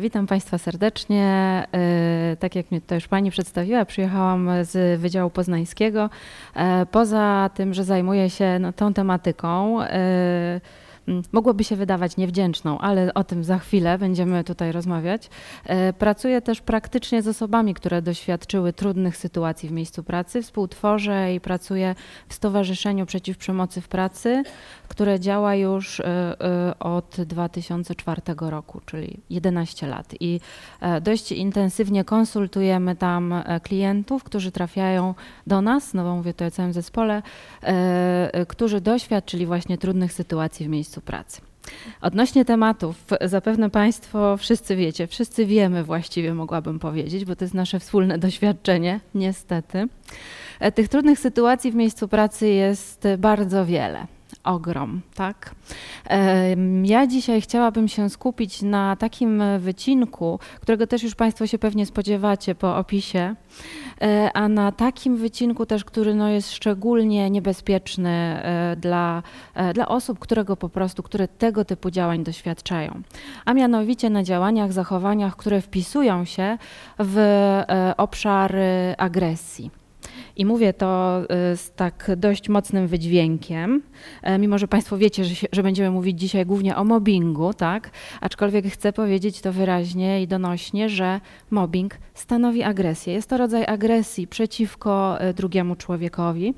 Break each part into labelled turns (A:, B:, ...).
A: Witam Państwa serdecznie. E, tak jak mnie to już Pani przedstawiła, przyjechałam z Wydziału Poznańskiego. E, poza tym, że zajmuję się no, tą tematyką, e, mogłoby się wydawać niewdzięczną, ale o tym za chwilę będziemy tutaj rozmawiać. Pracuję też praktycznie z osobami, które doświadczyły trudnych sytuacji w miejscu pracy. Współtworzę i pracuję w Stowarzyszeniu Przeciw Przemocy w Pracy, które działa już od 2004 roku, czyli 11 lat. I e, dość intensywnie konsultujemy tam e, klientów, którzy trafiają do nas, no bo mówię to o całym zespole, e, którzy doświadczyli właśnie trudnych sytuacji w miejscu pracy. Odnośnie tematów, zapewne Państwo wszyscy wiecie, wszyscy wiemy właściwie, mogłabym powiedzieć, bo to jest nasze wspólne doświadczenie, niestety. Tych trudnych sytuacji w miejscu pracy jest bardzo wiele ogrom, tak? Ja dzisiaj chciałabym się skupić na takim wycinku, którego też już Państwo się pewnie spodziewacie po opisie, e, a na takim wycinku też, który no jest szczególnie niebezpieczny e, dla, e, dla osób, którego po prostu, które tego typu działań doświadczają, a mianowicie na działaniach, zachowaniach, które wpisują się w obszar agresji. I mówię to y, z tak dość mocnym wydźwiękiem, e, mimo że Państwo wiecie, że, się, że, będziemy mówić dzisiaj głównie o mobbingu, tak? Aczkolwiek chcę powiedzieć to wyraźnie i donośnie, że mobbing stanowi agresję. Jest to rodzaj agresji przeciwko e, drugiemu człowiekowi.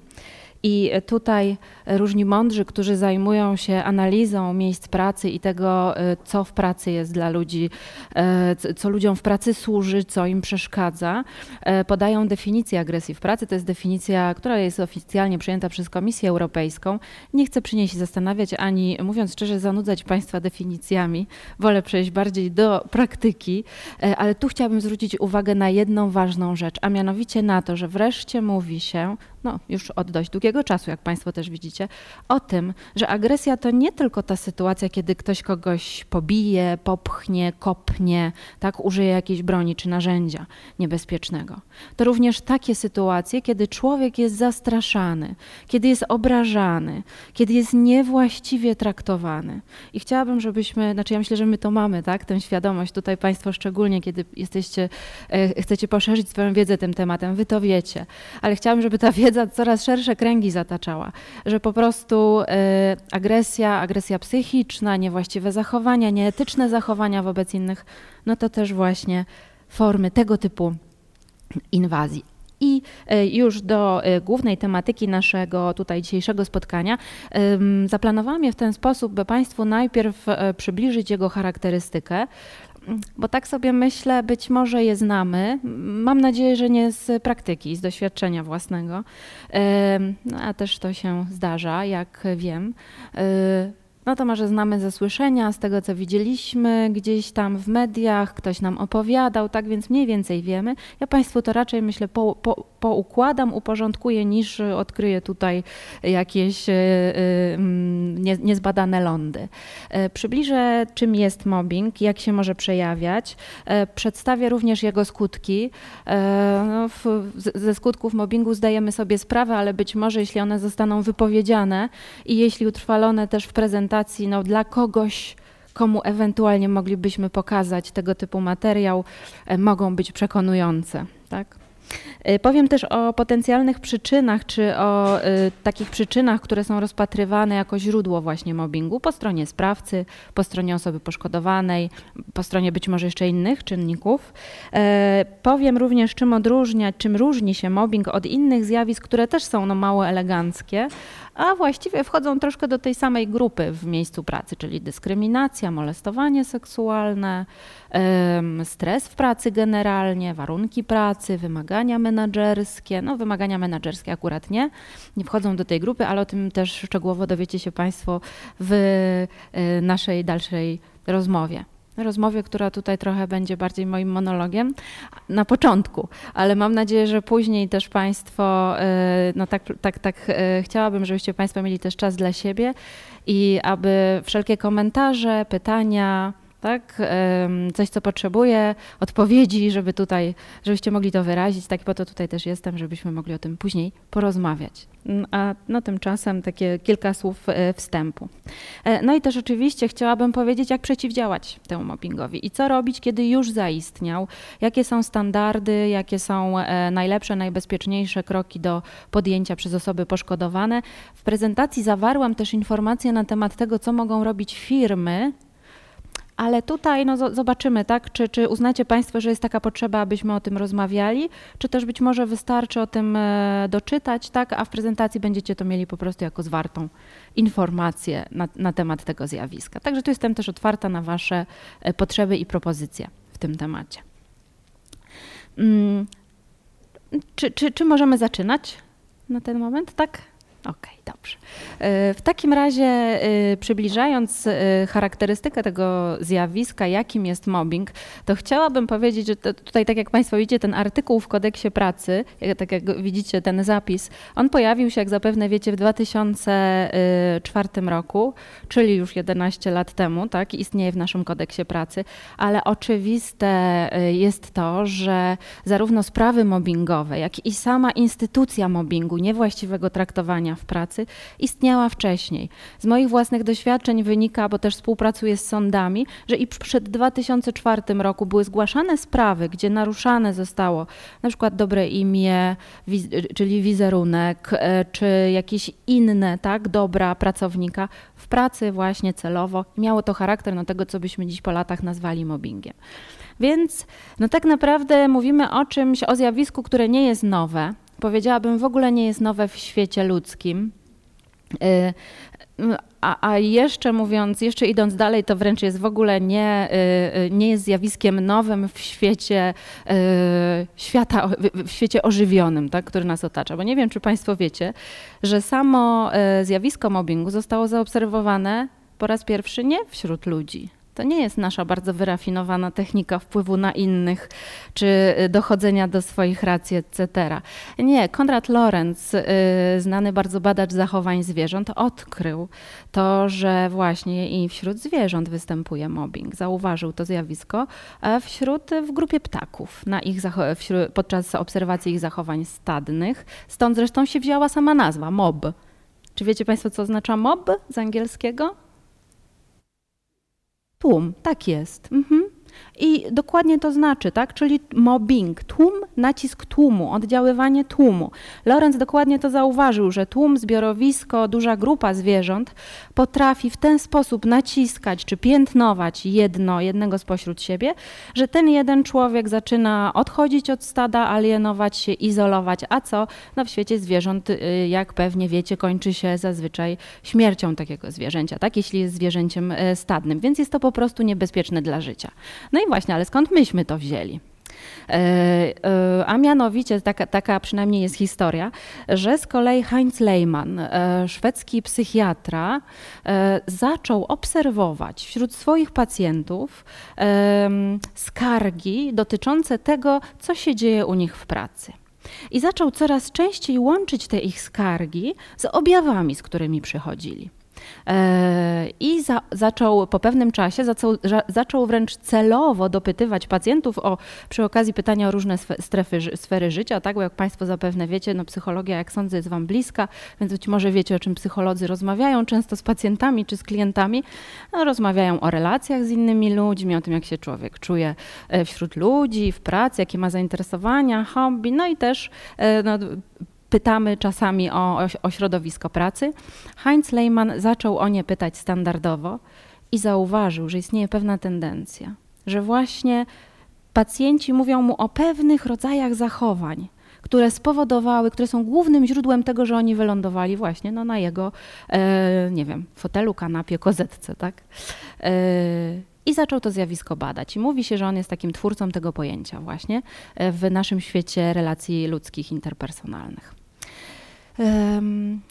A: I tutaj różni mądrzy, którzy zajmują się analizą miejsc pracy i tego, e, co w pracy jest dla ludzi, e, co ludziom w pracy służy, co im przeszkadza, e, podają definicję agresji w pracy. To jest definicja, która jest oficjalnie przyjęta przez Komisję Europejską. Nie chcę przy niej się zastanawiać ani, mówiąc szczerze, zanudzać Państwa definicjami. Wolę przejść bardziej do praktyki, ale tu chciałabym zwrócić uwagę na jedną ważną rzecz, a mianowicie na to, że wreszcie mówi się, no już od dość długiego czasu, jak Państwo też widzicie, o tym, że agresja to nie tylko ta sytuacja, kiedy ktoś kogoś pobije, popchnie, kopnie, tak, użyje jakiejś broni czy narzędzia niebezpiecznego. To również takie sytuacje, kiedy człowiek jest zastraszany, kiedy jest obrażany, kiedy jest niewłaściwie traktowany. I chciałabym, żebyśmy, znaczy ja myślę, że my to mamy, tak, tę świadomość, tutaj Państwo szczególnie, kiedy jesteście, e, chcecie poszerzyć swoją wiedzę tym tematem, Wy to wiecie, ale chciałabym, żeby ta wiedza wiedza coraz szersze kręgi zataczała, że po prostu y, agresja, agresja psychiczna, niewłaściwe zachowania, nieetyczne zachowania wobec innych, no to też właśnie formy tego typu inwazji. I y, już do y, głównej tematyki naszego tutaj dzisiejszego spotkania zaplanowałam je w ten sposób, by Państwu najpierw przybliżyć jego charakterystykę, bo tak sobie myślę, być może je znamy. Mam nadzieję, że nie z praktyki, z doświadczenia własnego. No, a też to się zdarza, jak wiem. No to może znamy ze słyszenia, z tego co widzieliśmy gdzieś tam w mediach, ktoś nam opowiadał, tak więc mniej więcej wiemy. Ja Państwu to raczej myślę po, po, poukładam, uporządkuję, niż odkryję tutaj jakieś e, e, mm, nie, niezbadane lądy. E, przybliżę, czym jest mobbing, jak się może przejawiać. Przedstawię również jego skutki. No, ze skutków mobbingu zdajemy sobie sprawę, ale być może jeśli one zostaną wypowiedziane i jeśli utrwalone też w prezentacji no, dla kogoś, komu ewentualnie moglibyśmy pokazać tego typu materiał, mogą być przekonujące. Tak? Y, powiem też o potencjalnych przyczynach, czy o y, takich przyczynach, które są rozpatrywane jako źródło właśnie mobbingu po stronie sprawcy, po stronie osoby poszkodowanej, po stronie być może jeszcze innych czynników. Y, powiem również, czym odróżniać, czym różni się mobbing od innych zjawisk, które też są no, mało eleganckie, a właściwie wchodzą troszkę do tej samej grupy w miejscu pracy, czyli dyskryminacja, molestowanie seksualne, stres w pracy generalnie, warunki pracy, wymagania menedżerskie. No, wymagania menedżerskie akurat nie, nie wchodzą do tej grupy, ale o tym też szczegółowo dowiecie się Państwo w e, naszej dalszej rozmowie rozmowie, która tutaj trochę będzie bardziej moim monologiem na początku, ale mam nadzieję, że później też Państwo, e, no tak, tak, tak e, chciałabym, żebyście Państwo mieli też czas dla siebie i aby wszelkie komentarze, pytania, tak? Coś, co potrzebuje odpowiedzi, żeby tutaj, żebyście mogli to wyrazić. Tak po to tutaj też jestem, żebyśmy mogli o tym później porozmawiać. A no tymczasem takie kilka słów e, wstępu. E, no i też oczywiście chciałabym powiedzieć, jak przeciwdziałać temu mobbingowi i co robić, kiedy już zaistniał, jakie są standardy, jakie są e, najlepsze, najbezpieczniejsze kroki do podjęcia przez osoby poszkodowane. W prezentacji zawarłam też informacje na temat tego, co mogą robić firmy, ale tutaj no, zobaczymy, tak, czy, czy uznacie Państwo, że jest taka potrzeba, abyśmy o tym rozmawiali, czy też być może wystarczy o tym e, doczytać, tak, a w prezentacji będziecie to mieli po prostu jako zwartą informację na, na temat tego zjawiska. Także tu jestem też otwarta na Wasze e, potrzeby i propozycje w tym temacie. Hmm. Czy, czy, czy możemy zaczynać na ten moment? Tak? Okej, okay, dobrze. E, w takim razie, e, przybliżając e, charakterystykę tego zjawiska, jakim jest mobbing, to chciałabym powiedzieć, że tutaj, tak jak Państwo widzicie, ten artykuł w kodeksie pracy, tak jak widzicie, ten zapis, on pojawił się, jak zapewne wiecie, w 2004 roku, czyli już 11 lat temu, tak, istnieje w naszym kodeksie pracy, ale oczywiste jest to, że zarówno sprawy mobbingowe, jak i sama instytucja mobbingu, niewłaściwego traktowania w pracy, istniała wcześniej. Z moich własnych doświadczeń wynika, bo też współpracuję z sądami, że i przed 2004 roku były zgłaszane sprawy, gdzie naruszane zostało na przykład dobre imię, czyli wizerunek, e, czy jakieś inne tak, dobra pracownika w pracy właśnie celowo. Miało to charakter no, tego, co byśmy dziś po latach nazwali mobbingiem. Więc no tak naprawdę mówimy o czymś, o zjawisku, które nie jest nowe. Powiedziałabym, w ogóle nie jest nowe w świecie ludzkim. Y, a, a, jeszcze mówiąc, jeszcze idąc dalej, to wręcz jest w ogóle nie, y, y, nie jest zjawiskiem nowym w świecie, świata, w świecie ożywionym, tak, który nas otacza. Bo nie wiem, czy Państwo wiecie, że samo zjawisko mobbingu zostało zaobserwowane po raz pierwszy nie wśród ludzi, to nie jest nasza bardzo wyrafinowana technika wpływu na innych, czy y, dochodzenia do swoich racji, etc. Nie, Konrad Lorenz, y, znany bardzo badacz zachowań zwierząt, odkrył to, że właśnie i wśród zwierząt występuje mobbing. Zauważył to zjawisko wśród, w grupie ptaków, na ich wśród, podczas obserwacji ich zachowań stadnych. Stąd zresztą się wzięła sama nazwa, mob. Czy wiecie Państwo, co oznacza mob z angielskiego? Tłum, tak jest. Mhm. I dokładnie to znaczy, tak? Czyli mobbing, tłum, nacisk tłumu, oddziaływanie tłumu. Lorenz dokładnie to zauważył, że tłum, zbiorowisko, duża grupa zwierząt potrafi w ten sposób naciskać czy piętnować jedno, jednego spośród siebie, że ten jeden człowiek zaczyna odchodzić od stada, alienować się, izolować, a co no w świecie zwierząt, y, jak pewnie wiecie, kończy się zazwyczaj śmiercią takiego zwierzęcia, tak? Jeśli jest zwierzęciem y, stadnym, więc jest to po prostu niebezpieczne dla życia. No i właśnie, ale skąd myśmy to wzięli? E, e, a mianowicie taka, taka przynajmniej jest historia, że z kolei Heinz Lehmann, e, szwedzki psychiatra, zaczął obserwować wśród swoich pacjentów skargi dotyczące tego, co się dzieje u nich w pracy. I zaczął coraz częściej łączyć te ich skargi z objawami, z którymi przychodzili. E, I za, zaczął po pewnym czasie, zaczął, zaczął wręcz celowo dopytywać pacjentów o, przy okazji pytania o różne strefy, sfery życia, tak? Bo jak Państwo zapewne wiecie, no psychologia, jak sądzę, jest Wam bliska, więc być może wiecie, o czym psycholodzy rozmawiają często z pacjentami czy z klientami. No, rozmawiają o relacjach z innymi ludźmi, o tym, jak się człowiek czuje e, wśród ludzi, w pracy, jakie ma zainteresowania, hobby, no i też e, no, pytamy czasami o, o środowisko pracy. Heinz Lehmann zaczął o nie pytać standardowo i zauważył, że istnieje pewna tendencja, że właśnie pacjenci mówią mu o pewnych rodzajach zachowań, które spowodowały, które są głównym źródłem tego, że oni wylądowali właśnie no, na jego, e, nie wiem, fotelu, kanapie, kozetce, tak? E, i zaczął to zjawisko badać. I mówi się, że on jest takim twórcą tego pojęcia właśnie e, w naszym świecie relacji ludzkich, interpersonalnych.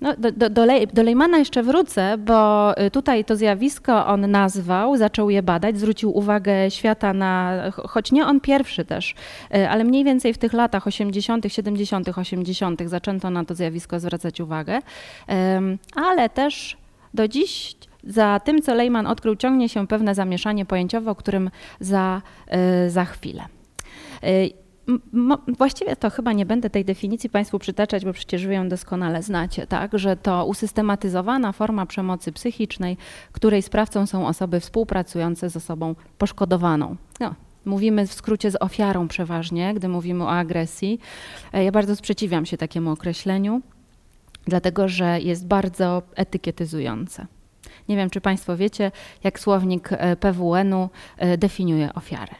A: No, do, do, do, Lejmana jeszcze wrócę, bo y, tutaj to zjawisko on nazwał, zaczął je badać, zwrócił uwagę świata na, choć nie on pierwszy też, y, ale mniej więcej w tych latach 80., 70., 80. zaczęto na to zjawisko zwracać uwagę, ale też do dziś Za tym, co Lejman odkrył, ciągnie się pewne zamieszanie pojęciowe, o którym za, za chwilę. Właściwie to chyba nie będę tej definicji Państwu przytaczać, bo przecież Wy ją doskonale znacie, tak? że to usystematyzowana forma przemocy psychicznej, której sprawcą są osoby współpracujące z osobą poszkodowaną. No, Mówimy w skrócie z ofiarą przeważnie, gdy mówimy o agresji. E, ja bardzo sprzeciwiam się takiemu określeniu, dlatego że jest bardzo etykietyzujące. Nie wiem, czy Państwo wiecie, jak słownik e, PWN-u e, definiuje ofiarę.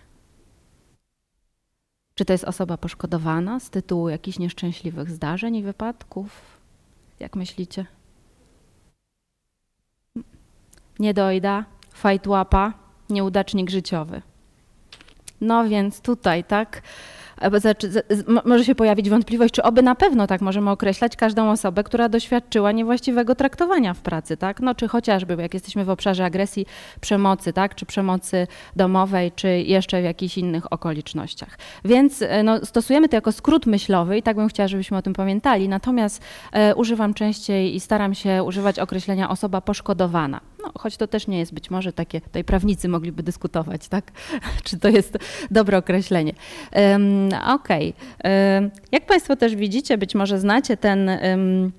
A: Czy to jest osoba poszkodowana z tytułu jakichś nieszczęśliwych zdarzeń i wypadków? Jak myślicie? Niedojda, fajtłapa, nieudacznik życiowy. No więc tutaj, tak, może się pojawić wątpliwość, czy oby na pewno tak możemy określać każdą osobę, która doświadczyła niewłaściwego traktowania w pracy, tak? No, czy chociażby, jak jesteśmy w obszarze agresji, przemocy, tak? Czy przemocy domowej, czy jeszcze w jakichś innych okolicznościach. Więc e, no, stosujemy to jako skrót myślowy i tak bym chciała, żebyśmy o tym pamiętali. Natomiast e, używam częściej i staram się używać określenia osoba poszkodowana. No, choć to też nie jest być może takie, tutaj prawnicy mogliby dyskutować, tak? czy to jest dobre określenie. Um, Okej. Okay. Jak Państwo też widzicie, być może znacie ten y,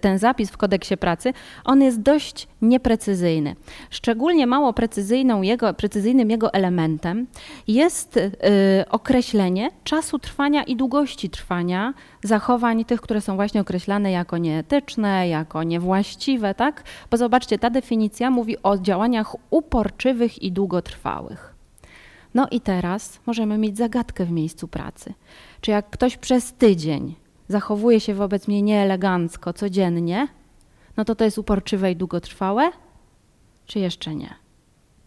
A: ten zapis w kodeksie pracy, on jest dość nieprecyzyjny. Szczególnie mało precyzyjną jego, precyzyjnym jego elementem jest y, określenie czasu trwania i długości trwania zachowań tych, które są właśnie określane jako nieetyczne, jako niewłaściwe, tak? Bo zobaczcie, ta definicja mówi o działaniach uporczywych i długotrwałych. No i teraz możemy mieć zagadkę w miejscu pracy. Czy jak ktoś przez tydzień zachowuje się wobec mnie nieelegancko codziennie, no to to jest uporczywe i długotrwałe, czy jeszcze nie?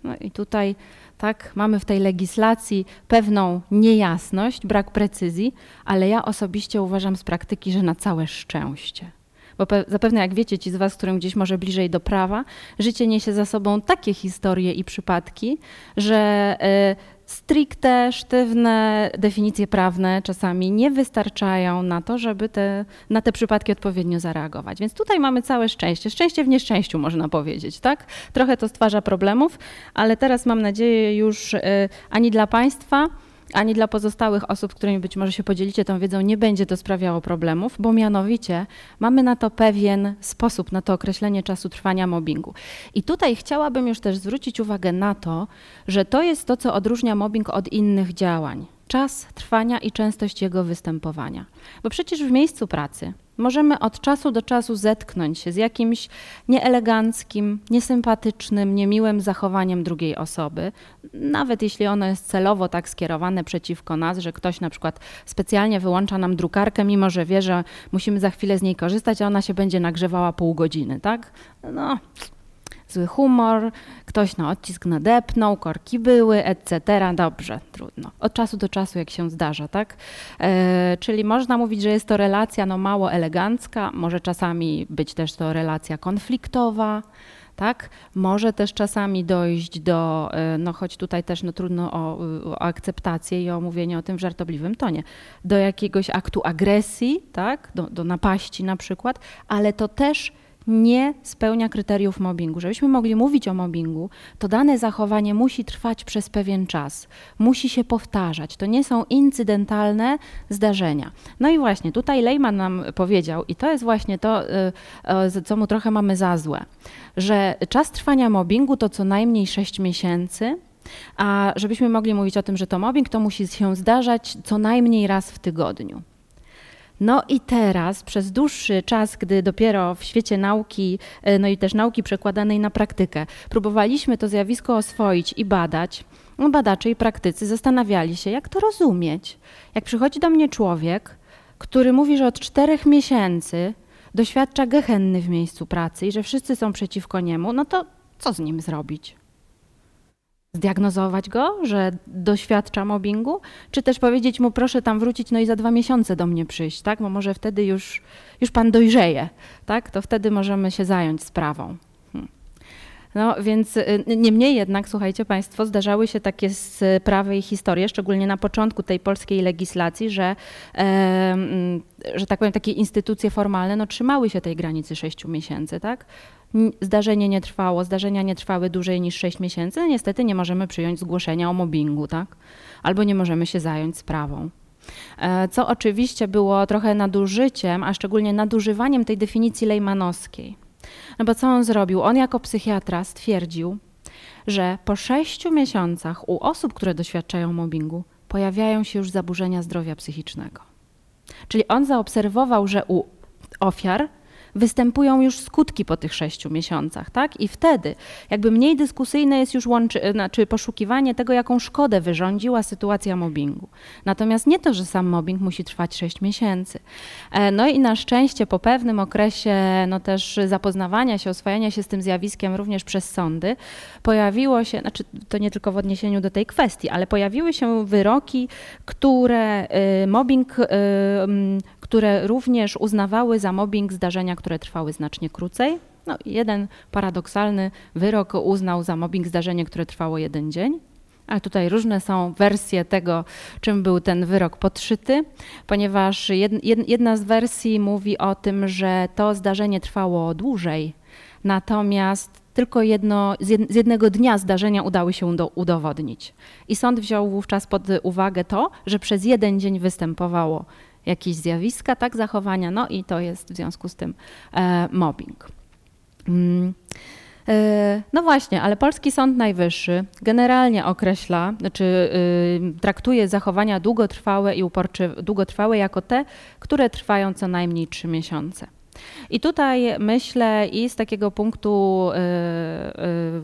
A: No i tutaj tak, mamy w tej legislacji pewną niejasność, brak precyzji, ale ja osobiście uważam z praktyki, że na całe szczęście. Bo zapewne jak wiecie, ci z Was, którym gdzieś może bliżej do prawa, życie niesie za sobą takie historie i przypadki, że y, stricte, sztywne definicje prawne czasami nie wystarczają na to, żeby te, na te przypadki odpowiednio zareagować. Więc tutaj mamy całe szczęście. Szczęście w nieszczęściu, można powiedzieć, tak? Trochę to stwarza problemów, ale teraz mam nadzieję już y, ani dla Państwa, ani dla pozostałych osób, którymi być może się podzielicie tą wiedzą, nie będzie to sprawiało problemów, bo mianowicie mamy na to pewien sposób, na to określenie czasu trwania mobbingu. I tutaj chciałabym już też zwrócić uwagę na to, że to jest to, co odróżnia mobbing od innych działań. Czas trwania i częstość jego występowania. Bo przecież w miejscu pracy możemy od czasu do czasu zetknąć się z jakimś nieeleganckim, niesympatycznym, niemiłym zachowaniem drugiej osoby, nawet jeśli ono jest celowo tak skierowane przeciwko nas, że ktoś na przykład specjalnie wyłącza nam drukarkę, mimo że wie, że musimy za chwilę z niej korzystać, a ona się będzie nagrzewała pół godziny, tak? No, zły humor, ktoś na odcisk nadepnął, korki były, etc. Dobrze, trudno. Od czasu do czasu, jak się zdarza, tak? E, czyli można mówić, że jest to relacja no, mało elegancka, może czasami być też to relacja konfliktowa, tak? Może też czasami dojść do, e, no choć tutaj też no, trudno o, o, akceptację i o mówienie o tym w żartobliwym tonie, do jakiegoś aktu agresji, tak? Do, do napaści na przykład, ale to też nie spełnia kryteriów mobbingu. Żebyśmy mogli mówić o mobbingu, to dane zachowanie musi trwać przez pewien czas, musi się powtarzać. To nie są incydentalne zdarzenia. No i właśnie tutaj Lejman nam powiedział, i to jest właśnie to, y, co mu trochę mamy za złe, że czas trwania mobbingu to co najmniej 6 miesięcy. A żebyśmy mogli mówić o tym, że to mobbing, to musi się zdarzać co najmniej raz w tygodniu. No i teraz przez dłuższy czas, gdy dopiero w świecie nauki, e, no i też nauki przekładanej na praktykę, próbowaliśmy to zjawisko oswoić i badać, no badacze i praktycy zastanawiali się, jak to rozumieć. Jak przychodzi do mnie człowiek, który mówi, że od czterech miesięcy doświadcza gehenny w miejscu pracy i że wszyscy są przeciwko niemu, no to co z nim zrobić? Zdiagnozować go, że doświadcza mobbingu, czy też powiedzieć mu, proszę tam wrócić, no i za dwa miesiące do mnie przyjść, tak? Bo może wtedy już, już pan dojrzeje, tak? To wtedy możemy się zająć sprawą. No więc y, niemniej jednak, słuchajcie Państwo, zdarzały się takie sprawy i historie, szczególnie na początku tej polskiej legislacji, że, e, że tak powiem, takie instytucje formalne no, trzymały się tej granicy 6 miesięcy, tak? Zdarzenie nie trwało, zdarzenia nie trwały dłużej niż 6 miesięcy, no niestety nie możemy przyjąć zgłoszenia o mobbingu, tak? Albo nie możemy się zająć sprawą. E, co oczywiście było trochę nadużyciem, a szczególnie nadużywaniem tej definicji lejmanowskiej. No bo co on zrobił? On jako psychiatra stwierdził, że po sześciu miesiącach u osób, które doświadczają mobbingu, pojawiają się już zaburzenia zdrowia psychicznego. Czyli on zaobserwował, że u ofiar występują już skutki po tych sześciu miesiącach, tak? I wtedy jakby mniej dyskusyjne jest już łączy, znaczy poszukiwanie tego, jaką szkodę wyrządziła sytuacja mobbingu. Natomiast nie to, że sam mobbing musi trwać sześć miesięcy. E, no i na szczęście po pewnym okresie no też zapoznawania się, oswajania się z tym zjawiskiem również przez sądy, pojawiło się, znaczy to nie tylko w odniesieniu do tej kwestii, ale pojawiły się wyroki, które y, mobbing y, które również uznawały za mobbing zdarzenia, które trwały znacznie krócej. No, jeden paradoksalny wyrok uznał za mobbing zdarzenie, które trwało jeden dzień. Ale tutaj różne są wersje tego, czym był ten wyrok podszyty, ponieważ jedna z wersji mówi o tym, że to zdarzenie trwało dłużej, natomiast tylko jedno, z jednego dnia zdarzenia udały się do, udowodnić. I sąd wziął wówczas pod uwagę to, że przez jeden dzień występowało jakieś zjawiska, tak, zachowania, no i to jest w związku z tym e, mobbing. Mm. E, no właśnie, ale Polski Sąd Najwyższy generalnie określa, znaczy y, traktuje zachowania długotrwałe i uporcze, długotrwałe jako te, które trwają co najmniej trzy miesiące. I tutaj myślę i z takiego punktu y, y,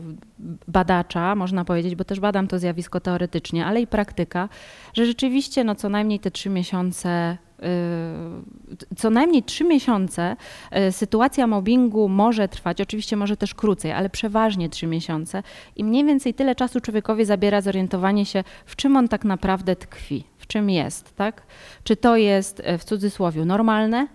A: badacza, można powiedzieć, bo też badam to zjawisko teoretycznie, ale i praktyka, że rzeczywiście no, co najmniej te trzy miesiące co najmniej trzy miesiące y, sytuacja mobbingu może trwać, oczywiście może też krócej, ale przeważnie trzy miesiące i mniej więcej tyle czasu człowiekowi zabiera zorientowanie się, w czym on tak naprawdę tkwi, w czym jest, tak? Czy to jest w cudzysłowie normalne,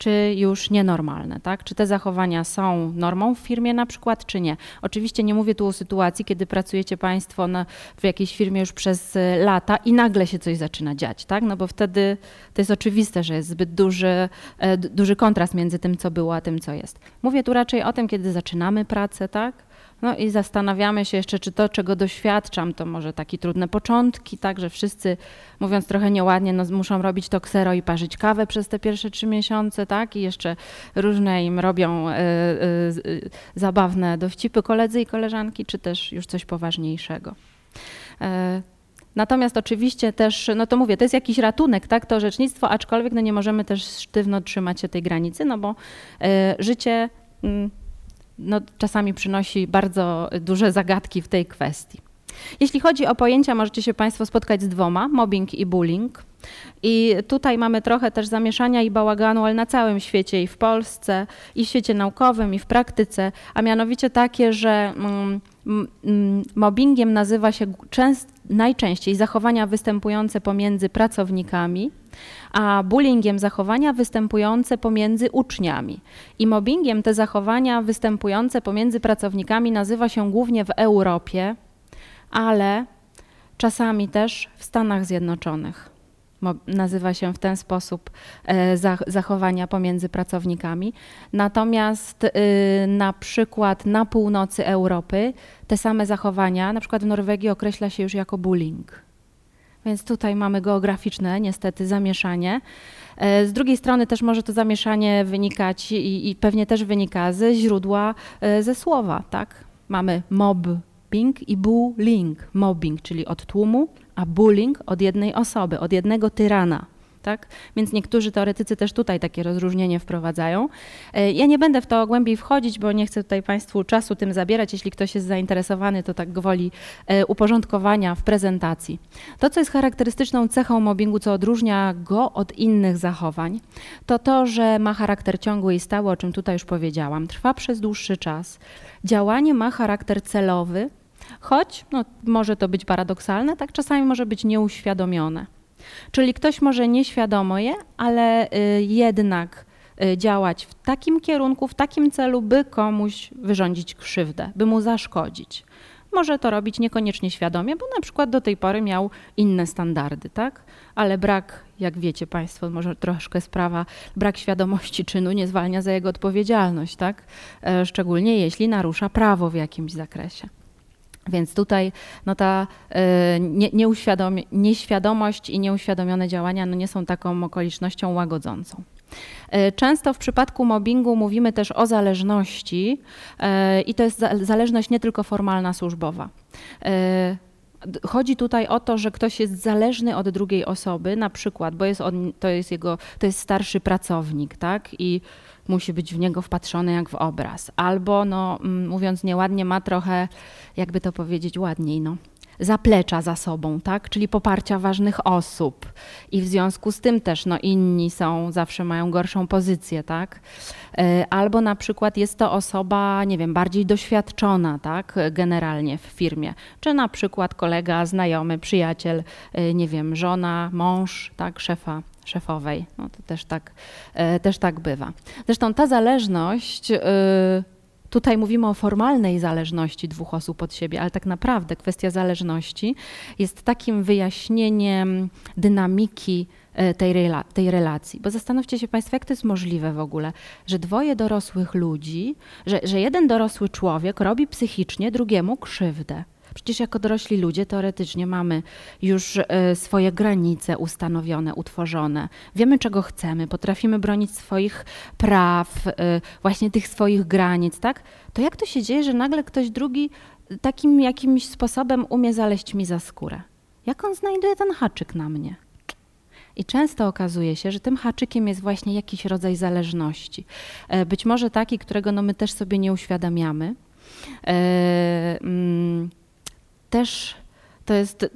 A: czy już nienormalne, tak? Czy te zachowania są normą w firmie na przykład, czy nie? Oczywiście nie mówię tu o sytuacji, kiedy pracujecie Państwo na, w jakiejś firmie już przez e, lata i nagle się coś zaczyna dziać, tak? No bo wtedy to jest oczywiste, że jest zbyt duży, e, duży kontrast między tym, co było, a tym, co jest. Mówię tu raczej o tym, kiedy zaczynamy pracę, tak? No i zastanawiamy się jeszcze, czy to, czego doświadczam, to może takie trudne początki, tak, że wszyscy, mówiąc trochę nieładnie, no, muszą robić to ksero i parzyć kawę przez te pierwsze trzy miesiące, tak, i jeszcze różne im robią y, y, zabawne dowcipy koledzy i koleżanki, czy też już coś poważniejszego. Y, Natomiast oczywiście też, no to mówię, to jest jakiś ratunek, tak, to orzecznictwo, aczkolwiek no nie możemy też sztywno trzymać się tej granicy, no bo życie mm, no, czasami przynosi bardzo duże zagadki w tej kwestii. Jeśli chodzi o pojęcia, możecie się Państwo spotkać z dwoma, mobbing i bullying. I tutaj mamy trochę też zamieszania i bałaganu, ale na całym świecie i w Polsce, i w świecie naukowym, i w praktyce, a mianowicie takie, że mm, mm, mobbingiem nazywa się częst, najczęściej zachowania występujące pomiędzy pracownikami, a bullyingiem zachowania występujące pomiędzy uczniami. I mobbingiem te zachowania występujące pomiędzy pracownikami nazywa się głównie w Europie, ale czasami też w Stanach Zjednoczonych. Nazywa się w ten sposób e, zachowania pomiędzy pracownikami. Natomiast y, na przykład na północy Europy te same zachowania, na przykład w Norwegii określa się już jako bullying. Więc tutaj mamy geograficzne niestety zamieszanie. E, z drugiej strony też może to zamieszanie wynikać i, i pewnie też wynika ze źródła, e, ze słowa, tak? Mamy mobbing i bullying. Mobbing, czyli od tłumu, a bullying od jednej osoby, od jednego tyrana. Tak? Więc niektórzy teoretycy też tutaj takie rozróżnienie wprowadzają. E, ja nie będę w to głębiej wchodzić, bo nie chcę tutaj Państwu czasu tym zabierać. Jeśli ktoś jest zainteresowany, to tak gwoli e, uporządkowania w prezentacji. To, co jest charakterystyczną cechą mobbingu, co odróżnia go od innych zachowań, to to, że ma charakter ciągły i stały, o czym tutaj już powiedziałam. Trwa przez dłuższy czas. Działanie ma charakter celowy, choć no, może to być paradoksalne, tak czasami może być nieuświadomione. Czyli ktoś może nieświadomo je, ale y, jednak y, działać w takim kierunku, w takim celu, by komuś wyrządzić krzywdę, by mu zaszkodzić. Może to robić niekoniecznie świadomie, bo na przykład do tej pory miał inne standardy, tak? Ale brak, jak wiecie Państwo, może troszkę sprawa, brak świadomości czynu nie zwalnia za jego odpowiedzialność, tak? E, szczególnie jeśli narusza prawo w jakimś zakresie. Więc tutaj no ta e, nie, nieświadomość i nieuświadomione działania no nie są taką okolicznością łagodzącą. E, często w przypadku mobbingu mówimy też o zależności e, i to jest zależność nie tylko formalna, służbowa. Chodzi tutaj o to, że ktoś jest zależny od drugiej osoby, na przykład, bo jest on, to jest jego, to jest starszy pracownik, tak? I musi być w niego wpatrzony jak w obraz. Albo, no, mm, mówiąc nieładnie, ma trochę, jakby to powiedzieć ładniej, no, zaplecza za sobą, tak? czyli poparcia ważnych osób. I w związku z tym też no, inni są, zawsze mają gorszą pozycję. Tak? E, albo na przykład jest to osoba, nie wiem, bardziej doświadczona tak? generalnie w firmie, czy na przykład kolega, znajomy, przyjaciel, e, nie wiem, żona, mąż tak? szefa szefowej. No to też tak, e, też tak bywa. Zresztą ta zależność Tutaj mówimy o formalnej zależności dwóch osób od siebie, ale tak naprawdę kwestia zależności jest takim wyjaśnieniem dynamiki e, tej, tej relacji. Bo zastanówcie się Państwo, jak to jest możliwe w ogóle, że dwoje dorosłych ludzi, że, że jeden dorosły człowiek robi psychicznie drugiemu krzywdę. Przecież jako dorośli ludzie teoretycznie mamy już e, swoje granice ustanowione, utworzone. Wiemy, czego chcemy, potrafimy bronić swoich praw, e, właśnie tych swoich granic, tak? To jak to się dzieje, że nagle ktoś drugi takim jakimś sposobem umie zaleść mi za skórę? Jak on znajduje ten haczyk na mnie? I często okazuje się, że tym haczykiem jest właśnie jakiś rodzaj zależności. E, być może taki, którego no my też sobie nie uświadamiamy. Mm, też to jest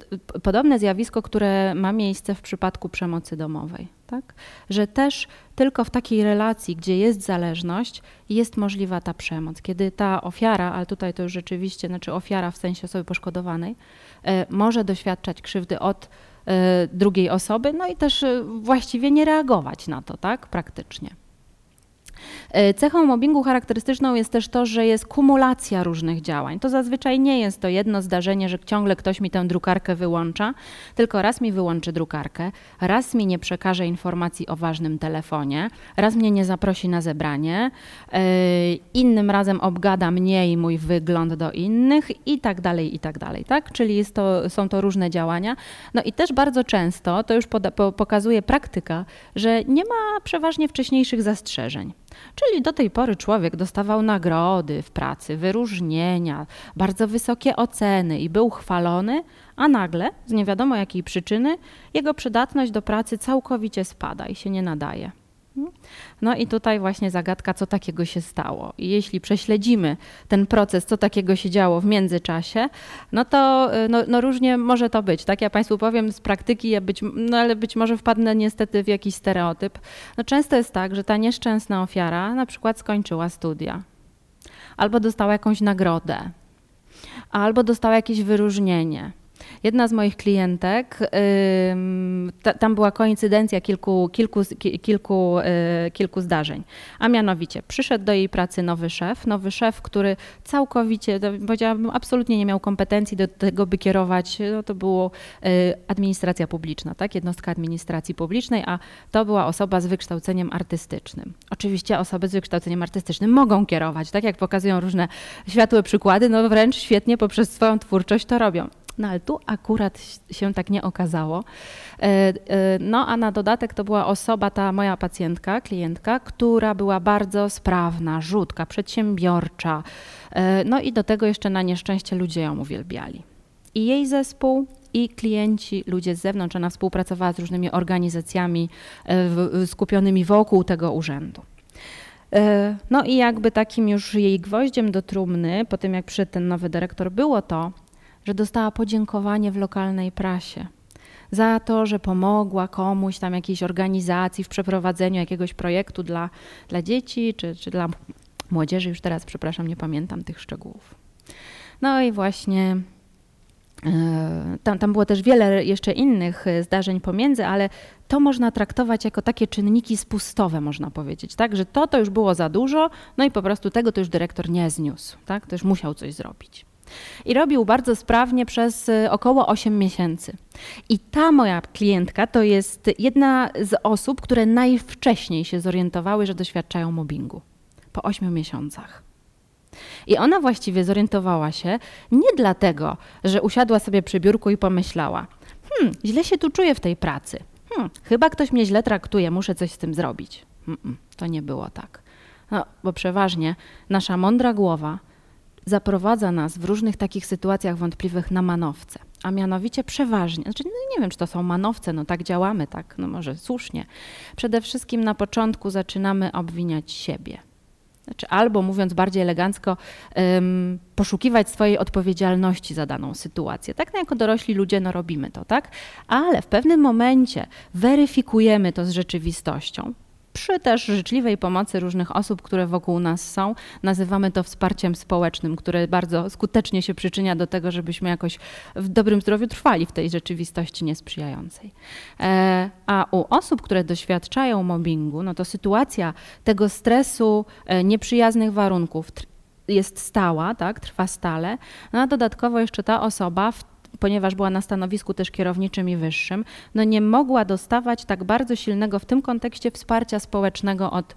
A: podobne zjawisko, które ma miejsce w przypadku przemocy domowej. Tak? Że też tylko w takiej relacji, gdzie jest zależność, jest możliwa ta przemoc. Kiedy ta ofiara, ale tutaj to już rzeczywiście, znaczy ofiara w sensie osoby poszkodowanej, e, może doświadczać krzywdy od e, drugiej osoby, no i też e, właściwie nie reagować na to, tak, praktycznie. E, cechą mobbingu charakterystyczną jest też to, że jest kumulacja różnych działań. To zazwyczaj nie jest to jedno zdarzenie, że ciągle ktoś mi tę drukarkę wyłącza, tylko raz mi wyłączy drukarkę, raz mi nie przekaże informacji o ważnym telefonie, raz mnie nie zaprosi na zebranie, e, innym razem obgada mnie i mój wygląd do innych i tak dalej, i tak dalej. Tak? Czyli to, są to różne działania. No i też bardzo często, to już poda, po, pokazuje praktyka, że nie ma przeważnie wcześniejszych zastrzeżeń. Czyli do tej pory człowiek dostawał nagrody w pracy, wyróżnienia, bardzo wysokie oceny i był chwalony, a nagle, z nie wiadomo jakiej przyczyny, jego przydatność do pracy całkowicie spada i się nie nadaje. No i tutaj właśnie zagadka, co takiego się stało. I jeśli prześledzimy ten proces, co takiego się działo w międzyczasie, no to y, no, no różnie może to być. Tak ja Państwu powiem z praktyki, ja być, no ale być może wpadnę niestety w jakiś stereotyp. No często jest tak, że ta nieszczęsna ofiara na przykład skończyła studia, albo dostała jakąś nagrodę, albo dostała jakieś wyróżnienie Jedna z moich klientek, tam była koincydencja kilku, kilku, kilku, y, kilku zdarzeń, a mianowicie przyszedł do jej pracy nowy szef, nowy szef, który całkowicie, powiedziałabym, absolutnie nie miał kompetencji do tego, by kierować, no to było y, administracja publiczna, tak, jednostka administracji publicznej, a to była osoba z wykształceniem artystycznym. Oczywiście osoby z wykształceniem artystycznym mogą kierować, tak jak pokazują różne światłe przykłady, no wręcz świetnie poprzez swoją twórczość to robią. No ale tu akurat się tak nie okazało. E, e, no a na dodatek to była osoba, ta moja pacjentka, klientka, która była bardzo sprawna, rzutka, przedsiębiorcza. E, no i do tego jeszcze na nieszczęście ludzie ją uwielbiali. I jej zespół, i klienci, ludzie z zewnątrz. Ona współpracowała z różnymi organizacjami skupionymi wokół tego urzędu. No i jakby takim już jej gwoździem do trumny, po tym jak przyszedł ten nowy dyrektor, było to, że dostała podziękowanie w lokalnej prasie za to, że pomogła komuś tam jakiejś organizacji w przeprowadzeniu jakiegoś projektu dla, dla dzieci czy, czy dla młodzieży. Już teraz, przepraszam, nie pamiętam tych szczegółów. No i właśnie tam, tam było też wiele jeszcze innych zdarzeń pomiędzy, ale to można traktować jako takie czynniki spustowe, można powiedzieć, tak? Że to to już było za dużo, no i po prostu tego to już dyrektor nie zniósł, tak? To już musiał coś zrobić. I robił bardzo sprawnie przez y, około 8 miesięcy. I ta moja klientka to jest jedna z osób, które najwcześniej się zorientowały, że doświadczają mobbingu. Po 8 miesiącach. I ona właściwie zorientowała się nie dlatego, że usiadła sobie przy biurku i pomyślała: Hmm, źle się tu czuję w tej pracy. Hmm, chyba ktoś mnie źle traktuje, muszę coś z tym zrobić. Mm -mm, to nie było tak. No, bo przeważnie nasza mądra głowa zaprowadza nas w różnych takich sytuacjach wątpliwych na manowce. A mianowicie przeważnie, znaczy no nie wiem, czy to są manowce, no tak działamy, tak, no może słusznie. Przede wszystkim na początku zaczynamy obwiniać siebie. Znaczy, albo mówiąc bardziej elegancko, poszukiwać swojej odpowiedzialności za daną sytuację. Tak no, jako dorośli ludzie no, robimy to, tak? Ale w pewnym momencie weryfikujemy to z rzeczywistością przy też życzliwej pomocy różnych osób, które wokół nas są. Nazywamy to wsparciem społecznym, które bardzo skutecznie się przyczynia do tego, żebyśmy jakoś w dobrym zdrowiu trwali w tej rzeczywistości niesprzyjającej. E, a u osób, które doświadczają mobbingu, no to sytuacja tego stresu, e, nieprzyjaznych warunków jest stała, tak, trwa stale, no a dodatkowo jeszcze ta osoba w ponieważ była na stanowisku też kierowniczym i wyższym, no nie mogła dostawać tak bardzo silnego w tym kontekście wsparcia społecznego od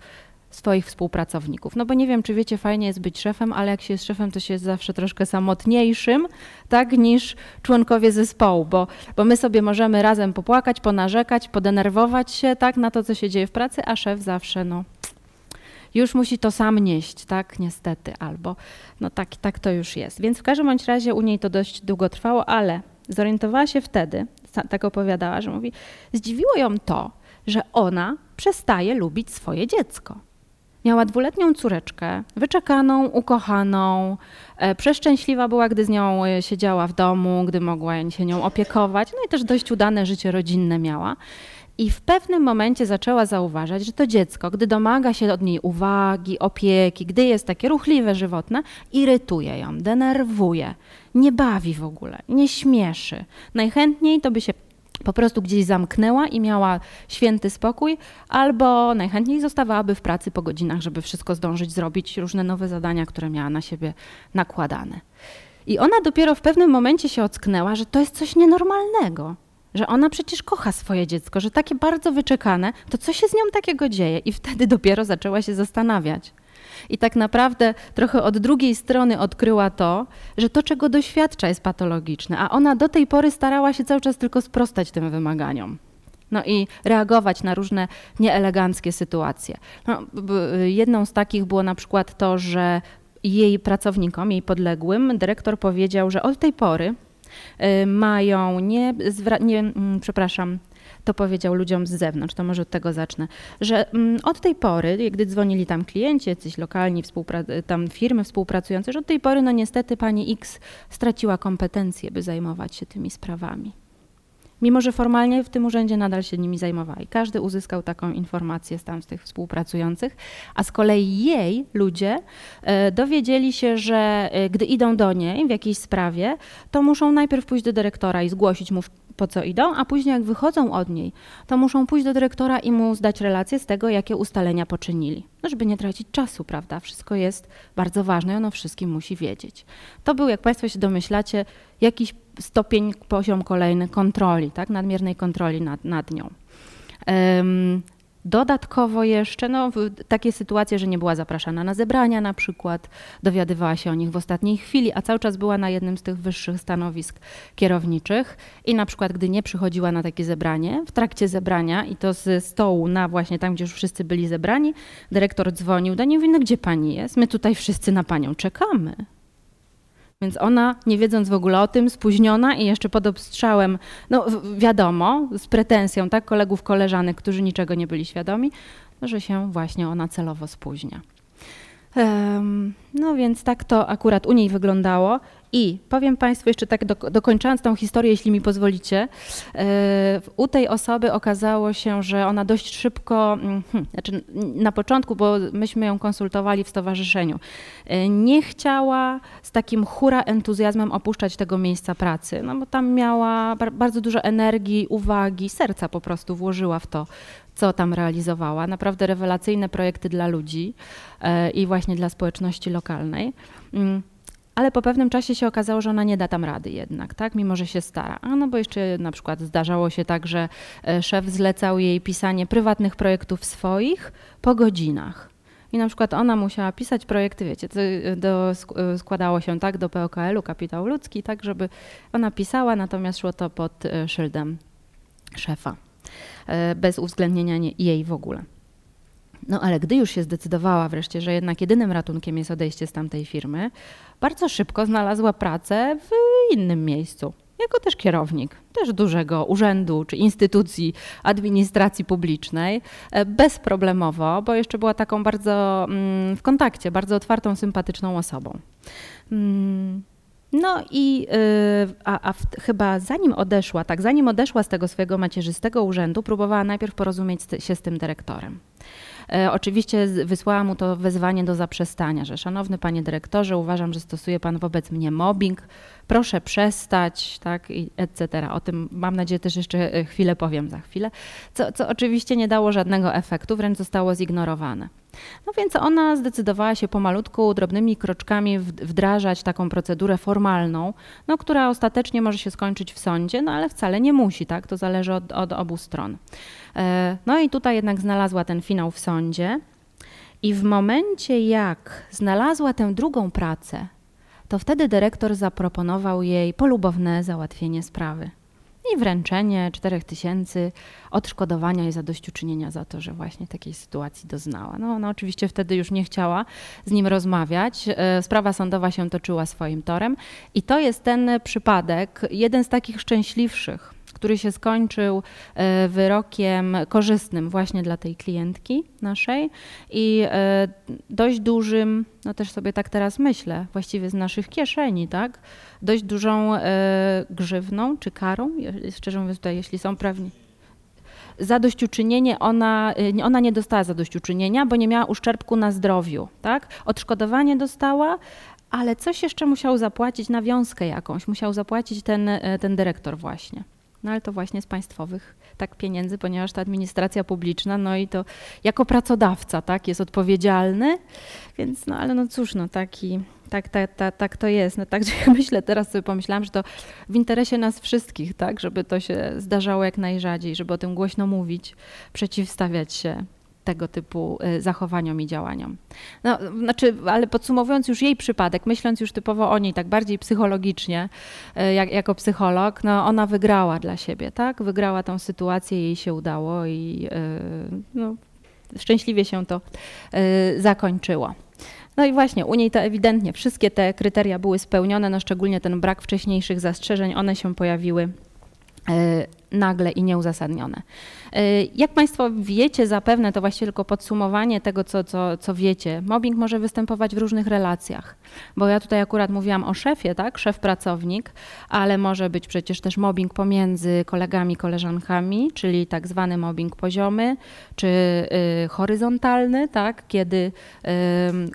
A: swoich współpracowników. No bo nie wiem, czy wiecie, fajnie jest być szefem, ale jak się jest szefem, to się jest zawsze troszkę samotniejszym, tak, niż członkowie zespołu, bo, bo my sobie możemy razem popłakać, ponarzekać, podenerwować się, tak, na to, co się dzieje w pracy, a szef zawsze, no, już musi to sam nieść, tak, niestety, albo no tak, tak to już jest. Więc w każdym bądź razie u niej to dość długo trwało, ale zorientowała się wtedy, tak opowiadała, że mówi, zdziwiło ją to, że ona przestaje lubić swoje dziecko. Miała dwuletnią córeczkę, wyczekaną, ukochaną, e, przeszczęśliwa była, gdy z nią e, siedziała w domu, gdy mogła się nią opiekować, no i też dość udane życie rodzinne miała. I w pewnym momencie zaczęła zauważać, że to dziecko, gdy domaga się od niej uwagi, opieki, gdy jest takie ruchliwe, żywotne, irytuje ją, denerwuje, nie bawi w ogóle, nie śmieszy. Najchętniej to by się po prostu gdzieś zamknęła i miała święty spokój, albo najchętniej zostawałaby w pracy po godzinach, żeby wszystko zdążyć zrobić, różne nowe zadania, które miała na siebie nakładane. I ona dopiero w pewnym momencie się ocknęła, że to jest coś nienormalnego że ona przecież kocha swoje dziecko, że takie bardzo wyczekane, to co się z nią takiego dzieje? I wtedy dopiero zaczęła się zastanawiać. I tak naprawdę trochę od drugiej strony odkryła to, że to, czego doświadcza, jest patologiczne, a ona do tej pory starała się cały czas tylko sprostać tym wymaganiom. No i reagować na różne nieeleganckie sytuacje. No, jedną z takich było na przykład to, że jej pracownikom, jej podległym, dyrektor powiedział, że od tej pory mają nie, nie mm, przepraszam, to powiedział ludziom z zewnątrz, to może od tego zacznę, że mm, od tej pory, gdy dzwonili tam klienci, jacyś lokalni tam firmy współpracujące, że od tej pory no niestety pani X straciła kompetencje, by zajmować się tymi sprawami mimo że formalnie w tym urzędzie nadal się nimi zajmowali. Każdy uzyskał taką informację tam z tych współpracujących, a z kolei jej ludzie e, dowiedzieli się, że e, gdy idą do niej w jakiejś sprawie, to muszą najpierw pójść do dyrektora i zgłosić mu po co idą, a później jak wychodzą od niej, to muszą pójść do dyrektora i mu zdać relację z tego, jakie ustalenia poczynili. No, żeby nie tracić czasu, prawda? Wszystko jest bardzo ważne i ono wszystkim musi wiedzieć. To był, jak Państwo się domyślacie, jakiś stopień, poziom kolejny kontroli, tak? nadmiernej kontroli nad, nad nią. Um, Dodatkowo jeszcze no, takie sytuacje, że nie była zapraszana na zebrania na przykład, dowiadywała się o nich w ostatniej chwili, a cały czas była na jednym z tych wyższych stanowisk kierowniczych i na przykład gdy nie przychodziła na takie zebranie, w trakcie zebrania i to z stołu na właśnie tam, gdzie już wszyscy byli zebrani, dyrektor dzwonił do niej i mówi, no gdzie pani jest? My tutaj wszyscy na panią czekamy. Więc ona, nie wiedząc w ogóle o tym, spóźniona i jeszcze pod obstrzałem, no wiadomo, z pretensją, tak, kolegów, koleżanek, którzy niczego nie byli świadomi, że się właśnie ona celowo spóźnia. No więc tak to akurat u niej wyglądało I powiem Państwu jeszcze tak do, dokończając tą historię, jeśli mi pozwolicie, u tej osoby okazało się, że ona dość szybko, mm, hmm, znaczy na początku, bo myśmy ją konsultowali w stowarzyszeniu, nie chciała z takim hura entuzjazmem opuszczać tego miejsca pracy, no bo tam miała bardzo dużo energii, uwagi, serca po prostu włożyła w to, co tam realizowała. Naprawdę rewelacyjne projekty dla ludzi e, i właśnie dla społeczności lokalnej. Ale po pewnym czasie się okazało, że ona nie da tam rady jednak, tak? mimo że się stara. A no bo jeszcze na przykład zdarzało się tak, że e, szef zlecał jej pisanie prywatnych projektów swoich po godzinach. I na przykład ona musiała pisać projekty, wiecie, do, e, składało się tak do POKL-u, kapitał ludzki, tak, żeby ona pisała, natomiast szło to pod szyldem szefa. E, bez uwzględnienia jej w ogóle. No ale gdy już się zdecydowała wreszcie, że jednak jedynym ratunkiem jest odejście z tamtej firmy, bardzo szybko znalazła pracę w innym miejscu. Jako też kierownik, też dużego urzędu czy instytucji administracji publicznej, e, bezproblemowo, bo jeszcze była taką bardzo mm, w kontakcie, bardzo otwartą, sympatyczną osobą. Mm, no i y, a, a w, chyba zanim odeszła, tak, zanim odeszła z tego swojego macierzystego urzędu, próbowała najpierw porozumieć się z tym dyrektorem. E, oczywiście wysłała mu to wezwanie do zaprzestania, że szanowny panie dyrektorze, uważam, że stosuje pan wobec mnie mobbing, proszę przestać, tak, etc. O tym mam nadzieję też jeszcze e, chwilę powiem za chwilę, co, co oczywiście nie dało żadnego efektu, wręcz zostało zignorowane. No więc ona zdecydowała się pomalutku, drobnymi kroczkami wdrażać taką procedurę formalną, no, która ostatecznie może się skończyć w sądzie, no ale wcale nie musi, tak? To zależy od, od obu stron. E, no i tutaj jednak znalazła ten finał w sądzie. I w momencie, jak znalazła tę drugą pracę, to wtedy dyrektor zaproponował jej polubowne załatwienie sprawy i wręczenie 4 tysięcy odszkodowania i zadośćuczynienia za to, że właśnie takiej sytuacji doznała. No ona oczywiście wtedy już nie chciała z nim rozmawiać. E, sprawa sądowa się toczyła swoim torem i to jest ten przypadek, jeden z takich szczęśliwszych, który się skończył e, wyrokiem korzystnym właśnie dla tej klientki naszej i e, dość dużym, no też sobie tak teraz myślę, właściwie z naszych kieszeni, tak? Dość dużą e, grzywną czy karą, szczerze mówiąc tutaj, jeśli są prawni zadośćuczynienie, ona, ona nie dostała zadośćuczynienia, bo nie miała uszczerbku na zdrowiu, tak? Odszkodowanie dostała, ale coś jeszcze musiał zapłacić, nawiązkę jakąś, musiał zapłacić ten, ten dyrektor właśnie. No ale to właśnie z państwowych tak pieniędzy, ponieważ ta administracja publiczna, no i to jako pracodawca, tak, jest odpowiedzialny, więc no ale no cóż, no taki, tak, tak, tak, tak to jest. No także ja myślę, teraz sobie pomyślałam, że to w interesie nas wszystkich, tak, żeby to się zdarzało jak najrzadziej, żeby o tym głośno mówić, przeciwstawiać się tego typu y, zachowaniom i działaniom. No, znaczy, ale podsumowując już jej przypadek, myśląc już typowo o niej tak bardziej psychologicznie, y, jak, jako psycholog, no ona wygrała dla siebie, tak? Wygrała tą sytuację, jej się udało i y, no, szczęśliwie się to zakończyło. No i właśnie, u niej to ewidentnie wszystkie te kryteria były spełnione, no szczególnie ten brak wcześniejszych zastrzeżeń, one się pojawiły nagle i nieuzasadnione. Y, jak Państwo wiecie zapewne, to właściwie tylko podsumowanie tego, co, co, co wiecie. Mobbing może występować w różnych relacjach, bo ja tutaj akurat mówiłam o szefie, tak, szef-pracownik, ale może być przecież też mobbing pomiędzy kolegami, koleżankami, czyli tak zwany mobbing poziomy, czy y, horyzontalny, tak, kiedy y,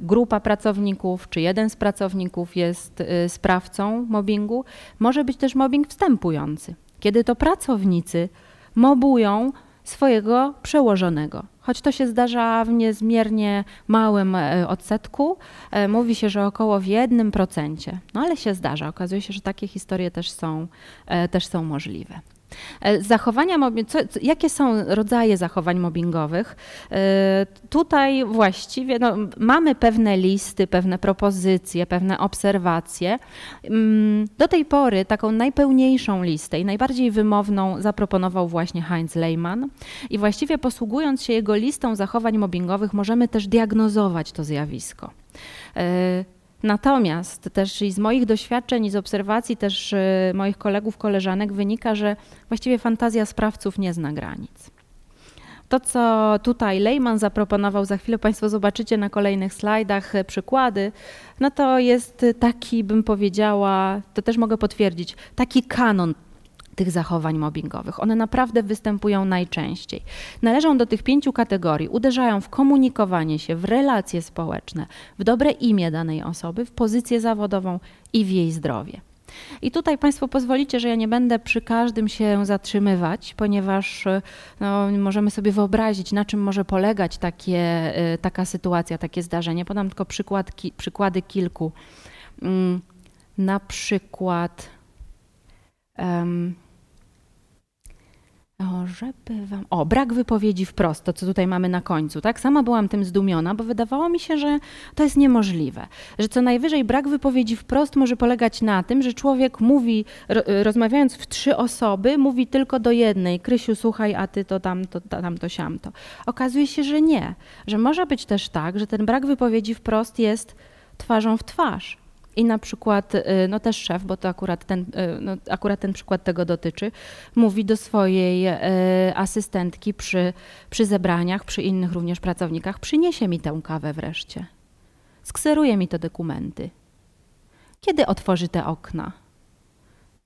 A: grupa pracowników, czy jeden z pracowników jest y, sprawcą mobbingu. Może być też mobbing wstępujący, kiedy to pracownicy mobują swojego przełożonego. Choć to się zdarza w niezmiernie małym e, odsetku, e, mówi się, że około w jednym procencie. No ale się zdarza. Okazuje się, że takie historie też są, e, też są możliwe. E, zachowania, co, jakie są rodzaje zachowań mobbingowych? E, tutaj właściwie no, mamy pewne listy, pewne propozycje, pewne obserwacje. Mm, do tej pory taką najpełniejszą listę i najbardziej wymowną zaproponował właśnie Heinz Lehmann i właściwie posługując się jego listą zachowań mobbingowych możemy też diagnozować to zjawisko. Natomiast też i z moich doświadczeń i z obserwacji też y, moich kolegów, koleżanek wynika, że właściwie fantazja sprawców nie zna granic. to, co tutaj Lejman zaproponował, za chwilę Państwo zobaczycie na kolejnych slajdach e, przykłady, no to jest taki, bym powiedziała, to też mogę potwierdzić, taki kanon tych zachowań mobbingowych. One naprawdę występują najczęściej. Należą do tych pięciu kategorii. Uderzają w komunikowanie się, w relacje społeczne, w dobre imię danej osoby, w pozycję zawodową i w jej zdrowie. I tutaj Państwo pozwolicie, że ja nie będę przy każdym się zatrzymywać, ponieważ no, możemy sobie wyobrazić, na czym może polegać takie, y, taka sytuacja, takie zdarzenie. Podam tylko przykład, ki, przykłady kilku. Mm, na przykład. Um, o, żeby wam. O, brak wypowiedzi wprost, to co tutaj mamy na końcu, tak? Sama byłam tym zdumiona, bo wydawało mi się, że to jest niemożliwe. Że co najwyżej brak wypowiedzi wprost może polegać na tym, że człowiek mówi, rozmawiając w trzy osoby, mówi tylko do jednej. Krysiu, słuchaj, a ty to tam, to tam, to siam to. Okazuje się, że nie. Że może być też tak, że ten brak wypowiedzi wprost jest twarzą w twarz i na przykład, y, no też szef, bo to akurat ten, y, no akurat ten przykład tego dotyczy, mówi do swojej y, asystentki przy, przy zebraniach, przy innych również pracownikach, przyniesie mi tę kawę wreszcie. Skseruje mi te dokumenty. Kiedy otworzy te okna?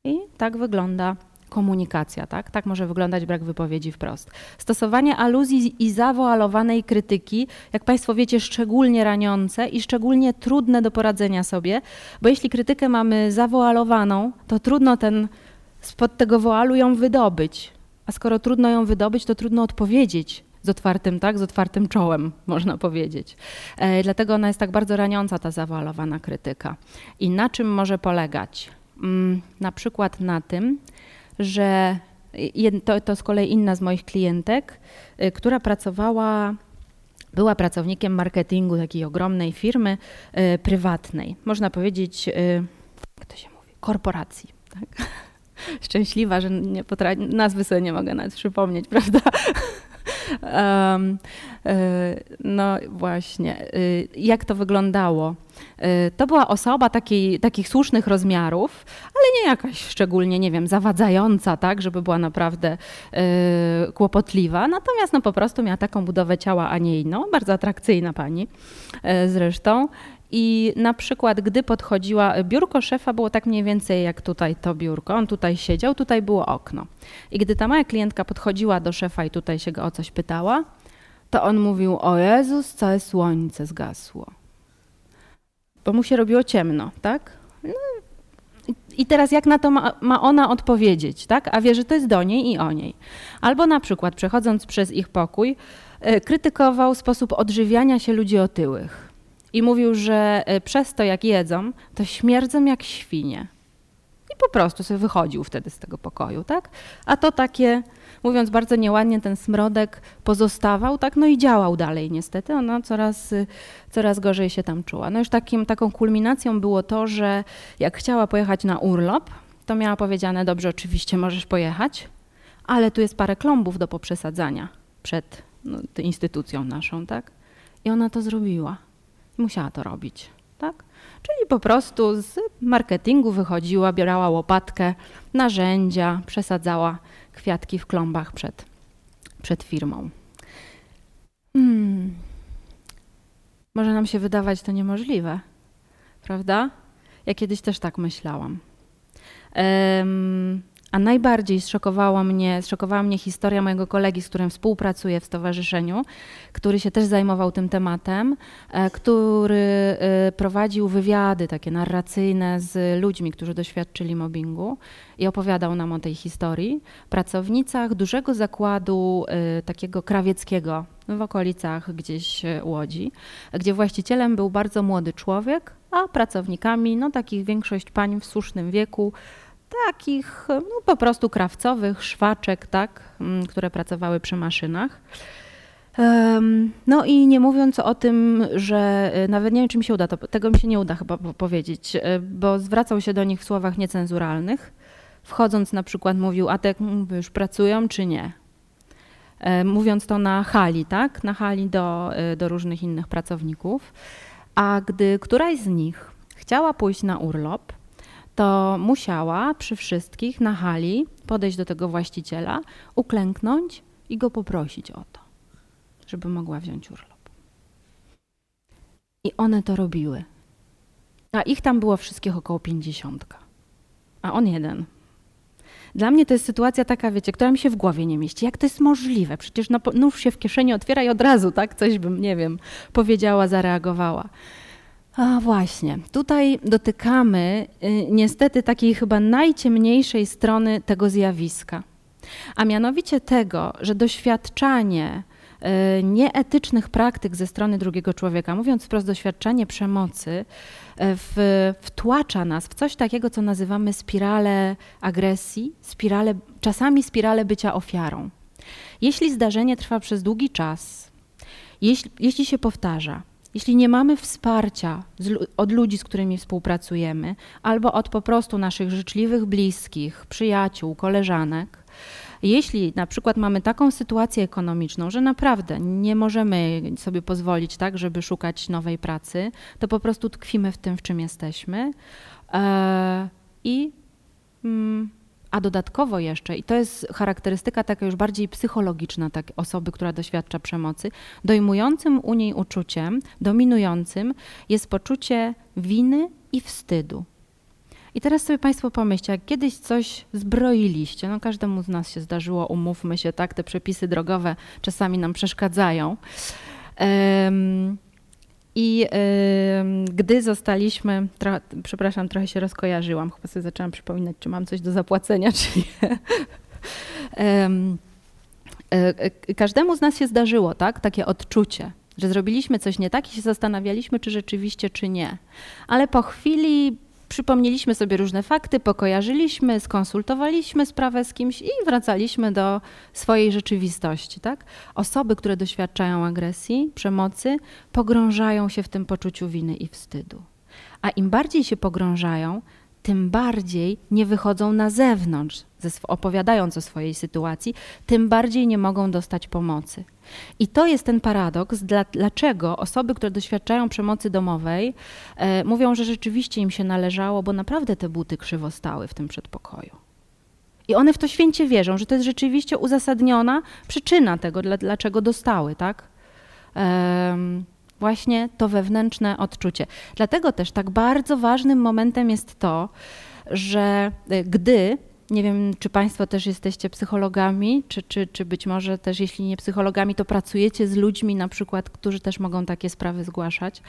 A: I tak wygląda komunikacja, tak? Tak może wyglądać brak wypowiedzi wprost. Stosowanie aluzji i zawoalowanej krytyki, jak Państwo wiecie, szczególnie raniące i szczególnie trudne do poradzenia sobie, bo jeśli krytykę mamy zawoalowaną, to trudno ten spod tego woalu ją wydobyć. A skoro trudno ją wydobyć, to trudno odpowiedzieć z otwartym, tak, z otwartym czołem, można powiedzieć. E, dlatego ona jest tak bardzo raniąca, ta zawoalowana krytyka. I na czym może polegać? Mm, na przykład na tym, że to, to z kolei inna z moich klientek, y, która pracowała była pracownikiem marketingu takiej ogromnej firmy y, prywatnej, można powiedzieć, y, jak to się mówi, korporacji. Tak? Szczęśliwa, że nie potra- nazwy sobie nie mogę nawet przypomnieć, prawda? Um, no właśnie, jak to wyglądało? To była osoba takiej, takich słusznych rozmiarów, ale nie jakaś szczególnie, nie wiem, zawadzająca, tak, żeby była naprawdę kłopotliwa. Natomiast no, po prostu miała taką budowę ciała, a nie inną. Bardzo atrakcyjna pani zresztą. I na przykład, gdy podchodziła, biurko szefa było tak mniej więcej jak tutaj to biurko. On tutaj siedział, tutaj było okno. I gdy ta moja klientka podchodziła do szefa i tutaj się go o coś pytała, to on mówił: O Jezus, całe słońce zgasło. Bo mu się robiło ciemno, tak? No, i teraz jak na to ma, ma, ona odpowiedzieć, tak? A wie, że to jest do niej i o niej. Albo na przykład przechodząc przez ich pokój, e, krytykował sposób odżywiania się ludzi otyłych i mówił, że e, przez to jak jedzą, to śmierdzą jak świnie. I po prostu sobie wychodził wtedy z tego pokoju, tak? A to takie, mówiąc bardzo nieładnie, ten smrodek pozostawał, tak? No i działał dalej niestety. Ona coraz, y, coraz gorzej się tam czuła. No już takim, taką kulminacją było to, że jak chciała pojechać na urlop, to miała powiedziane, dobrze, oczywiście możesz pojechać, ale tu jest parę klombów do poprzesadzania przed no, instytucją naszą, tak? I ona to zrobiła musiała to robić. Tak? Czyli po prostu z marketingu wychodziła, bierała łopatkę, narzędzia, przesadzała kwiatki w klombach przed, przed firmą. Hmm. Może nam się wydawać to niemożliwe, prawda? Ja kiedyś też tak myślałam. A najbardziej zszokowała mnie, zszokowała mnie historia mojego kolegi, z którym współpracuję w stowarzyszeniu, który się też zajmował tym tematem, e, który e, prowadził wywiady takie narracyjne z ludźmi, którzy doświadczyli mobbingu i opowiadał nam o tej historii. Pracownicach dużego zakładu e, takiego krawieckiego w okolicach gdzieś Łodzi, gdzie właścicielem był bardzo młody człowiek, a pracownikami, no takich większość pań w słusznym wieku, takich no, po prostu krawcowych, szwaczek, tak, mm, które pracowały przy maszynach. No i nie mówiąc o tym, że y, nawet nie wiem, czy mi się uda, to, tego mi się nie uda chyba powiedzieć, y, bo zwracał się do nich w słowach niecenzuralnych. Wchodząc na przykład mówił, a te już pracują czy nie? E, mówiąc to na hali, tak? Na hali do, y, do różnych innych pracowników. A gdy któraś z nich chciała pójść na urlop, to musiała przy wszystkich na hali podejść do tego właściciela, uklęknąć i go poprosić o to. żeby mogła wziąć urlop. I one to robiły. A ich tam było wszystkich około pięćdziesiątka. A on jeden. Dla mnie to jest sytuacja taka, wiecie, która mi się w głowie nie mieści. Jak to jest możliwe? Przecież no, nóż się w kieszeni otwiera i od razu, tak? Coś bym, nie wiem, powiedziała, zareagowała. A właśnie, tutaj dotykamy y, niestety takiej chyba najciemniejszej strony tego zjawiska. A mianowicie tego, że doświadczanie y, nieetycznych praktyk ze strony drugiego człowieka, mówiąc wprost, doświadczanie przemocy, y, w, wtłacza nas w coś takiego, co nazywamy spirale agresji, spirale, czasami spirale bycia ofiarą. Jeśli zdarzenie trwa przez długi czas, jeśli, jeśli się powtarza, jeśli nie mamy wsparcia z, od ludzi, z którymi współpracujemy, albo od po prostu naszych życzliwych bliskich, przyjaciół, koleżanek, jeśli na przykład mamy taką sytuację ekonomiczną, że naprawdę nie możemy sobie pozwolić tak, żeby szukać nowej pracy, to po prostu tkwimy w tym, w czym jesteśmy. E, I mm, a dodatkowo jeszcze, i to jest charakterystyka taka już bardziej psychologiczna tak, osoby, która doświadcza przemocy, dojmującym u niej uczuciem, dominującym jest poczucie winy i wstydu. I teraz sobie Państwo pomyślcie, jak kiedyś coś zbroiliście, no każdemu z nas się zdarzyło, umówmy się, tak, te przepisy drogowe czasami nam przeszkadzają. I gdy zostaliśmy, przepraszam, trochę się rozkojarzyłam, chyba sobie zaczęłam przypominać, czy mam coś do zapłacenia, czy nie. E, e, każdemu z nas się zdarzyło, tak, takie odczucie, że zrobiliśmy coś nie tak i się zastanawialiśmy, czy rzeczywiście, czy nie. Ale po chwili przypomnieliśmy sobie różne fakty, pokojarzyliśmy, skonsultowaliśmy sprawę z kimś i wracaliśmy do swojej rzeczywistości. Tak? Osoby, które doświadczają agresji, przemocy, pogrążają się w tym poczuciu winy i wstydu. A im bardziej się pogrążają, tym bardziej nie wychodzą na zewnątrz, opowiadając o swojej sytuacji, tym bardziej nie mogą dostać pomocy. I to jest ten paradoks, dlaczego osoby, które doświadczają przemocy domowej, e, mówią, że rzeczywiście im się należało, bo naprawdę te buty krzywo stały w tym przedpokoju. I one w to święcie wierzą, że to jest rzeczywiście uzasadniona przyczyna tego, dlaczego dostały, tak? Właśnie to wewnętrzne odczucie. Dlatego też tak bardzo ważnym momentem jest to, że e, gdy nie wiem, czy Państwo też jesteście psychologami, czy, czy, czy być może też, jeśli nie psychologami, to pracujecie z ludźmi, na przykład, którzy też mogą takie sprawy zgłaszać.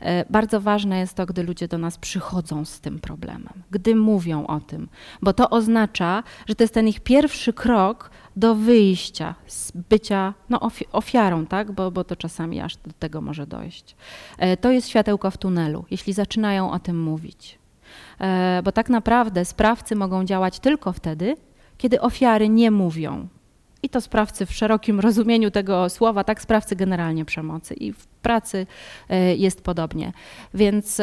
A: E, bardzo ważne jest to, gdy ludzie do nas przychodzą z tym problemem, gdy mówią o tym, bo to oznacza, że to jest ten ich pierwszy krok do wyjścia z bycia no, ofiarą, tak? bo, bo to czasami aż do tego może dojść. E, to jest światełko w tunelu, jeśli zaczynają o tym mówić. E, bo tak naprawdę sprawcy mogą działać tylko wtedy, kiedy ofiary nie mówią. I to sprawcy w szerokim rozumieniu tego słowa, tak sprawcy generalnie przemocy. I w pracy e, jest podobnie. Więc,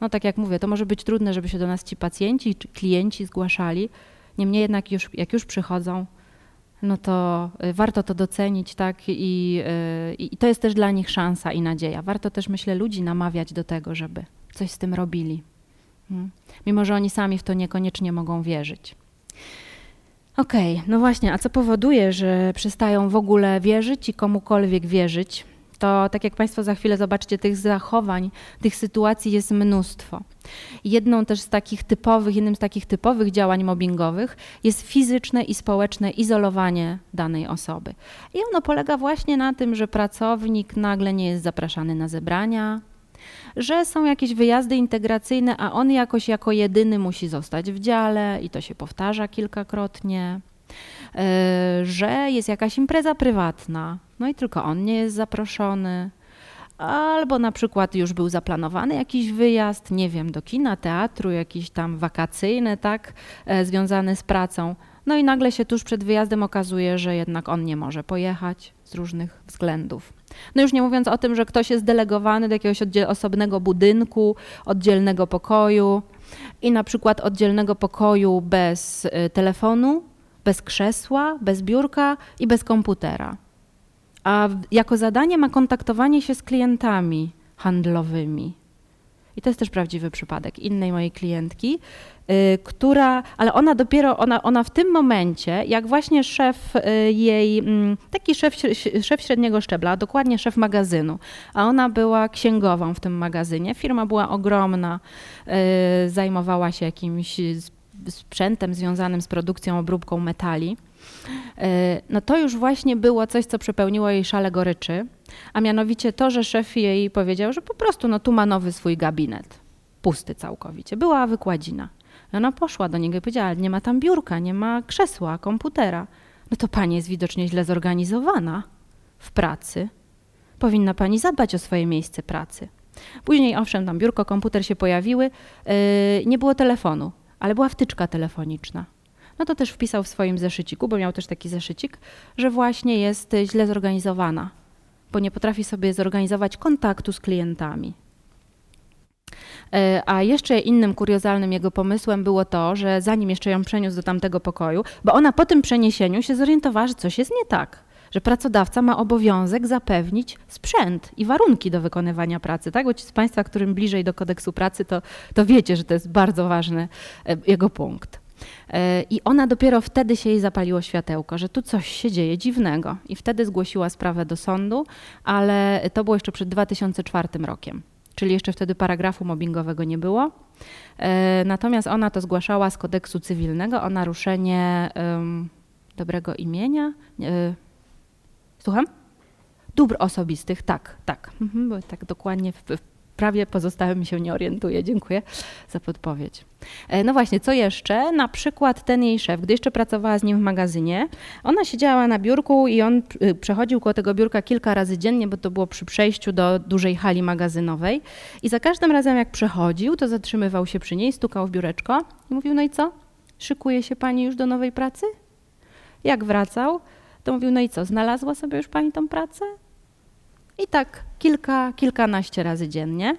A: no tak jak mówię, to może być trudne, żeby się do nas ci pacjenci czy klienci zgłaszali. Niemniej jednak, już, jak już przychodzą, no to warto to docenić, tak? I, I to jest też dla nich szansa i nadzieja. Warto też, myślę, ludzi namawiać do tego, żeby coś z tym robili. Hmm. Mimo, że oni sami w to niekoniecznie mogą wierzyć. Okej, okay, no właśnie, a co powoduje, że przestają w ogóle wierzyć i komukolwiek wierzyć? To tak jak Państwo za chwilę zobaczycie, tych zachowań, tych sytuacji jest mnóstwo. Jedną też z takich typowych, jednym z takich typowych działań mobbingowych jest fizyczne i społeczne izolowanie danej osoby. I ono polega właśnie na tym, że pracownik nagle nie jest zapraszany na zebrania, że są jakieś wyjazdy integracyjne, a on jakoś jako jedyny musi zostać w dziale i to się powtarza kilkakrotnie, że jest jakaś impreza prywatna, no i tylko on nie jest zaproszony. Albo na przykład już był zaplanowany jakiś wyjazd, nie wiem, do kina, teatru, jakiś tam wakacyjny, tak, e, związany z pracą. No i nagle się tuż przed wyjazdem okazuje, że jednak on nie może pojechać z różnych względów. No już nie mówiąc o tym, że ktoś jest delegowany do jakiegoś osobnego budynku, oddzielnego pokoju i na przykład oddzielnego pokoju bez y, telefonu, bez krzesła, bez biurka i bez komputera. A jako zadanie ma kontaktowanie się z klientami handlowymi. I to jest też prawdziwy przypadek innej mojej klientki, y, która, ale ona dopiero, ona, ona w tym momencie, jak właśnie szef y, jej, mm, taki szef, szef średniego szczebla, dokładnie szef magazynu, a ona była księgową w tym magazynie, firma była ogromna, y, zajmowała się jakimś sprzętem związanym z produkcją, obróbką metali. No to już właśnie było coś, co przepełniło jej szale goryczy, a mianowicie to, że szef jej powiedział, że po prostu no tu ma nowy swój gabinet, pusty całkowicie. Była wykładzina. I ona poszła do niego i powiedziała, nie ma tam biurka, nie ma krzesła, komputera. No to pani jest widocznie źle zorganizowana w pracy. Powinna pani zadbać o swoje miejsce pracy. Później, owszem, tam biurko, komputer się pojawiły, yy, nie było telefonu, ale była wtyczka telefoniczna. No to też wpisał w swoim zeszyciku, bo miał też taki zeszycik, że właśnie jest źle zorganizowana, bo nie potrafi sobie zorganizować kontaktu z klientami. E, a jeszcze innym kuriozalnym jego pomysłem było to, że zanim jeszcze ją przeniósł do tamtego pokoju, bo ona po tym przeniesieniu się zorientowała, że coś jest nie tak, że pracodawca ma obowiązek zapewnić sprzęt i warunki do wykonywania pracy. Tak? Bo ci z Państwa, którym bliżej do kodeksu pracy, to, to wiecie, że to jest bardzo ważny e, jego punkt. E, I ona dopiero wtedy się jej zapaliło światełko, że tu coś się dzieje dziwnego. I wtedy zgłosiła sprawę do sądu, ale to było jeszcze przed 2004 rokiem. Czyli jeszcze wtedy paragrafu mobbingowego nie było. E, natomiast ona to zgłaszała z kodeksu cywilnego o naruszenie um, dobrego imienia. Słucham? Dóbr osobistych, tak, tak. Mhm, bo tak dokładnie w, w prawie pozostałym się nie orientuję. Dziękuję za podpowiedź. E, no właśnie, co jeszcze? Na przykład ten jej szef, gdy jeszcze pracowała z nim w magazynie, ona siedziała na biurku i on y, przechodził koło tego biurka kilka razy dziennie, bo to było przy przejściu do dużej hali magazynowej. I za każdym razem, jak przechodził, to zatrzymywał się przy niej, stukał w biureczko i mówił: No i co? Szykuje się pani już do nowej pracy? Jak wracał, to mówił: No i co? Znalazła sobie już pani tą pracę? I tak kilka, kilkanaście razy dziennie.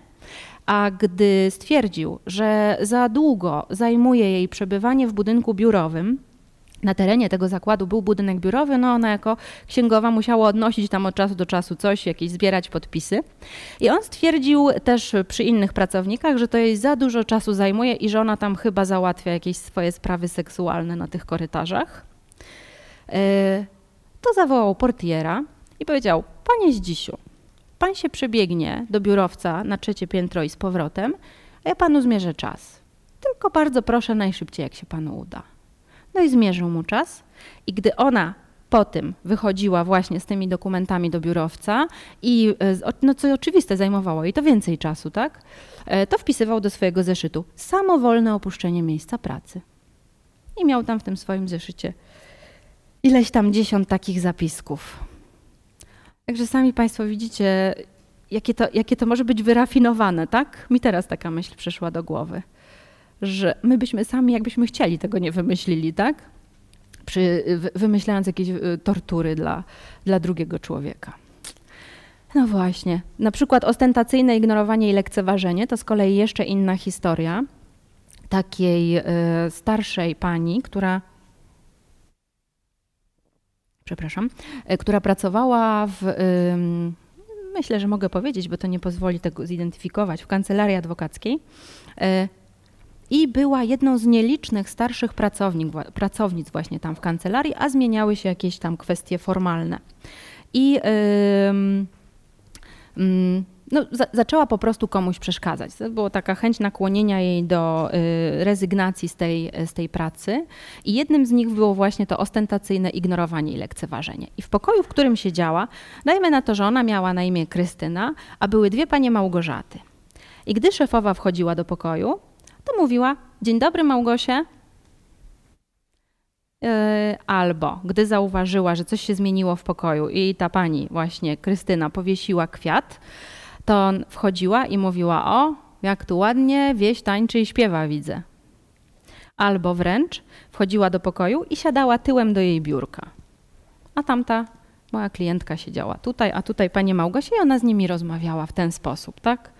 A: A gdy stwierdził, że za długo zajmuje jej przebywanie w budynku biurowym, na terenie tego zakładu był budynek biurowy, no ona jako księgowa musiała odnosić tam od czasu do czasu coś, jakieś zbierać podpisy. I on stwierdził też przy innych pracownikach, że to jej za dużo czasu zajmuje i że ona tam chyba załatwia jakieś swoje sprawy seksualne na tych korytarzach. To zawołał portiera i powiedział: Panie Zdzisiu, Pan się przebiegnie do biurowca na trzecie piętro i z powrotem, a ja panu zmierzę czas. Tylko bardzo proszę najszybciej, jak się panu uda. No i zmierzył mu czas i gdy ona po tym wychodziła właśnie z tymi dokumentami do biurowca i e, no co oczywiste zajmowało jej to więcej czasu, tak? E, to wpisywał do swojego zeszytu samowolne opuszczenie miejsca pracy. I miał tam w tym swoim zeszycie ileś tam dziesiąt takich zapisków. Także sami Państwo widzicie, jakie to, jakie to może być wyrafinowane, tak? Mi teraz taka myśl przyszła do głowy, że my byśmy sami, jakbyśmy chcieli, tego nie wymyślili, tak? Przy, wymyślając jakieś y, tortury dla, dla drugiego człowieka. No właśnie. Na przykład ostentacyjne ignorowanie i lekceważenie to z kolei jeszcze inna historia takiej y, starszej pani, która przepraszam, e, która pracowała w, myślę, że mogę powiedzieć, bo to nie pozwoli tego zidentyfikować, w kancelarii adwokackiej e, i była jedną z nielicznych starszych pracownik, pracownic właśnie tam w kancelarii, a zmieniały się jakieś tam kwestie formalne. I yy, yy, no, za, zaczęła po prostu komuś przeszkadzać. To była taka chęć nakłonienia jej do y, rezygnacji z tej, z tej pracy i jednym z nich było właśnie to ostentacyjne ignorowanie i lekceważenie. I w pokoju, w którym siedziała, dajmy na to, że ona miała na imię Krystyna, a były dwie panie Małgorzaty. I gdy szefowa wchodziła do pokoju, to mówiła: Dzień dobry, Małgosie. Yy, albo gdy zauważyła, że coś się zmieniło w pokoju i ta pani, właśnie Krystyna, powiesiła kwiat, to wchodziła i mówiła: O, jak tu ładnie wieś tańczy i śpiewa, widzę. Albo wręcz wchodziła do pokoju i siadała tyłem do jej biurka. A tamta moja klientka siedziała tutaj, a tutaj pani Małgosia i ona z nimi rozmawiała w ten sposób, tak?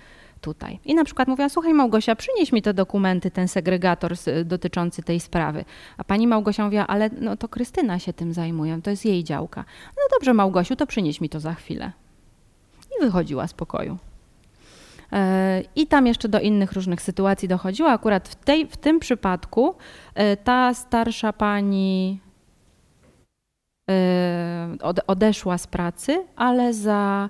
A: Tutaj. I na przykład mówiła, słuchaj Małgosia, przynieś mi te dokumenty, ten segregator dotyczący tej sprawy. A pani Małgosia mówiła, ale no to Krystyna się tym zajmuje, to jest jej działka. No dobrze Małgosiu, to przynieś mi to za chwilę wychodziła z pokoju. I tam jeszcze do innych różnych sytuacji dochodziło. Akurat w, tej, w tym przypadku ta starsza pani odeszła z pracy, ale za,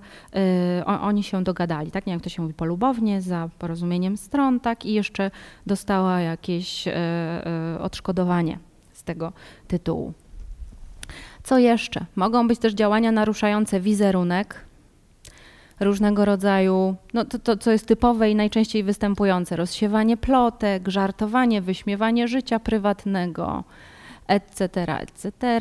A: oni się dogadali, tak? Nie jak to się mówi, polubownie, za porozumieniem stron, tak? I jeszcze dostała jakieś odszkodowanie z tego tytułu. Co jeszcze? Mogą być też działania naruszające wizerunek, różnego rodzaju, no to, to co jest typowe i najczęściej występujące, rozsiewanie plotek, żartowanie, wyśmiewanie życia prywatnego, etc., etc.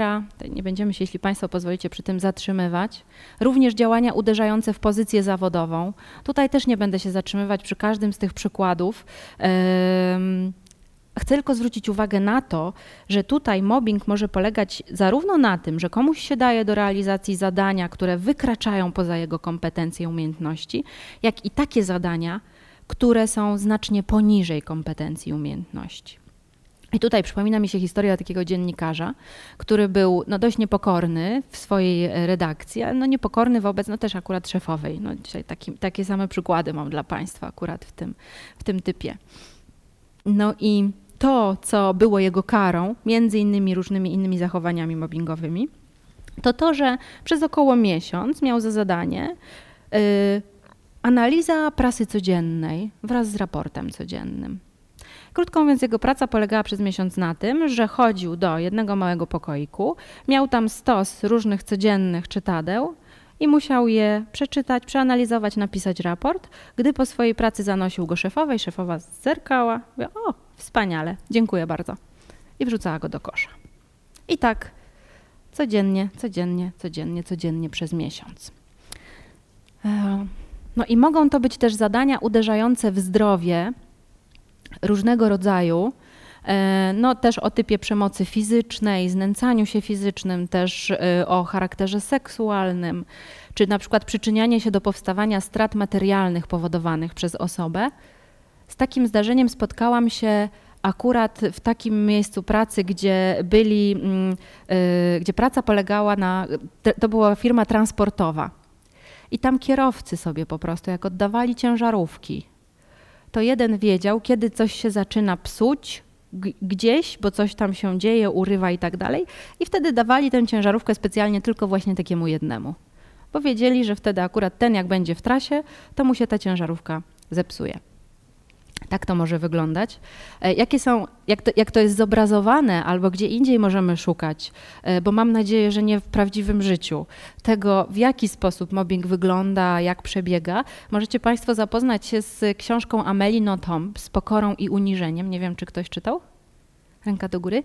A: Nie będziemy się, jeśli Państwo pozwolicie, przy tym zatrzymywać. Również działania uderzające w pozycję zawodową. Tutaj też nie będę się zatrzymywać przy każdym z tych przykładów. Chcę tylko zwrócić uwagę na to, że tutaj mobbing może polegać zarówno na tym, że komuś się daje do realizacji zadania, które wykraczają poza jego kompetencje i umiejętności, jak i takie zadania, które są znacznie poniżej kompetencji i umiejętności. I tutaj przypomina mi się historia takiego dziennikarza, który był no, dość niepokorny w swojej redakcji, ale no, niepokorny wobec no, też akurat szefowej. No, dzisiaj taki, takie same przykłady mam dla Państwa akurat w tym, w tym typie. No i to, co było jego karą, między innymi różnymi innymi zachowaniami mobbingowymi, to to, że przez około miesiąc miał za zadanie yy, analiza prasy codziennej wraz z raportem codziennym. Krótko mówiąc, jego praca polegała przez miesiąc na tym, że chodził do jednego małego pokoiku, miał tam stos różnych codziennych czytadeł i musiał je przeczytać, przeanalizować, napisać raport. Gdy po swojej pracy zanosił go szefowej, szefowa zerkała, mówiła, o, wspaniale, dziękuję bardzo. I wrzucała go do kosza. I tak codziennie, codziennie, codziennie, codziennie przez miesiąc. E, no i mogą to być też zadania uderzające w zdrowie różnego rodzaju, e, no też o typie przemocy fizycznej, znęcaniu się fizycznym, też e, o charakterze seksualnym, czy na przykład przyczynianie się do powstawania strat materialnych powodowanych przez osobę. Z takim zdarzeniem spotkałam się akurat w takim miejscu pracy, gdzie byli, mm, e, gdzie praca polegała na, to była firma transportowa. I tam kierowcy sobie po prostu, jak oddawali ciężarówki, to jeden wiedział, kiedy coś się zaczyna psuć gdzieś, bo coś tam się dzieje, urywa i tak dalej. I wtedy dawali tę ciężarówkę specjalnie tylko właśnie takiemu jednemu. Bo wiedzieli, że wtedy akurat ten, jak będzie w trasie, to mu się ta ciężarówka zepsuje. Tak to może wyglądać. E, jakie są, jak, to, jak to jest zobrazowane, albo gdzie indziej możemy szukać, e, bo mam nadzieję, że nie w prawdziwym życiu, tego w jaki sposób mobbing wygląda, jak przebiega, możecie Państwo zapoznać się z książką Amelie Nothomb z pokorą i uniżeniem. Nie wiem, czy ktoś czytał? Ręka do góry?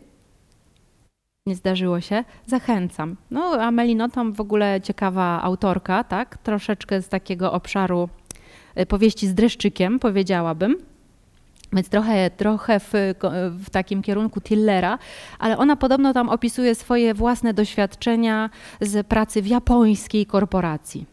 A: Nie zdarzyło się? Zachęcam. No, Amelie Nothomb w ogóle ciekawa autorka, tak? Troszeczkę z takiego obszaru e, powieści z dreszczykiem, powiedziałabym. Więc trochę, trochę w, w, takim kierunku Tillera, ale ona podobno tam opisuje swoje własne doświadczenia z pracy w japońskiej korporacji.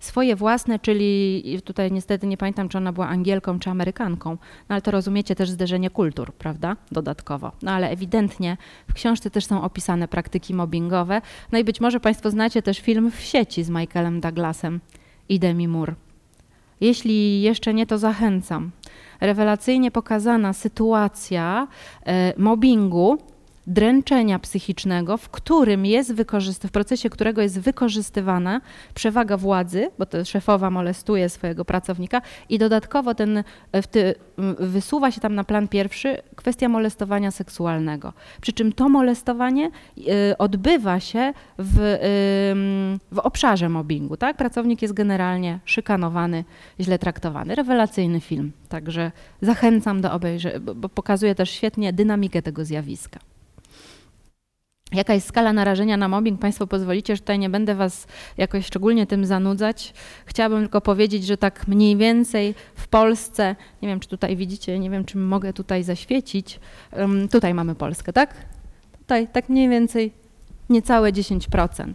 A: Swoje własne, czyli tutaj niestety nie pamiętam, czy ona była Angielką czy Amerykanką, no ale to rozumiecie też zderzenie kultur, prawda? Dodatkowo. No ale ewidentnie w książce też są opisane praktyki mobbingowe. No i być może Państwo znacie też film w sieci z Michaelem Douglasem i Demi Moore. Jeśli jeszcze nie, to zachęcam rewelacyjnie pokazana sytuacja e, mobbingu, dręczenia psychicznego, w którym jest wykorzyst- w procesie którego jest wykorzystywana przewaga władzy, bo to szefowa molestuje swojego pracownika i dodatkowo ten, ty, wysuwa się tam na plan pierwszy kwestia molestowania seksualnego. Przy czym to molestowanie y, odbywa się w, w obszarze mobbingu. Tak? Pracownik jest generalnie szykanowany, źle traktowany. Rewelacyjny film, także zachęcam do obejrzenia, bo pokazuje też świetnie dynamikę tego zjawiska. Jaka jest skala narażenia na mobbing? Państwo pozwolicie, że tutaj nie będę Was jakoś szczególnie tym zanudzać. Chciałabym tylko powiedzieć, że tak mniej więcej w Polsce, nie wiem czy tutaj widzicie, nie wiem czy mogę tutaj zaświecić, tutaj mamy Polskę, tak? Tutaj tak mniej więcej niecałe 10%.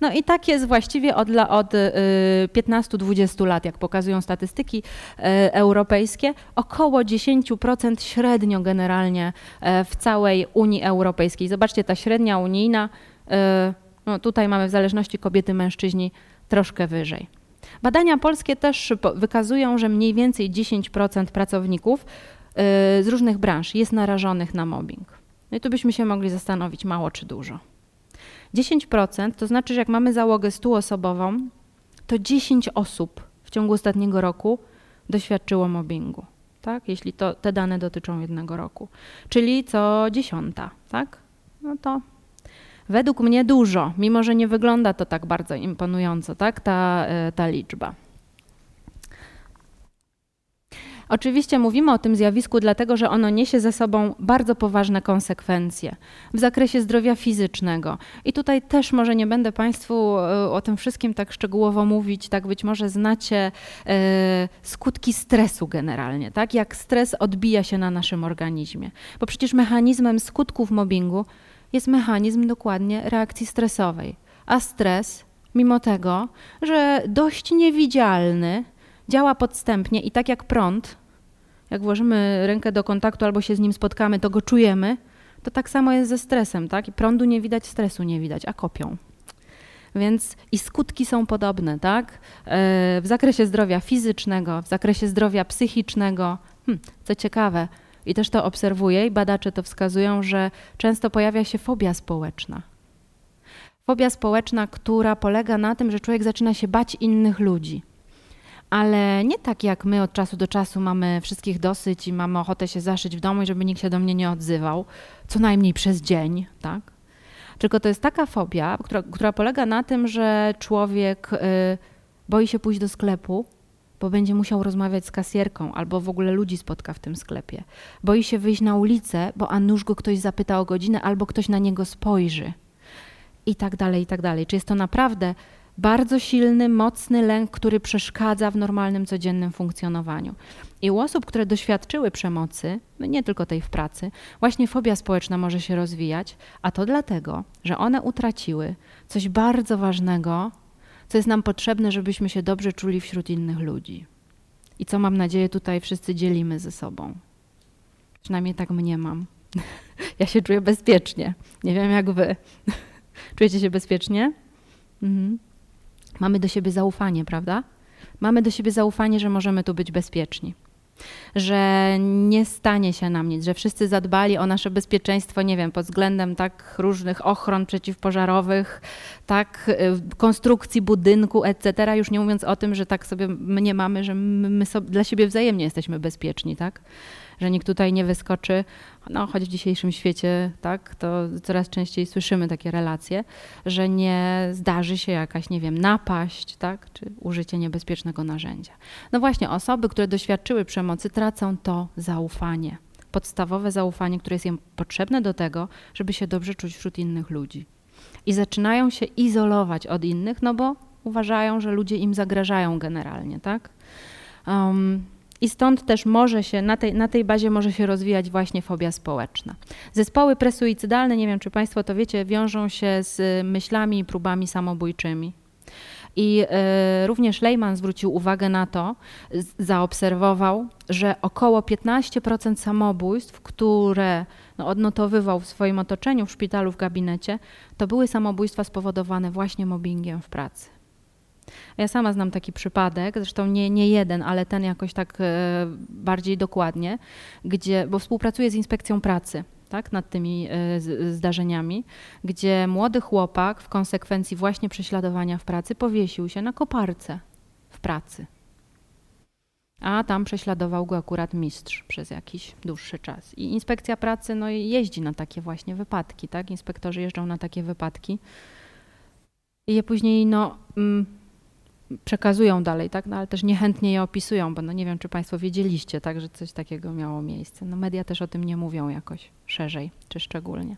A: No i tak jest właściwie od, od 15-20 y, lat, jak pokazują statystyki y, europejskie, około 10% średnio generalnie e, w całej Unii Europejskiej. Zobaczcie, ta średnia unijna, y, no tutaj mamy w zależności kobiety, mężczyźni troszkę wyżej. Badania polskie też wykazują, że mniej więcej 10% pracowników z różnych branż jest narażonych na mobbing. No i tu byśmy się mogli zastanowić, mało czy dużo. 10% to znaczy, że jak mamy załogę stuosobową, to 10 osób w ciągu ostatniego roku doświadczyło mobbingu, tak? jeśli to, te dane dotyczą jednego roku. Czyli co dziesiąta, tak? No to według mnie dużo, mimo że nie wygląda to tak bardzo imponująco, tak? ta, e, ta liczba. Oczywiście mówimy o tym zjawisku dlatego, że ono niesie ze sobą bardzo poważne konsekwencje w zakresie zdrowia fizycznego. I tutaj też może nie będę Państwu e, o tym wszystkim tak szczegółowo mówić, tak być może znacie e, skutki stresu generalnie, tak? Jak stres odbija się na naszym organizmie. Bo przecież mechanizmem skutków mobbingu jest mechanizm dokładnie reakcji stresowej. A stres, mimo tego, że dość niewidzialny, działa podstępnie i tak jak prąd, jak włożymy rękę do kontaktu albo się z nim spotkamy, to go czujemy, to tak samo jest ze stresem, tak? I prądu nie widać, stresu nie widać, a kopią. Więc i skutki są podobne, tak? E, w zakresie zdrowia fizycznego, w zakresie zdrowia psychicznego. Hm, co ciekawe, i też to obserwuję i badacze to wskazują, że często pojawia się fobia społeczna. Fobia społeczna, która polega na tym, że człowiek zaczyna się bać innych ludzi ale nie tak jak my od czasu do czasu mamy wszystkich dosyć i mamy ochotę się zaszyć w domu i żeby nikt się do mnie nie odzywał, co najmniej przez dzień, tak? Tylko to jest taka fobia, która, która polega na tym, że człowiek y, boi się pójść do sklepu, bo będzie musiał rozmawiać z kasjerką albo w ogóle ludzi spotka w tym sklepie. Boi się wyjść na ulicę, bo a nuż go ktoś zapyta o godzinę albo ktoś na niego spojrzy. I tak dalej, i tak dalej. Czy jest to naprawdę bardzo silny, mocny lęk, który przeszkadza w normalnym, codziennym funkcjonowaniu. I u osób, które doświadczyły przemocy, no nie tylko tej w pracy, właśnie fobia społeczna może się rozwijać, a to dlatego, że one utraciły coś bardzo ważnego, co jest nam potrzebne, żebyśmy się dobrze czuli wśród innych ludzi. I co mam nadzieję tutaj wszyscy dzielimy ze sobą. Przynajmniej tak mnie mam. Ja się czuję bezpiecznie. Nie wiem jak wy. Czujecie się bezpiecznie? Mhm. Mamy do siebie zaufanie, prawda? Mamy do siebie zaufanie, że możemy tu być bezpieczni. Że nie stanie się nam nic, że wszyscy zadbali o nasze bezpieczeństwo, nie wiem, pod względem tak różnych ochron przeciwpożarowych, tak y, konstrukcji budynku, etc. Już nie mówiąc o tym, że tak sobie my mamy, że my sobie, dla siebie wzajemnie jesteśmy bezpieczni, tak? Że nikt tutaj nie wyskoczy. No, choć w dzisiejszym świecie, tak, to coraz częściej słyszymy takie relacje, że nie zdarzy się jakaś, nie wiem, napaść, tak, czy użycie niebezpiecznego narzędzia. No właśnie, osoby, które doświadczyły przemocy, tracą to zaufanie. Podstawowe zaufanie, które jest im potrzebne do tego, żeby się dobrze czuć wśród innych ludzi. I zaczynają się izolować od innych, no bo uważają, że ludzie im zagrażają generalnie, tak? Um, i stąd też może się, na tej, na tej bazie może się rozwijać właśnie fobia społeczna. Zespoły presuicydalne, nie wiem czy Państwo to wiecie, wiążą się z myślami i próbami samobójczymi. I y, również Lehman zwrócił uwagę na to, zaobserwował, że około 15% samobójstw, które no, odnotowywał w swoim otoczeniu, w szpitalu, w gabinecie, to były samobójstwa spowodowane właśnie mobbingiem w pracy. Ja sama znam taki przypadek, zresztą nie, nie jeden, ale ten jakoś tak e, bardziej dokładnie, gdzie, bo współpracuję z inspekcją pracy. Tak, nad tymi e, zdarzeniami, gdzie młody chłopak w konsekwencji właśnie prześladowania w pracy powiesił się na koparce w pracy. A tam prześladował go akurat mistrz przez jakiś dłuższy czas. I inspekcja pracy no, jeździ na takie właśnie wypadki, tak? Inspektorzy jeżdżą na takie wypadki. I je później, no. Przekazują dalej, tak? No, ale też niechętnie je opisują, bo no nie wiem, czy Państwo wiedzieliście, tak, że coś takiego miało miejsce. No, media też o tym nie mówią jakoś szerzej czy szczególnie.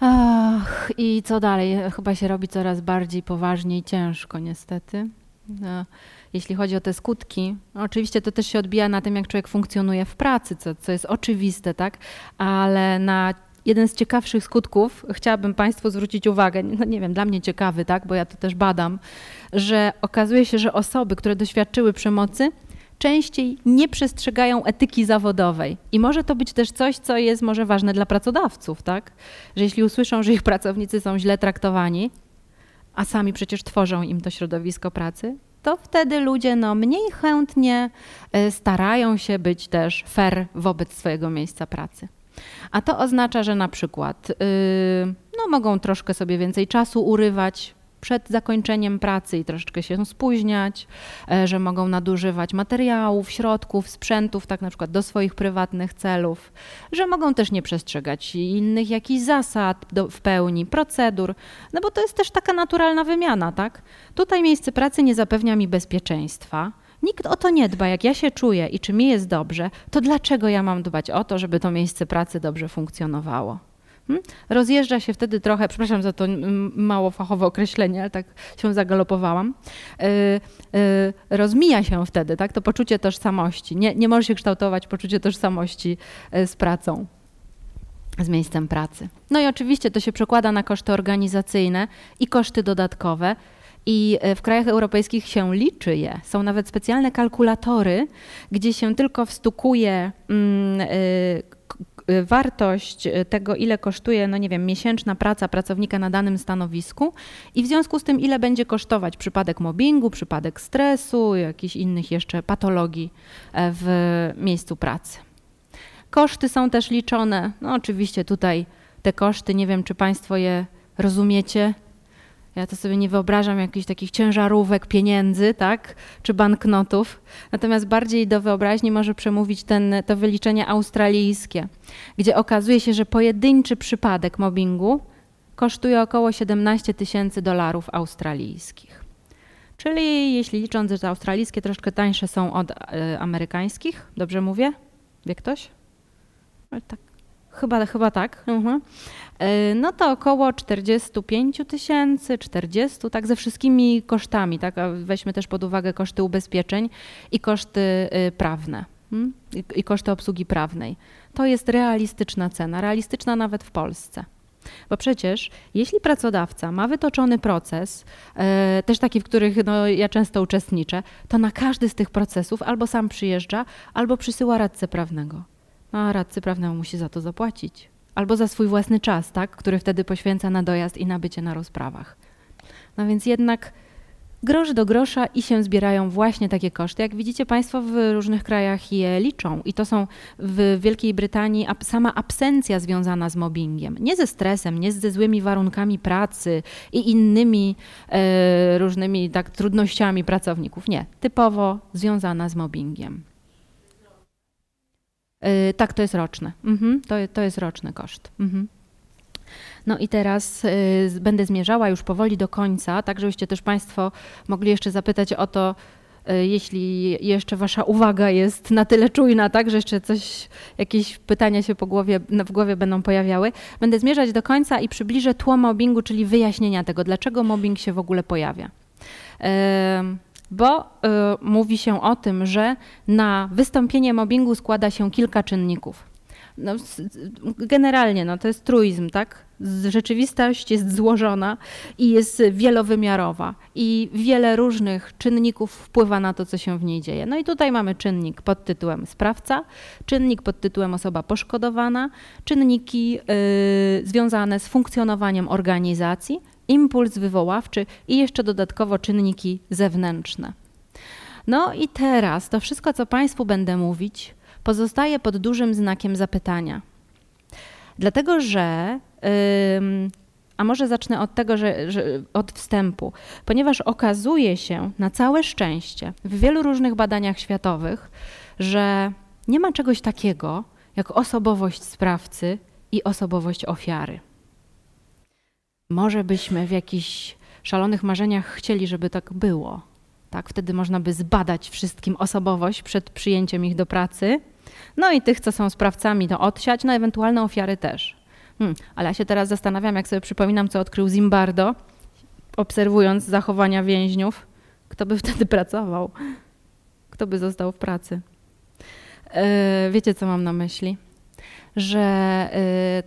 A: Ach, I co dalej? Chyba się robi coraz bardziej poważnie i ciężko, niestety. No, jeśli chodzi o te skutki, no oczywiście to też się odbija na tym, jak człowiek funkcjonuje w pracy, co, co jest oczywiste, tak? Ale na jeden z ciekawszych skutków, chciałabym Państwu zwrócić uwagę, no nie wiem, dla mnie ciekawy, tak, bo ja to też badam, że okazuje się, że osoby, które doświadczyły przemocy, częściej nie przestrzegają etyki zawodowej. I może to być też coś, co jest może ważne dla pracodawców, tak? Że jeśli usłyszą, że ich pracownicy są źle traktowani, a sami przecież tworzą im to środowisko pracy, to wtedy ludzie no, mniej chętnie y, starają się być też fair wobec swojego miejsca pracy. A to oznacza, że na przykład yy, no, mogą troszkę sobie więcej czasu urywać przed zakończeniem pracy i troszeczkę się spóźniać, e, że mogą nadużywać materiałów, środków, sprzętów, tak na przykład do swoich prywatnych celów, że mogą też nie przestrzegać innych jakichś zasad do, w pełni, procedur, no bo to jest też taka naturalna wymiana, tak? Tutaj miejsce pracy nie zapewnia mi bezpieczeństwa. Nikt o to nie dba, jak ja się czuję i czy mi jest dobrze, to dlaczego ja mam dbać o to, żeby to miejsce pracy dobrze funkcjonowało? Hmm? Rozjeżdża się wtedy trochę, przepraszam za to mało fachowe określenie, ale tak się zagalopowałam. Yy, yy, rozmija się wtedy, tak? To poczucie tożsamości. Nie, nie może się kształtować poczucie tożsamości yy, z pracą z miejscem pracy. No i oczywiście to się przekłada na koszty organizacyjne i koszty dodatkowe. I w krajach europejskich się liczy je. Są nawet specjalne kalkulatory, gdzie się tylko wstukuje mm, Y, wartość y, tego, ile kosztuje, no nie wiem, miesięczna praca pracownika na danym stanowisku i w związku z tym, ile będzie kosztować przypadek mobbingu, przypadek stresu, jakichś innych jeszcze patologii e, w miejscu pracy. Koszty są też liczone. No oczywiście tutaj te koszty, nie wiem, czy Państwo je rozumiecie, ja to sobie nie wyobrażam jakichś takich ciężarówek pieniędzy, tak, czy banknotów. Natomiast bardziej do wyobraźni może przemówić ten, to wyliczenie australijskie, gdzie okazuje się, że pojedynczy przypadek mobbingu kosztuje około 17 tysięcy dolarów australijskich. Czyli jeśli licząc, że australijskie troszkę tańsze są od y, amerykańskich, dobrze mówię? Wie ktoś? Tak, chyba, chyba tak. -huh. E, no to około 45 tysięcy, 40, tak ze wszystkimi kosztami, tak, weźmy też pod uwagę koszty ubezpieczeń i koszty y, prawne. Hmm? I koszty obsługi prawnej. To jest realistyczna cena, realistyczna nawet w Polsce. Bo przecież, jeśli pracodawca ma wytoczony proces, e, też taki, w których no, ja często uczestniczę, to na każdy z tych procesów albo sam przyjeżdża, albo przysyła radcę prawnego. A radcy prawnemu musi za to zapłacić albo za swój własny czas, tak, który wtedy poświęca na dojazd i na bycie na rozprawach. No więc jednak grosz do grosza i się zbierają właśnie takie koszty. Jak widzicie Państwo w różnych krajach je liczą i to są w Wielkiej Brytanii sama absencja związana z mobbingiem. Nie ze stresem, nie ze złymi warunkami pracy i innymi e, różnymi tak, trudnościami pracowników. Nie, typowo związana z mobbingiem. Yy, tak, to jest roczne. Mhm, to, to jest roczny koszt. Mhm. No i teraz y, będę zmierzała już powoli do końca, tak żebyście też Państwo mogli jeszcze zapytać o to, y, jeśli jeszcze Wasza uwaga jest na tyle czujna, tak, że jeszcze coś, jakieś pytania się po głowie, w głowie będą pojawiały. Będę zmierzać do końca i przybliżę tło mobbingu, czyli wyjaśnienia tego, dlaczego mobbing się w ogóle pojawia. Y, bo y, mówi się o tym, że na wystąpienie mobbingu składa się kilka czynników. No, generalnie no, to jest truizm, tak? Rzeczywistość jest złożona i jest wielowymiarowa i wiele różnych czynników wpływa na to, co się w niej dzieje. No i tutaj mamy czynnik pod tytułem sprawca, czynnik pod tytułem osoba poszkodowana, czynniki yy, związane z funkcjonowaniem organizacji impuls wywoławczy i jeszcze dodatkowo czynniki zewnętrzne. No i teraz to wszystko, co Państwu będę mówić, pozostaje pod dużym znakiem zapytania. Dlatego, że. Yy, a może zacznę od tego, że, że, od wstępu, ponieważ okazuje się na całe szczęście w wielu różnych badaniach światowych, że nie ma czegoś takiego jak osobowość sprawcy i osobowość ofiary. Może byśmy w jakichś szalonych marzeniach chcieli, żeby tak było. Tak, wtedy można by zbadać wszystkim osobowość przed przyjęciem ich do pracy. No i tych, co są sprawcami, to odsiać, no ewentualne ofiary też. Hmm, ale ja się teraz zastanawiam, jak sobie przypominam, co odkrył Zimbardo, obserwując zachowania więźniów. Kto by wtedy pracował? Kto by został w pracy? Yy, wiecie, co mam na myśli? Że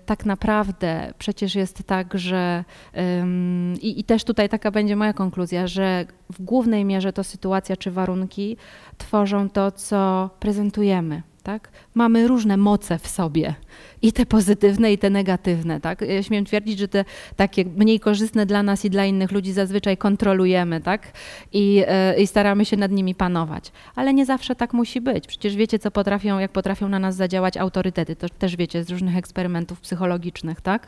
A: y, tak naprawdę przecież jest tak, że i, i też tutaj taka będzie moja konkluzja, że w głównej mierze to sytuacja czy warunki tworzą to, co prezentujemy. Tak? Mamy różne moce w sobie, i te pozytywne, i te negatywne. Tak? Ja śmiem twierdzić, że te takie mniej korzystne dla nas i dla innych ludzi zazwyczaj kontrolujemy tak? I, i staramy się nad nimi panować. Ale nie zawsze tak musi być. Przecież wiecie, co potrafią, jak potrafią na nas zadziałać autorytety. To też wiecie z różnych eksperymentów psychologicznych, tak?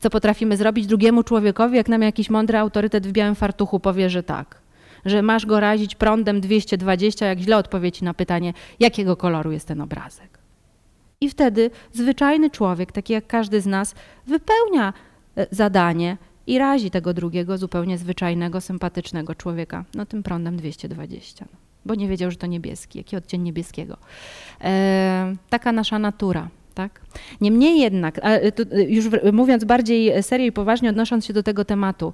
A: Co potrafimy zrobić drugiemu człowiekowi, jak nam jakiś mądry autorytet w białym fartuchu powie, że tak że masz go razić prądem 220, jak źle odpowiedzi na pytanie, jakiego koloru jest ten obrazek. I wtedy zwyczajny człowiek, taki jak każdy z nas, wypełnia e, zadanie i razi tego drugiego, zupełnie zwyczajnego, sympatycznego człowieka, no tym prądem 220. No, bo nie wiedział, że to niebieski, jaki odcień niebieskiego. E, taka nasza natura. Tak? Niemniej jednak, e, już mówiąc bardziej serio i poważnie, odnosząc się do tego tematu,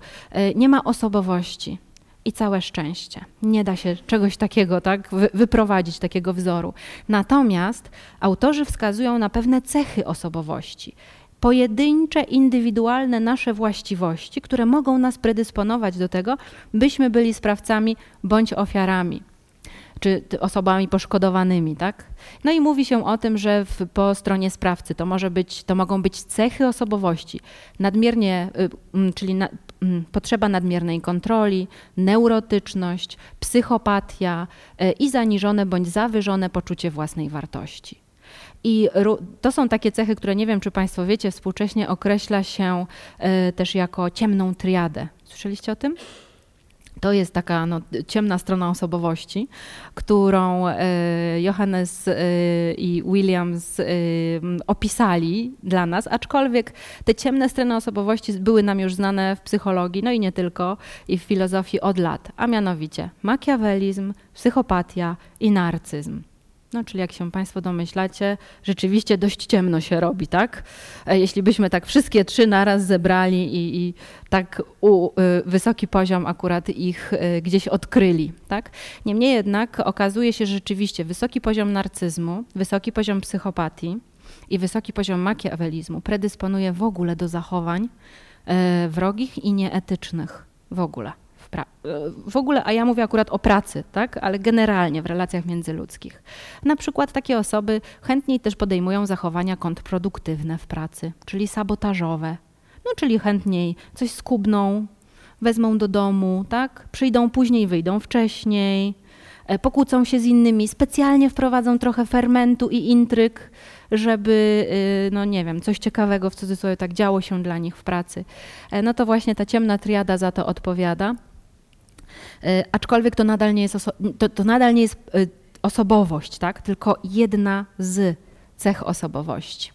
A: nie ma osobowości i całe szczęście. Nie da się czegoś takiego, tak, wyprowadzić takiego wzoru. Natomiast autorzy wskazują na pewne cechy osobowości, pojedyncze, indywidualne nasze właściwości, które mogą nas predysponować do tego, byśmy byli sprawcami bądź ofiarami czy osobami poszkodowanymi, tak? No i mówi się o tym, że w, po stronie sprawcy to może być, to mogą być cechy osobowości, nadmiernie, y, czyli na, potrzeba nadmiernej kontroli, neurotyczność, psychopatia y, i zaniżone bądź zawyżone poczucie własnej wartości. I to są takie cechy, które nie wiem, czy Państwo wiecie, współcześnie określa się y, też jako ciemną triadę. Słyszeliście o tym? To jest taka no, ciemna strona osobowości, którą e, Johannes e, i Williams e, opisali dla nas, aczkolwiek te ciemne strony osobowości były nam już znane w psychologii, no i nie tylko, i w filozofii od lat, a mianowicie makiawelizm, psychopatia i narcyzm. No, czyli jak się Państwo domyślacie, rzeczywiście dość ciemno się robi, tak? E, jeśli byśmy tak wszystkie trzy naraz zebrali i, i tak u, y, wysoki poziom akurat ich y, gdzieś odkryli, tak? Niemniej jednak okazuje się, że rzeczywiście wysoki poziom narcyzmu, wysoki poziom psychopatii i wysoki poziom makiawelizmu predysponuje w ogóle do zachowań y, wrogich i nieetycznych w ogóle w ogóle, a ja mówię akurat o pracy, tak? ale generalnie w relacjach międzyludzkich. Na przykład takie osoby chętniej też podejmują zachowania kontrproduktywne w pracy, czyli sabotażowe. No, czyli chętniej coś skubną, wezmą do domu, tak? Przyjdą później, wyjdą wcześniej, e, pokłócą się z innymi, specjalnie wprowadzą trochę fermentu i intryg, żeby, y, no nie wiem, coś ciekawego w cudzysłowie tak działo się dla nich w pracy. E, no to właśnie ta ciemna triada za to odpowiada. E, aczkolwiek to nadal nie jest, to, to nadal nie jest e, osobowość, tak? tylko jedna z cech osobowości.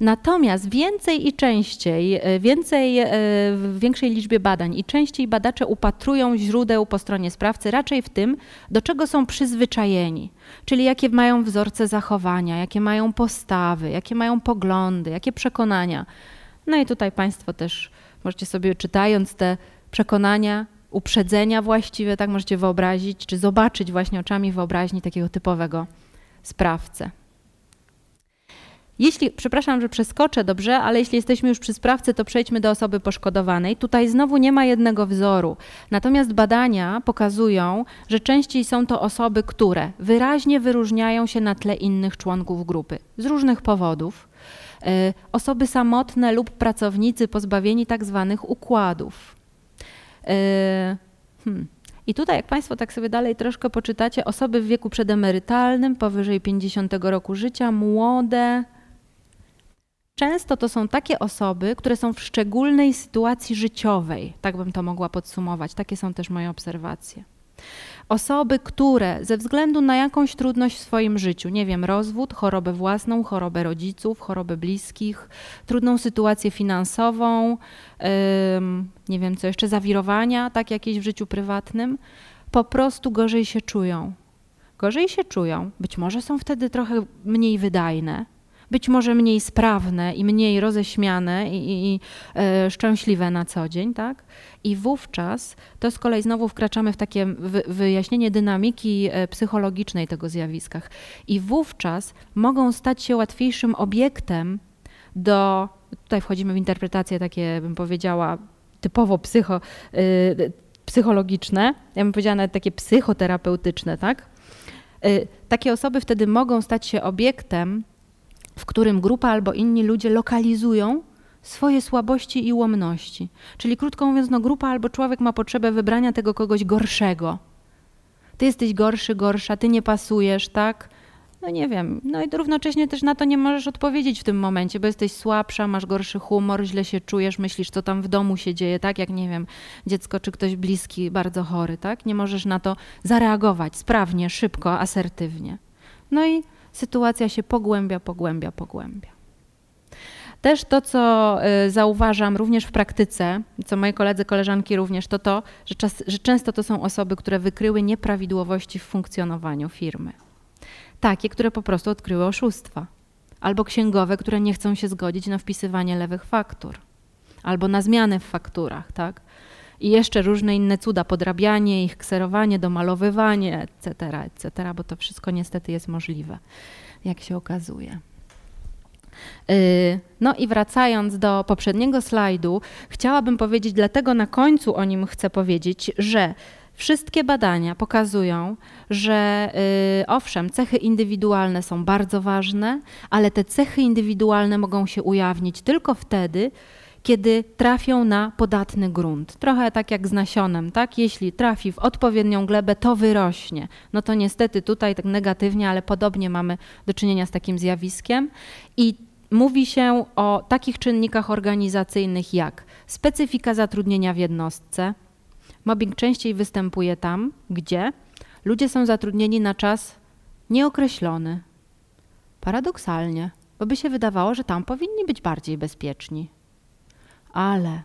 A: Natomiast więcej i częściej, e, więcej, w większej liczbie badań i częściej badacze upatrują źródeł po stronie sprawcy raczej w tym, do czego są przyzwyczajeni, czyli jakie mają wzorce zachowania, jakie mają postawy, jakie mają poglądy, jakie przekonania. No i tutaj Państwo też możecie sobie czytając te przekonania uprzedzenia właściwie, tak możecie wyobrazić, czy zobaczyć właśnie oczami wyobraźni takiego typowego sprawcę. Jeśli, przepraszam, że przeskoczę dobrze, ale jeśli jesteśmy już przy sprawcy, to przejdźmy do osoby poszkodowanej. Tutaj znowu nie ma jednego wzoru. Natomiast badania pokazują, że częściej są to osoby, które wyraźnie wyróżniają się na tle innych członków grupy z różnych powodów. Y, osoby samotne lub pracownicy pozbawieni tak zwanych układów. E, hmm. I tutaj, jak Państwo tak sobie dalej troszkę poczytacie, osoby w wieku przedemerytalnym, powyżej 50 roku życia, młode. Często to są takie osoby, które są w szczególnej sytuacji życiowej, tak bym to mogła podsumować. Takie są też moje obserwacje. Osoby, które ze względu na jakąś trudność w swoim życiu, nie wiem, rozwód, chorobę własną, chorobę rodziców, chorobę bliskich, trudną sytuację finansową, nie wiem co jeszcze, zawirowania, tak jakieś w życiu prywatnym, po prostu gorzej się czują. Gorzej się czują, być może są wtedy trochę mniej wydajne, być może mniej sprawne i mniej roześmiane i, i, i e, szczęśliwe na co dzień, tak? I wówczas to z kolei znowu wkraczamy w takie wyjaśnienie dynamiki e, psychologicznej tego zjawiska. I wówczas mogą stać się łatwiejszym obiektem do, tutaj wchodzimy w interpretacje takie, bym powiedziała, typowo psycho, e, psychologiczne, ja bym powiedziała nawet takie psychoterapeutyczne, tak? Y, takie osoby wtedy mogą stać się obiektem, w którym grupa albo inni ludzie lokalizują swoje słabości i ułomności. Czyli krótko mówiąc, no, grupa albo człowiek ma potrzebę wybrania tego kogoś gorszego. Ty jesteś gorszy, gorsza, ty nie pasujesz, tak? No nie wiem. No i równocześnie też na to nie możesz odpowiedzieć w tym momencie, bo jesteś słabsza, masz gorszy humor, źle się czujesz, myślisz, co tam w domu się dzieje, tak? Jak nie wiem, dziecko czy ktoś bliski, bardzo chory, tak? Nie możesz na to zareagować sprawnie, szybko, asertywnie. No i sytuacja się pogłębia, pogłębia, pogłębia. Też to, co y, zauważam również w praktyce, co moi koledzy, koleżanki również, to to, że, czas, że często to są osoby, które wykryły nieprawidłowości w funkcjonowaniu firmy. Takie, które po prostu odkryły oszustwa. Albo księgowe, które nie chcą się zgodzić na wpisywanie lewych faktur. Albo na zmiany w fakturach, tak? I jeszcze różne inne cuda, podrabianie ich, kserowanie, domalowywanie, etc., etc., bo to wszystko niestety jest możliwe, jak się okazuje. Y, no i wracając do poprzedniego slajdu, chciałabym powiedzieć, dlatego na końcu o nim chcę powiedzieć, że Wszystkie badania pokazują, że y, owszem, cechy indywidualne są bardzo ważne, ale te cechy indywidualne mogą się ujawnić tylko wtedy, kiedy trafią na podatny grunt. Trochę tak jak z nasionem, tak? Jeśli trafi w odpowiednią glebę, to wyrośnie. No to niestety tutaj tak negatywnie, ale podobnie mamy do czynienia z takim zjawiskiem. I mówi się o takich czynnikach organizacyjnych jak specyfika zatrudnienia w jednostce. Mobbing częściej występuje tam, gdzie ludzie są zatrudnieni na czas nieokreślony. Paradoksalnie, bo by się wydawało, że tam powinni być bardziej bezpieczni. Ale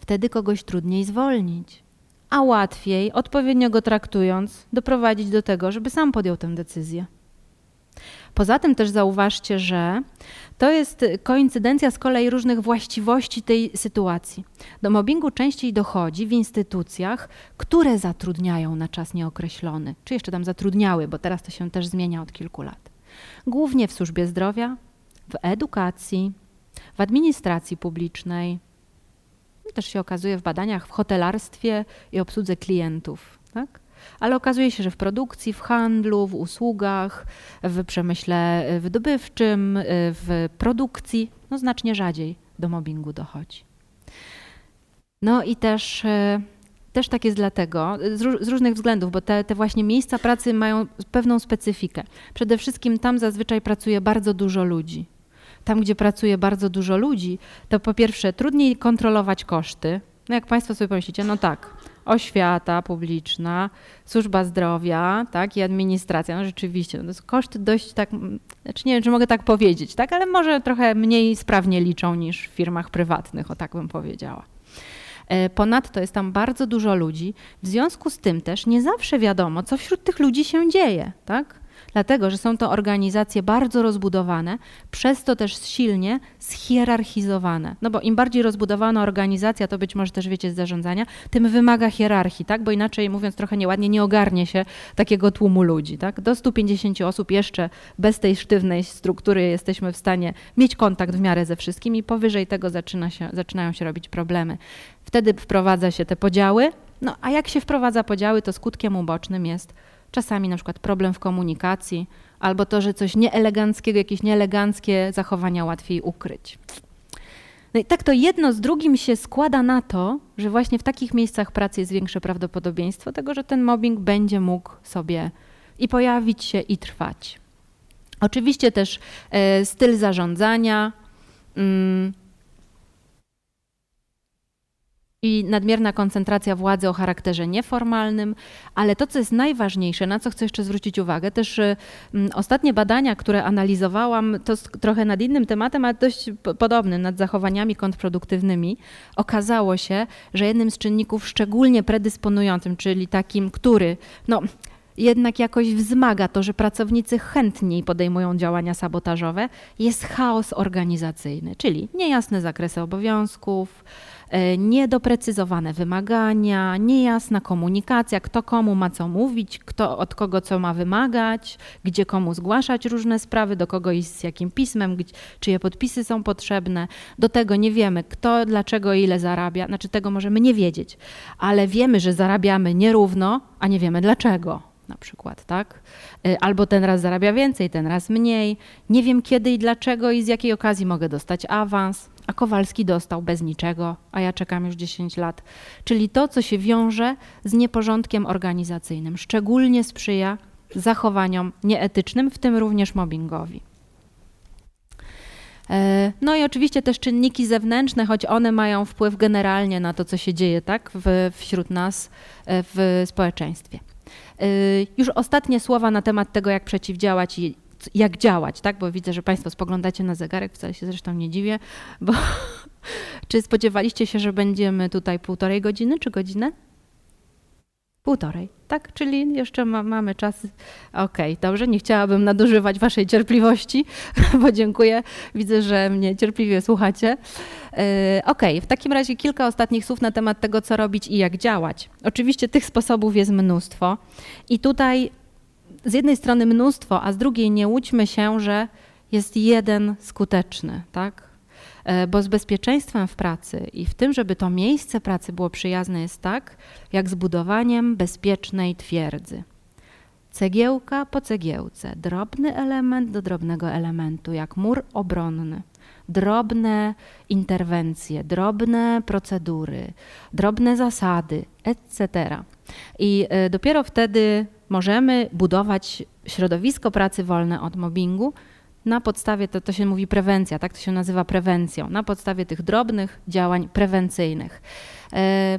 A: wtedy kogoś trudniej zwolnić, a łatwiej, odpowiednio go traktując, doprowadzić do tego, żeby sam podjął tę decyzję. Poza tym też zauważcie, że to jest koincydencja z kolei różnych właściwości tej sytuacji. Do mobbingu częściej dochodzi w instytucjach, które zatrudniają na czas nieokreślony, czy jeszcze tam zatrudniały, bo teraz to się też zmienia od kilku lat. Głównie w służbie zdrowia, w edukacji, w administracji publicznej, też się okazuje w badaniach w hotelarstwie i obsłudze klientów. Tak? ale okazuje się, że w produkcji, w handlu, w usługach, w przemyśle wydobywczym, w produkcji no znacznie rzadziej do mobbingu dochodzi. No i też, e, też tak jest dlatego, z, z różnych względów, bo te, te właśnie miejsca pracy mają pewną specyfikę. Przede wszystkim tam zazwyczaj pracuje bardzo dużo ludzi. Tam, gdzie pracuje bardzo dużo ludzi, to po pierwsze trudniej kontrolować koszty. No jak Państwo sobie pomyślicie, no tak, oświata publiczna, służba zdrowia, tak, i administracja. No rzeczywiście, no to są koszty dość tak, znaczy nie wiem, czy mogę tak powiedzieć, tak, ale może trochę mniej sprawnie liczą niż w firmach prywatnych, o tak bym powiedziała. E, ponadto jest tam bardzo dużo ludzi, w związku z tym też nie zawsze wiadomo, co wśród tych ludzi się dzieje, tak? Dlatego że są to organizacje bardzo rozbudowane, przez to też silnie schierarchizowane. No bo im bardziej rozbudowana organizacja, to być może też wiecie z zarządzania, tym wymaga hierarchii, tak? Bo inaczej mówiąc trochę nieładnie, nie ogarnie się takiego tłumu ludzi, tak? Do 150 osób jeszcze bez tej sztywnej struktury jesteśmy w stanie mieć kontakt w miarę ze wszystkimi, powyżej tego zaczyna się, zaczynają się robić problemy. Wtedy wprowadza się te podziały, no a jak się wprowadza podziały, to skutkiem ubocznym jest czasami na przykład problem w komunikacji, albo to, że coś nieeleganckiego, jakieś nieeleganckie zachowania łatwiej ukryć. No i tak to jedno z drugim się składa na to, że właśnie w takich miejscach pracy jest większe prawdopodobieństwo tego, że ten mobbing będzie mógł sobie i pojawić się, i trwać. Oczywiście też e, styl zarządzania, mm, i nadmierna koncentracja władzy o charakterze nieformalnym, ale to, co jest najważniejsze, na co chcę jeszcze zwrócić uwagę, też y, ostatnie badania, które analizowałam, to trochę nad innym tematem, ale dość podobnym, nad zachowaniami kontrproduktywnymi, okazało się, że jednym z czynników szczególnie predysponującym, czyli takim, który no, jednak jakoś wzmaga to, że pracownicy chętniej podejmują działania sabotażowe, jest chaos organizacyjny, czyli niejasne zakresy obowiązków, niedoprecyzowane wymagania, niejasna komunikacja, kto komu ma co mówić, kto od kogo co ma wymagać, gdzie komu zgłaszać różne sprawy, do kogo iść z jakim pismem, czyje podpisy są potrzebne. Do tego nie wiemy, kto, dlaczego, ile zarabia. Znaczy tego możemy nie wiedzieć, ale wiemy, że zarabiamy nierówno, a nie wiemy dlaczego. na przykład, tak? Y, albo ten raz zarabia więcej, ten raz mniej. Nie wiem kiedy i dlaczego i z jakiej okazji mogę dostać awans, a Kowalski dostał bez niczego, a ja czekam już 10 lat. Czyli to, co się wiąże z nieporządkiem organizacyjnym, szczególnie sprzyja zachowaniom nieetycznym, w tym również mobbingowi. E, no i oczywiście też czynniki zewnętrzne, choć one mają wpływ generalnie na to, co się dzieje tak, w, wśród nas e, w społeczeństwie. E, już ostatnie słowa na temat tego, jak przeciwdziałać jak działać, tak? Bo widzę, że Państwo spoglądacie na zegarek, wcale się zresztą nie dziwię, bo czy spodziewaliście się, że będziemy tutaj półtorej godziny czy godzinę? Półtorej, tak? Czyli jeszcze ma, mamy czas. Okej, okay, dobrze, nie chciałabym nadużywać Waszej cierpliwości, bo dziękuję. Widzę, że mnie cierpliwie słuchacie. Yy, Okej, okay, w takim razie kilka ostatnich słów na temat tego, co robić i jak działać. Oczywiście tych sposobów jest mnóstwo. I tutaj z jednej strony mnóstwo, a z drugiej nie łudźmy się, że jest jeden skuteczny, tak? E, bo z bezpieczeństwem w pracy i w tym, żeby to miejsce pracy było przyjazne, jest tak, jak z budowaniem bezpiecznej twierdzy. Cegiełka po cegiełce, drobny element do drobnego elementu, jak mur obronny. Drobne interwencje, drobne procedury, drobne zasady, etc. I e, dopiero wtedy możemy budować środowisko pracy wolne od mobbingu, na podstawie, to, to się mówi prewencja, tak to się nazywa prewencją, na podstawie tych drobnych działań prewencyjnych. E,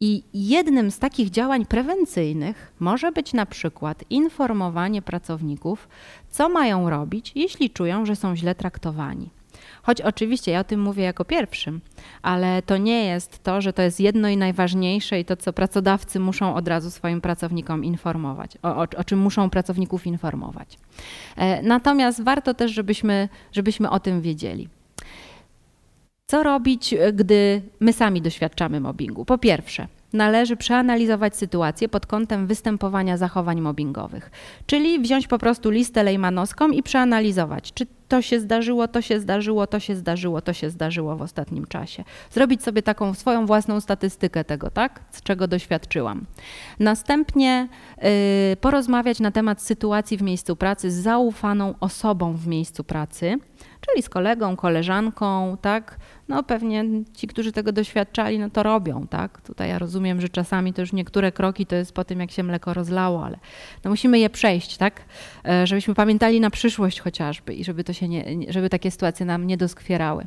A: I jednym z takich działań prewencyjnych może być na przykład informowanie pracowników, co mają robić, jeśli czują, że są źle traktowani. Choć oczywiście ja o tym mówię jako pierwszym, ale to nie jest to, że to jest jedno i najważniejsze i to, co pracodawcy muszą od razu swoim pracownikom informować, o, o, o czym muszą pracowników informować. E, natomiast warto też, żebyśmy, żebyśmy o tym wiedzieli. Co robić, gdy my sami doświadczamy mobbingu? Po pierwsze, należy przeanalizować sytuację pod kątem występowania zachowań mobbingowych. Czyli wziąć po prostu listę lejmanowską i przeanalizować, czy to się zdarzyło, to się zdarzyło, to się zdarzyło, to się zdarzyło w ostatnim czasie. Zrobić sobie taką swoją własną statystykę tego, tak, z czego doświadczyłam. Następnie y, porozmawiać na temat sytuacji w miejscu pracy z zaufaną osobą w miejscu pracy czyli z kolegą, koleżanką, tak? No pewnie ci, którzy tego doświadczali, no to robią, tak? Tutaj ja rozumiem, że czasami to już niektóre kroki to jest po tym, jak się mleko rozlało, ale no musimy je przejść, tak? E, żebyśmy pamiętali na przyszłość chociażby i żeby to się nie, żeby takie sytuacje nam nie doskwierały.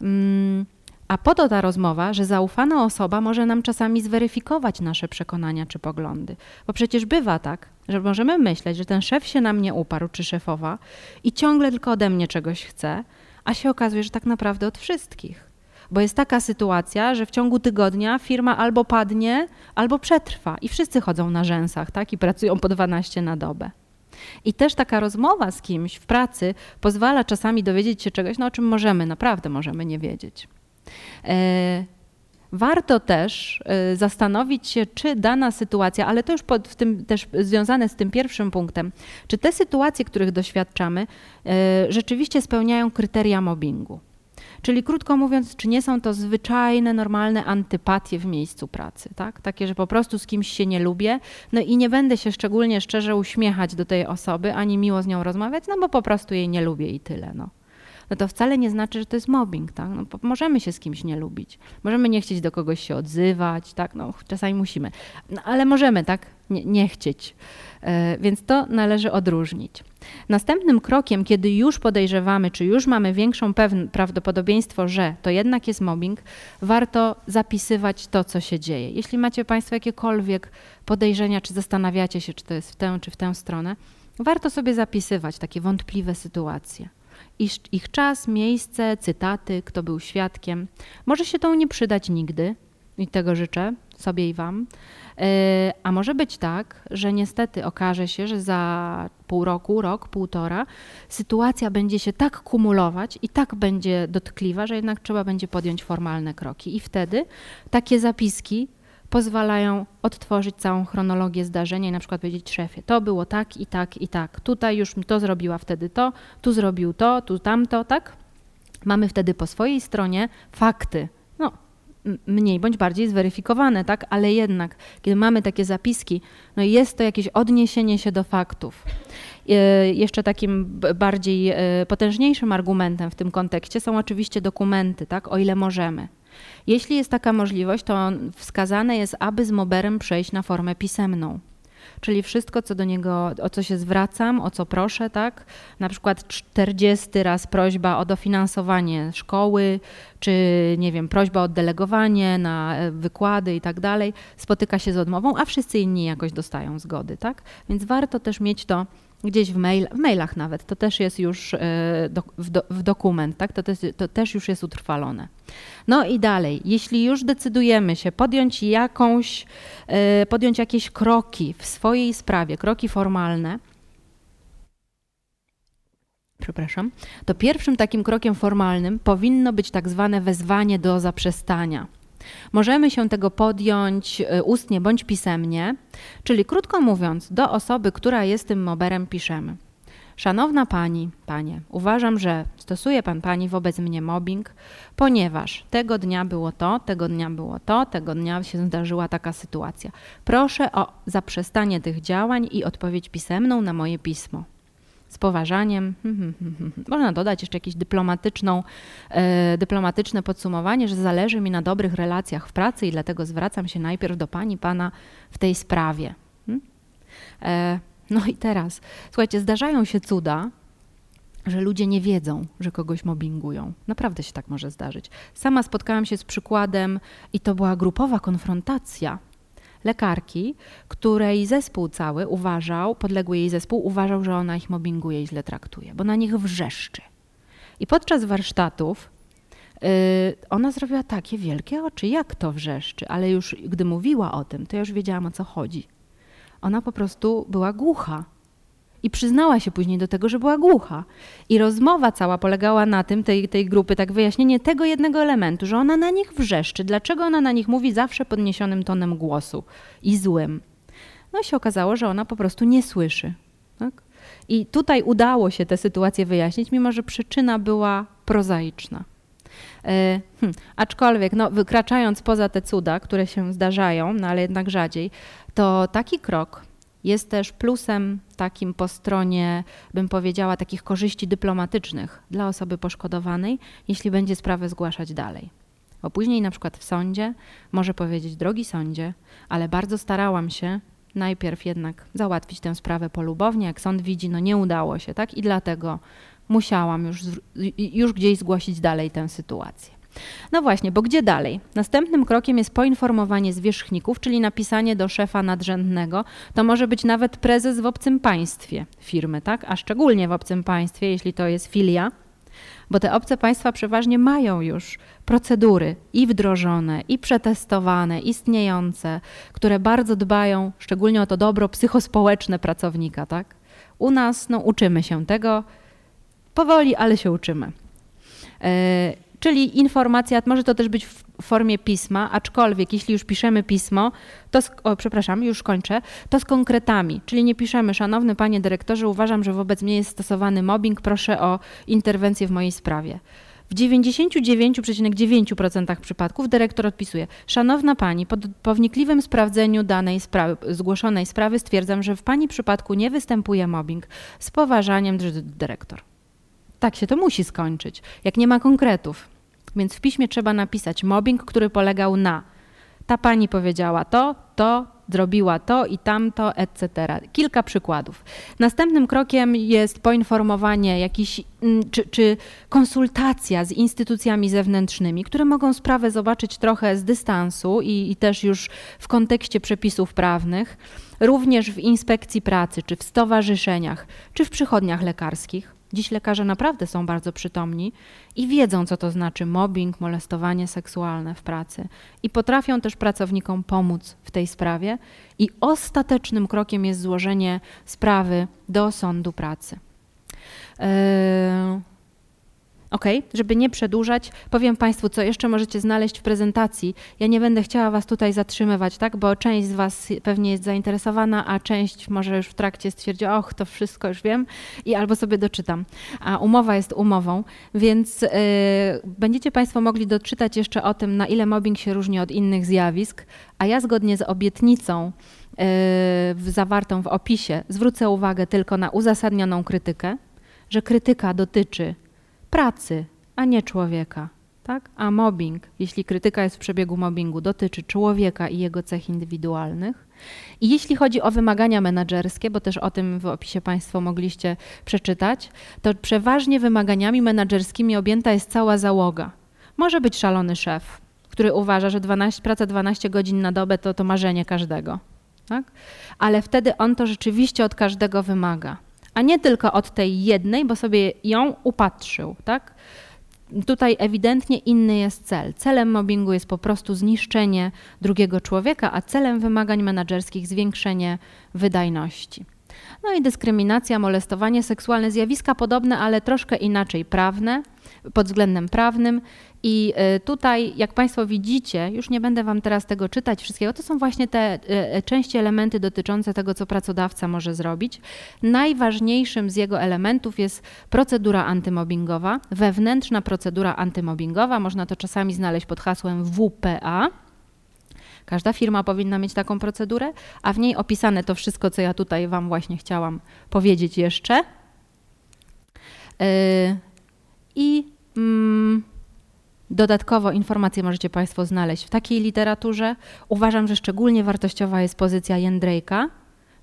A: Mm. A po to ta rozmowa, że zaufana osoba może nam czasami zweryfikować nasze przekonania czy poglądy. Bo przecież bywa tak, że możemy myśleć, że ten szef się na mnie uparł, czy szefowa, i ciągle tylko ode mnie czegoś chce, a się okazuje, że tak naprawdę od wszystkich. Bo jest taka sytuacja, że w ciągu tygodnia firma albo padnie, albo przetrwa i wszyscy chodzą na rzęsach tak? i pracują po 12 na dobę. I też taka rozmowa z kimś w pracy pozwala czasami dowiedzieć się czegoś, no, o czym możemy, naprawdę możemy nie wiedzieć. E, warto też e, zastanowić się, czy dana sytuacja, ale to już pod, w tym też związane z tym pierwszym punktem, czy te sytuacje, których doświadczamy, e, rzeczywiście spełniają kryteria mobbingu. Czyli krótko mówiąc, czy nie są to zwyczajne, normalne antypatie w miejscu pracy, tak? Takie, że po prostu z kimś się nie lubię, no i nie będę się szczególnie szczerze uśmiechać do tej osoby, ani miło z nią rozmawiać, no bo po prostu jej nie lubię i tyle, no no to wcale nie znaczy, że to jest mobbing, tak? No, możemy się z kimś nie lubić, możemy nie chcieć do kogoś się odzywać, tak? No, czasami musimy, no, ale możemy, tak? Nie, nie chcieć. E, więc to należy odróżnić. Następnym krokiem, kiedy już podejrzewamy, czy już mamy większą prawdopodobieństwo, że to jednak jest mobbing, warto zapisywać to, co się dzieje. Jeśli macie Państwo jakiekolwiek podejrzenia, czy zastanawiacie się, czy to jest w tę, czy w tę stronę, warto sobie zapisywać takie wątpliwe sytuacje ich, ich czas, miejsce, cytaty, kto był świadkiem. Może się to nie przydać nigdy i tego życzę sobie i Wam. E, a może być tak, że niestety okaże się, że za pół roku, rok, półtora, sytuacja będzie się tak kumulować i tak będzie dotkliwa, że jednak trzeba będzie podjąć formalne kroki. I wtedy takie zapiski pozwalają odtworzyć całą chronologię zdarzenia i na przykład powiedzieć szefie, to było tak i tak i tak, tutaj już to zrobiła wtedy to, tu zrobił to, tu tamto, tak? Mamy wtedy po swojej stronie fakty. No, mniej bądź bardziej zweryfikowane, tak? Ale jednak, kiedy mamy takie zapiski, no jest to jakieś odniesienie się do faktów. E, jeszcze takim bardziej e, potężniejszym argumentem w tym kontekście są oczywiście dokumenty, tak? O ile możemy. Jeśli jest taka możliwość, to wskazane jest, aby z moberem przejść na formę pisemną czyli wszystko, co do niego, o co się zwracam, o co proszę, tak? Na przykład 40 raz prośba o dofinansowanie szkoły, czy nie wiem, prośba o delegowanie na e, wykłady i tak dalej, spotyka się z odmową, a wszyscy inni jakoś dostają zgody, tak? Więc warto też mieć to gdzieś w, mail, w mailach nawet, to też jest już e, w, do, w dokument, tak? To, też, to też już jest utrwalone. No i dalej, jeśli już decydujemy się podjąć jakąś, e, podjąć jakieś kroki w swojej sprawie, kroki formalne, przepraszam, to pierwszym takim krokiem formalnym powinno być tak zwane wezwanie do zaprzestania. Możemy się tego podjąć e, ustnie bądź pisemnie, czyli krótko mówiąc, do osoby, która jest tym moberem, piszemy. Szanowna pani, panie, uważam, że stosuje pan pani wobec mnie mobbing, ponieważ tego dnia było to, tego dnia było to, tego dnia się zdarzyła taka sytuacja. Proszę o zaprzestanie tych działań i odpowiedź pisemną na moje pismo z poważaniem. Można dodać jeszcze jakieś dyplomatyczną, e, dyplomatyczne podsumowanie, że zależy mi na dobrych relacjach w pracy i dlatego zwracam się najpierw do pani, pana w tej sprawie. E, no i teraz, słuchajcie, zdarzają się cuda, że ludzie nie wiedzą, że kogoś mobbingują. Naprawdę się tak może zdarzyć. Sama spotkałam się z przykładem i to była grupowa konfrontacja lekarki, której zespół cały uważał, podległy jej zespół uważał, że ona ich mobbinguje i źle traktuje, bo na nich wrzeszczy. I podczas warsztatów yy, ona zrobiła takie wielkie oczy, jak to wrzeszczy, ale już gdy mówiła o tym, to ja już wiedziałam o co chodzi. Ona po prostu była głucha i przyznała się później do tego, że była głucha. I rozmowa cała polegała na tym, tej, tej grupy, tak wyjaśnienie tego jednego elementu, że ona na nich wrzeszczy. Dlaczego ona na nich mówi zawsze podniesionym tonem głosu i złym? No i się okazało, że ona po prostu nie słyszy. Tak? I tutaj udało się tę sytuację wyjaśnić, mimo że przyczyna była prozaiczna. Hmm, aczkolwiek, no, wykraczając poza te cuda, które się zdarzają, no ale jednak rzadziej, to taki krok jest też plusem takim po stronie, bym powiedziała, takich korzyści dyplomatycznych dla osoby poszkodowanej, jeśli będzie sprawę zgłaszać dalej. Bo później na przykład w sądzie może powiedzieć, drogi sądzie, ale bardzo starałam się najpierw jednak załatwić tę sprawę polubownie, jak sąd widzi, no nie udało się, tak? I dlatego musiałam już, już gdzieś zgłosić dalej tę sytuację. No właśnie, bo gdzie dalej? Następnym krokiem jest poinformowanie zwierzchników, czyli napisanie do szefa nadrzędnego. To może być nawet prezes w obcym państwie firmy, tak? A szczególnie w obcym państwie, jeśli to jest filia, bo te obce państwa przeważnie mają już procedury i wdrożone, i przetestowane, istniejące, które bardzo dbają szczególnie o to dobro psychospołeczne pracownika, tak? U nas no, uczymy się tego powoli, ale się uczymy. E, Czyli informacja, może to też być w formie pisma, aczkolwiek jeśli już piszemy pismo, to, z, o, przepraszam, już kończę, to z konkretami, czyli nie piszemy, szanowny panie dyrektorze, uważam, że wobec mnie jest stosowany mobbing, proszę o interwencję w mojej sprawie. W 99,9% przypadków dyrektor odpisuje: Szanowna pani, po, wnikliwym sprawdzeniu danej sprawy, zgłoszonej sprawy stwierdzam, że w pani przypadku nie występuje mobbing. Z poważaniem, dyrektor. Tak się to musi skończyć, jak nie ma konkretów. Więc w piśmie trzeba napisać mobbing, który polegał na ta pani powiedziała to, to, zrobiła to i tamto, etc. Kilka przykładów. Następnym krokiem jest poinformowanie jakiś, mm, czy, czy konsultacja z instytucjami zewnętrznymi, które mogą sprawę zobaczyć trochę z dystansu i, i też już w kontekście przepisów prawnych, również w inspekcji pracy, czy w stowarzyszeniach, czy w przychodniach lekarskich. Dziś lekarze naprawdę są bardzo przytomni i wiedzą, co to znaczy mobbing, molestowanie seksualne w pracy i potrafią też pracownikom pomóc w tej sprawie. I ostatecznym krokiem jest złożenie sprawy do sądu pracy. Yy, Ok, żeby nie przedłużać, powiem Państwu, co jeszcze możecie znaleźć w prezentacji. Ja nie będę chciała Was tutaj zatrzymywać, tak? bo część z Was pewnie jest zainteresowana, a część może już w trakcie stwierdzi, och, to wszystko już wiem i albo sobie doczytam. A umowa jest umową, więc yy, będziecie Państwo mogli doczytać jeszcze o tym, na ile mobbing się różni od innych zjawisk, a ja zgodnie z obietnicą yy, zawartą w opisie zwrócę uwagę tylko na uzasadnioną krytykę, że krytyka dotyczy pracy, a nie człowieka. Tak? A mobbing, jeśli krytyka jest w przebiegu mobbingu, dotyczy człowieka i jego cech indywidualnych. I jeśli chodzi o wymagania menedżerskie, bo też o tym w opisie Państwo mogliście przeczytać, to przeważnie wymaganiami menedżerskimi objęta jest cała załoga. Może być szalony szef, który uważa, że 12, praca 12 godzin na dobę to, to marzenie każdego. Tak? Ale wtedy on to rzeczywiście od każdego wymaga a nie tylko od tej jednej, bo sobie ją upatrzył, tak? Tutaj ewidentnie inny jest cel. Celem mobbingu jest po prostu zniszczenie drugiego człowieka, a celem wymagań menedżerskich zwiększenie wydajności. No i dyskryminacja, molestowanie seksualne, zjawiska podobne, ale troszkę inaczej prawne, pod względem prawnym. I y, tutaj, jak Państwo widzicie, już nie będę Wam teraz tego czytać wszystkiego, to są właśnie te y, y, części elementy dotyczące tego, co pracodawca może zrobić. Najważniejszym z jego elementów jest procedura antymobbingowa, wewnętrzna procedura antymobbingowa. Można to czasami znaleźć pod hasłem WPA. Każda firma powinna mieć taką procedurę, a w niej opisane to wszystko, co ja tutaj Wam właśnie chciałam powiedzieć jeszcze. I dodatkowo informacje możecie Państwo znaleźć w takiej literaturze. Uważam, że szczególnie wartościowa jest pozycja Jędrejka.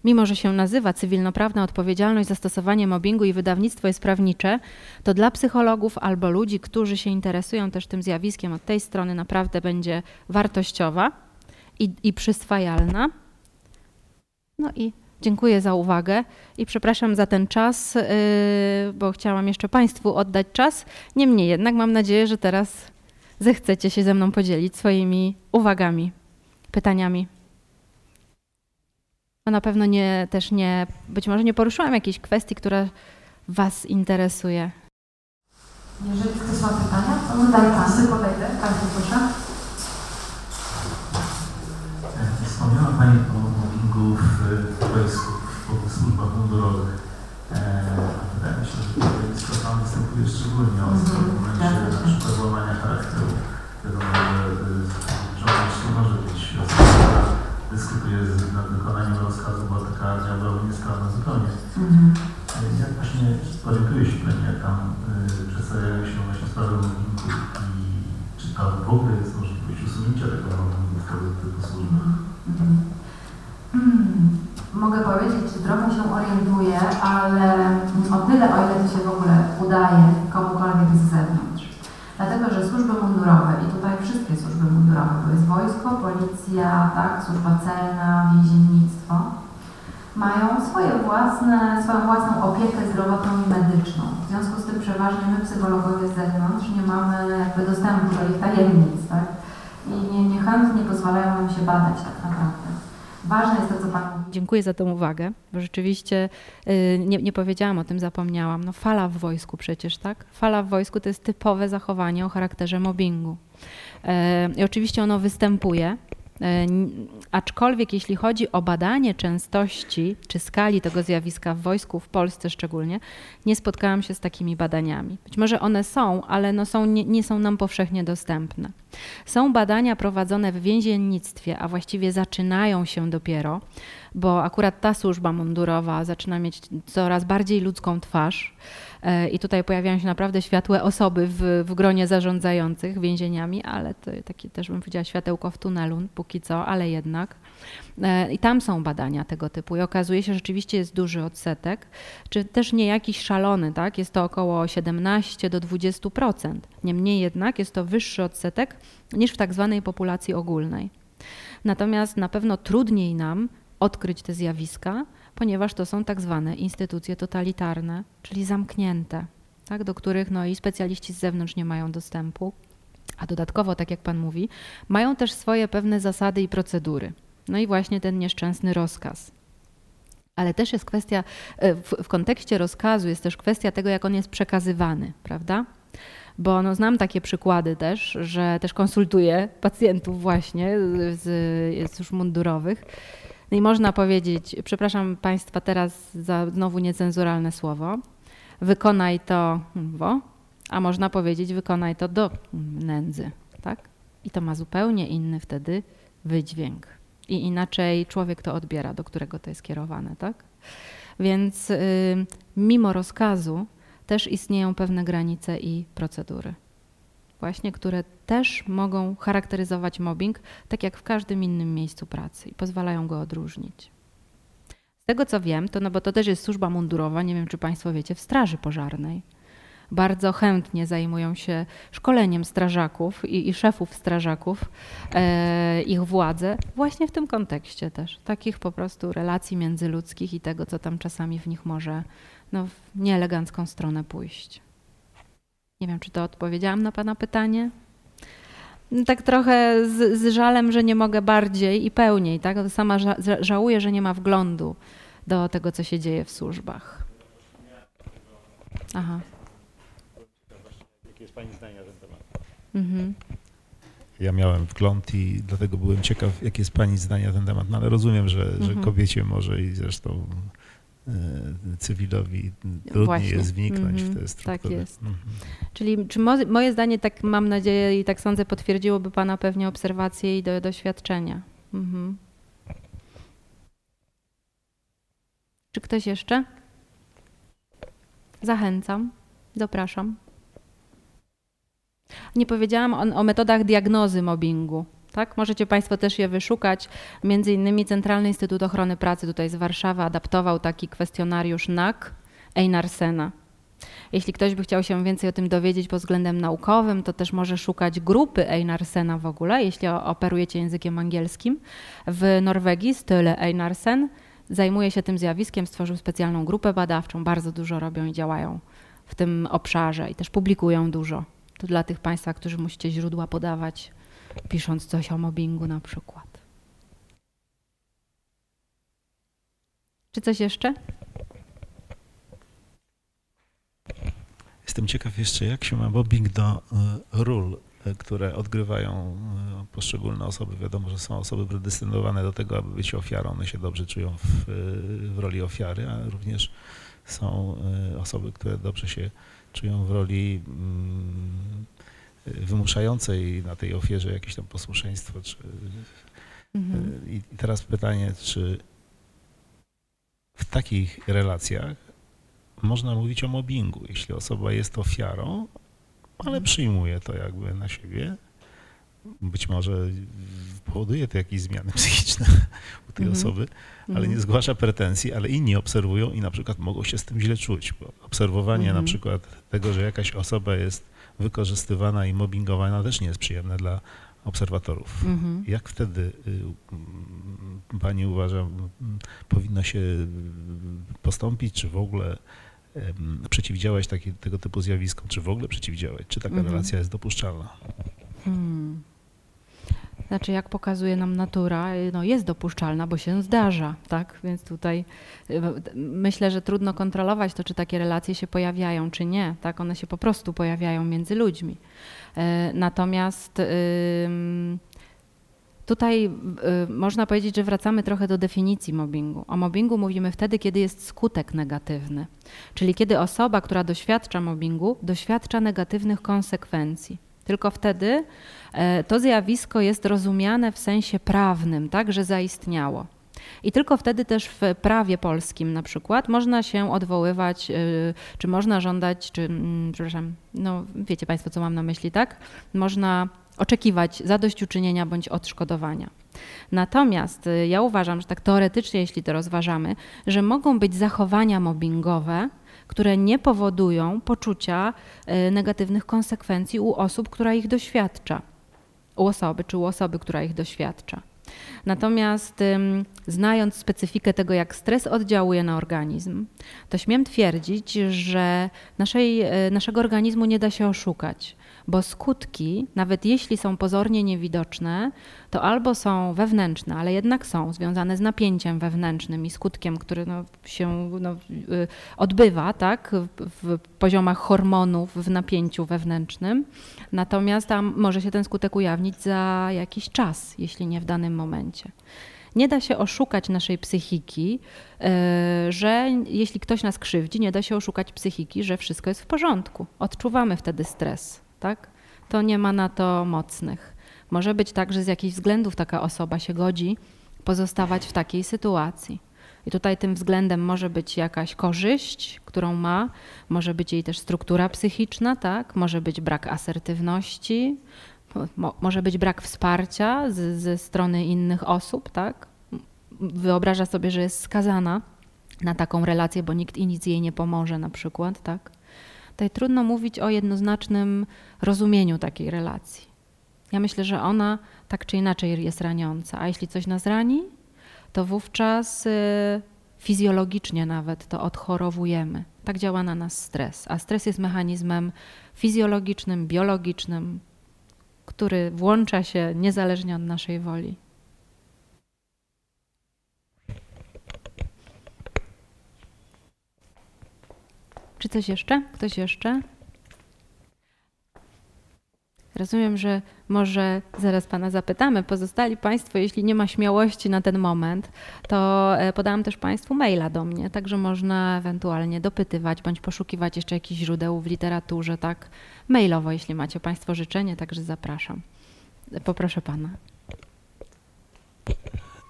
A: Mimo, że się nazywa cywilnoprawna odpowiedzialność za stosowanie mobbingu i wydawnictwo jest prawnicze, to dla psychologów albo ludzi, którzy się interesują też tym zjawiskiem od tej strony naprawdę będzie wartościowa i, i przyswajalna. No i Dziękuję za uwagę i przepraszam za ten czas, y, bo chciałam jeszcze Państwu oddać czas. Niemniej jednak mam nadzieję, że teraz zechcecie się ze mną podzielić swoimi uwagami, pytaniami. No na pewno nie, też nie, być może nie poruszyłam jakiejś kwestii, która Was interesuje.
B: Jeżeli ktoś ma pytania, to daj kasy, podejdę. Każdy proszę.
C: Wspomniała Pani o wojsku, w służbach mundurowych. Wydaje mi się, że tutaj tam występuje szczególnie ostro w momencie na przykład łamania charakteru. Wiadomo, że żołnierz nie może być osobą, która dyskutuje nad wykonaniem rozkazu, bo taka działałoby niesprawna zupełnie. Mhm. Jak właśnie orientuje się Pani, jak tam y, przedstawiają się właśnie sprawy mobbingu i czy tam w ogóle jest możliwość usunięcia tego mobbingu w tego typu służbach? Mhm.
B: Mogę powiedzieć, że trochę się orientuję, ale o tyle, o ile to się w ogóle udaje komukolwiek z zewnątrz. Dlatego, że służby mundurowe, i tutaj wszystkie służby mundurowe, to jest wojsko, policja, tak, służba celna, więziennictwo, mają swoje własne, swoją własną opiekę zdrowotną i medyczną. W związku z tym przeważnie my, psychologowie z zewnątrz, nie mamy jakby dostępu do ich tajemnic, tak? I nie, niechętnie pozwalają nam się badać tak naprawdę. Ważne jest to, co Pan mówi.
A: Dziękuję za tę uwagę, bo rzeczywiście yy, nie, nie powiedziałam o tym, zapomniałam. No fala w wojsku przecież, tak? Fala w wojsku to jest typowe zachowanie o charakterze mobbingu. Yy, I oczywiście ono występuje E, aczkolwiek jeśli chodzi o badanie częstości czy skali tego zjawiska w wojsku, w Polsce szczególnie, nie spotkałam się z takimi badaniami. Być może one są, ale no są, nie, nie są nam powszechnie dostępne. Są badania prowadzone w więziennictwie, a właściwie zaczynają się dopiero, bo akurat ta służba mundurowa zaczyna mieć coraz bardziej ludzką twarz. E, I tutaj pojawiają się naprawdę światłe osoby w, w gronie zarządzających więzieniami, ale to takie też bym powiedziała światełko w tunelu, póki co, ale jednak. E, I tam są badania tego typu i okazuje się, że rzeczywiście jest duży odsetek, czy też nie jakiś szalony, tak? Jest to około 17 do 20%. Niemniej jednak jest to wyższy odsetek niż w tak zwanej populacji ogólnej. Natomiast na pewno trudniej nam odkryć te zjawiska, ponieważ to są tak zwane instytucje totalitarne, czyli zamknięte, tak, do których no, i specjaliści z zewnątrz nie mają dostępu. A dodatkowo, tak jak Pan mówi, mają też swoje pewne zasady i procedury. No i właśnie ten nieszczęsny rozkaz. Ale też jest kwestia, e, w, kontekście rozkazu jest też kwestia tego, jak on jest przekazywany, prawda? Bo no, znam takie przykłady też, że też konsultuję pacjentów właśnie z, z mundurowych. No i można powiedzieć, przepraszam Państwa teraz za znowu niecenzuralne słowo, wykonaj to, bo, a można powiedzieć wykonaj to do nędzy, tak? I to ma zupełnie inny wtedy wydźwięk. I inaczej człowiek to odbiera, do którego to jest kierowane, tak? Więc y, mimo rozkazu też istnieją pewne granice i procedury, właśnie które też mogą charakteryzować mobbing, tak jak w każdym innym miejscu pracy i pozwalają go odróżnić. Z tego co wiem, to no bo to też jest służba mundurowa, nie wiem czy Państwo wiecie, w Straży Pożarnej bardzo chętnie zajmują się szkoleniem strażaków i, i szefów strażaków, e, ich władze, właśnie w tym kontekście też, takich po prostu relacji międzyludzkich i tego, co tam czasami w nich może no, w nieelegancką stronę pójść. Nie wiem, czy to odpowiedziałam na Pana pytanie. No, tak trochę z, z, żalem, że nie mogę bardziej i pełniej. Tak? Sama ża żałuję, że nie ma wglądu do tego, co się dzieje w służbach.
D: Aha. Jakie jest Pani zdanie na ten temat? Mhm. Ja miałem wgląd i dlatego byłem ciekaw, jakie jest Pani zdanie na ten temat. No ale rozumiem, że, mhm. że kobiecie może i zresztą cywilowi trudniej Właśnie. jest wniknąć w te struktury.
A: Tak jest. Mhm. Czyli czy mo moje zdanie, tak mam nadzieję i tak sądzę, potwierdziłoby Pana pewnie obserwacje i do, doświadczenia. Mhm. Czy ktoś jeszcze? Zachęcam, zapraszam. Nie powiedziałam o, o metodach diagnozy mobbingu. Tak? Możecie Państwo też je wyszukać. Między innymi Centralny Instytut Ochrony Pracy tutaj z Warszawy adaptował taki kwestionariusz NAC Einarsena. Jeśli ktoś by chciał się więcej o tym dowiedzieć pod względem naukowym, to też może szukać grupy Einarsena w ogóle, jeśli operujecie językiem angielskim. W Norwegii Style Einarsen zajmuje się tym zjawiskiem, stworzył specjalną grupę badawczą, bardzo dużo robią i działają w tym obszarze i też publikują dużo. To dla tych Państwa, którzy musicie źródła podawać, pisząc coś o mobbingu na przykład. Czy coś jeszcze?
D: Jestem ciekaw jeszcze, jak się ma mobbing do e, ról, e, które odgrywają e, poszczególne osoby. Wiadomo, że są osoby predestynowane do tego, aby być ofiarą. One się dobrze czują w, w roli ofiary, a również są osoby, które dobrze się czują w roli mm, wymuszającej na tej ofierze jakieś tam posłuszeństwo. Czy, mhm. I teraz pytanie, czy w takich relacjach można mówić o mobbingu, jeśli osoba jest ofiarą, ale mhm. przyjmuje to jakby na siebie, być może powoduje to jakieś zmiany psychiczne u tej mm -hmm. osoby, ale mm -hmm. nie zgłasza pretensji, ale inni obserwują i na przykład mogą się z tym źle czuć, bo obserwowanie mm -hmm. na mhm. przykład tego, że jakaś osoba jest wykorzystywana i mobbingowana też nie jest przyjemne dla obserwatorów. Mhm. Jak wtedy y, pani uważa, powinno się postąpić, czy w ogóle przeciwdziałać taki, tego typu zjawiskom, czy w ogóle przeciwdziałać, czy taka relacja jest dopuszczalna? Hmm.
A: Znaczy, jak pokazuje nam natura, no jest dopuszczalna, bo się zdarza, tak? Więc tutaj y, myślę, że trudno kontrolować to, czy takie relacje się pojawiają, czy nie, tak? One się po prostu pojawiają między ludźmi. E, natomiast tutaj y, można powiedzieć, że wracamy trochę do definicji mobbingu. O mobbingu mówimy wtedy, kiedy jest skutek negatywny, czyli kiedy osoba, która doświadcza mobbingu, doświadcza negatywnych konsekwencji. Tylko wtedy e, to zjawisko jest rozumiane w sensie prawnym, tak, że zaistniało. I tylko wtedy też w prawie polskim na przykład można się odwoływać, e, czy można żądać, czy, mm, przepraszam, no wiecie Państwo, co mam na myśli, tak? Można oczekiwać zadośćuczynienia bądź odszkodowania. Natomiast e, ja uważam, że tak teoretycznie, jeśli to rozważamy, że mogą być zachowania mobbingowe, które nie powodują poczucia e, negatywnych konsekwencji u osób, która ich doświadcza. U osoby czy u osoby, która ich doświadcza. Natomiast znając specyfikę tego, jak stres oddziałuje na organizm, to śmiem twierdzić, że naszej, y, naszego organizmu nie da się oszukać, bo skutki, nawet jeśli są pozornie niewidoczne, to albo są wewnętrzne, ale jednak są związane z napięciem wewnętrznym i skutkiem, który no, się no, y, odbywa tak, w, poziomach hormonów w napięciu wewnętrznym. Natomiast tam może się ten skutek ujawnić za jakiś czas, jeśli nie w danym momencie. Nie da się oszukać naszej psychiki, y, że jeśli ktoś nas krzywdzi, nie da się oszukać psychiki, że wszystko jest w porządku. Odczuwamy wtedy stres, tak? To nie ma na to mocnych. Może być tak, że z jakichś względów taka osoba się godzi pozostawać w takiej sytuacji. I tutaj tym względem może być jakaś korzyść, którą ma, może być jej też struktura psychiczna, tak? może być brak asertywności, mo, może być brak wsparcia z, ze strony innych osób. Tak? Wyobraża sobie, że jest skazana na taką relację, bo nikt i nic jej nie pomoże na przykład. Tak? Tutaj trudno mówić o jednoznacznym rozumieniu takiej relacji. Ja myślę, że ona tak czy inaczej jest raniąca, a jeśli coś nas rani, to wówczas y, fizjologicznie nawet to odchorowujemy. Tak działa na nas stres, a stres jest mechanizmem fizjologicznym, biologicznym, który włącza się niezależnie od naszej woli. Czy coś jeszcze? Ktoś jeszcze? Rozumiem, że może zaraz Pana zapytamy. Pozostali Państwo, jeśli nie ma śmiałości na ten moment, to e, podałam też Państwu maila do mnie, także można ewentualnie dopytywać bądź poszukiwać jeszcze jakichś źródeł w literaturze, tak mailowo, jeśli macie Państwo życzenie, także zapraszam. Poproszę Pana.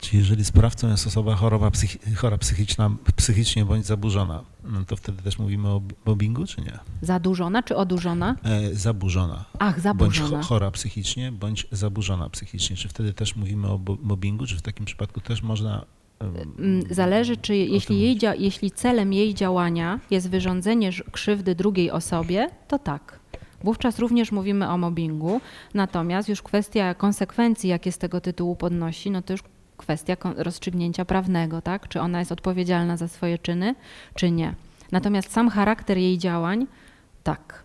D: Czy jeżeli sprawcą jest osoba psychi chora psychiczna, psychicznie bądź zaburzona, no to wtedy też mówimy o mobbingu, czy nie?
A: Zadurzona czy odurzona?
D: E, zaburzona.
A: Ach, zaburzona.
D: Bądź chora psychicznie, bądź zaburzona psychicznie. Czy wtedy też mówimy o mobbingu, czy w takim przypadku też można
A: mm, Zależy, czy jeśli, jej, jeśli celem jej działania jest wyrządzenie krzywdy drugiej osobie, to tak. Wówczas również mówimy o mobbingu, natomiast już kwestia konsekwencji, jakie z tego tytułu podnosi, no to już kwestia rozstrzygnięcia prawnego, tak? Czy ona jest odpowiedzialna za swoje czyny, czy nie. Natomiast sam charakter jej działań, tak.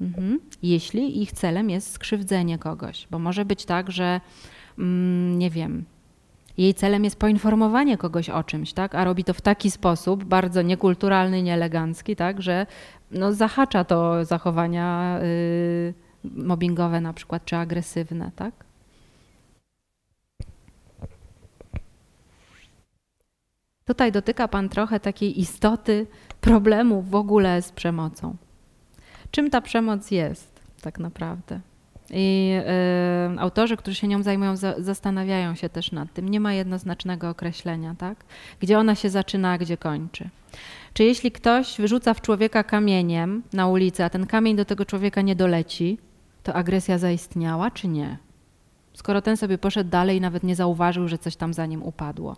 A: Mhm. Jeśli ich celem jest skrzywdzenie kogoś, bo może być tak, że mm, nie wiem, jej celem jest poinformowanie kogoś o czymś, tak? a robi to w taki sposób, bardzo niekulturalny, nieelegancki, tak? że no, zahacza to zachowania y, mobbingowe na przykład, czy agresywne. Tak? Tutaj dotyka Pan trochę takiej istoty problemu w ogóle z przemocą. Czym ta przemoc jest tak naprawdę? I y, autorzy, którzy się nią zajmują, za, zastanawiają się też nad tym. Nie ma jednoznacznego określenia, tak? Gdzie ona się zaczyna, a gdzie kończy. Czy jeśli ktoś wyrzuca w człowieka kamieniem na ulicy, a ten kamień do tego człowieka nie doleci, to agresja zaistniała, czy nie? Skoro ten sobie poszedł dalej i nawet nie zauważył, że coś tam za nim upadło.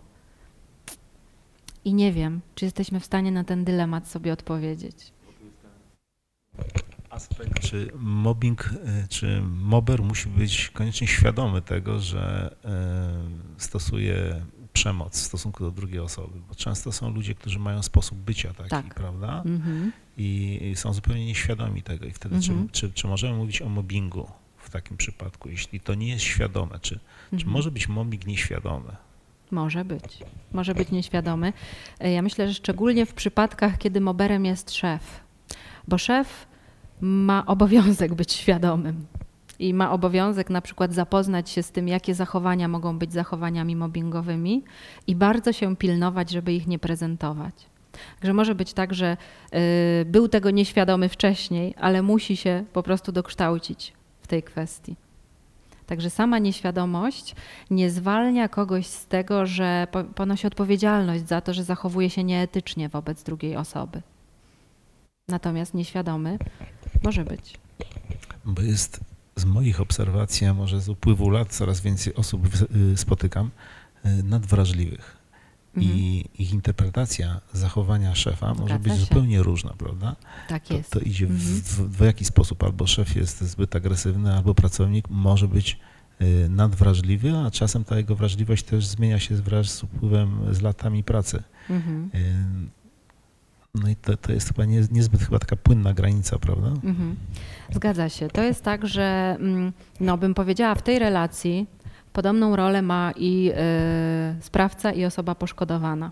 A: I nie wiem, czy jesteśmy w stanie na ten dylemat sobie odpowiedzieć.
D: Aspekt, czy mobbing, e, czy mobber musi być koniecznie świadomy tego, że e, stosuje przemoc w stosunku do drugiej osoby, bo często są ludzie, którzy mają sposób bycia taki, tak. prawda? Mhm. I, I, są zupełnie nieświadomi tego. I wtedy mhm. czy, czy, czy, możemy mówić o mobbingu w takim przypadku, jeśli to nie jest świadome? Czy, mhm. czy może być mobbing nieświadomy?
A: Może być. Może być nieświadomy. E, ja myślę, że szczególnie w przypadkach, kiedy moberem jest szef, bo szef ma obowiązek być świadomym i ma obowiązek na przykład zapoznać się z tym, jakie zachowania mogą być zachowaniami mobbingowymi i bardzo się pilnować, żeby ich nie prezentować. Także może być tak, że y, był tego nieświadomy wcześniej, ale musi się po prostu dokształcić w tej kwestii. Także sama nieświadomość nie zwalnia kogoś z tego, że ponosi odpowiedzialność za to, że zachowuje się nieetycznie wobec drugiej osoby. Natomiast nieświadomy może być.
D: Bo jest z moich obserwacji, a może z upływu lat coraz więcej osób y, spotykam, y, nadwrażliwych. Mhm. I ich interpretacja zachowania szefa Zgadza może być się. zupełnie różna, prawda?
A: Tak jest.
D: To, to idzie mhm. w, w, w jaki sposób. Albo szef jest zbyt agresywny, albo pracownik może być y, nadwrażliwy, a czasem ta jego wrażliwość też zmienia się wraz z upływem, z latami pracy.
A: Mhm.
D: Y, No i to, to jest chyba nie, niezbyt chyba taka płynna granica, prawda?
A: Mhm. Zgadza się. To jest tak, że mm, no, bym powiedziała, w tej relacji podobną rolę ma i y, sprawca, i osoba poszkodowana.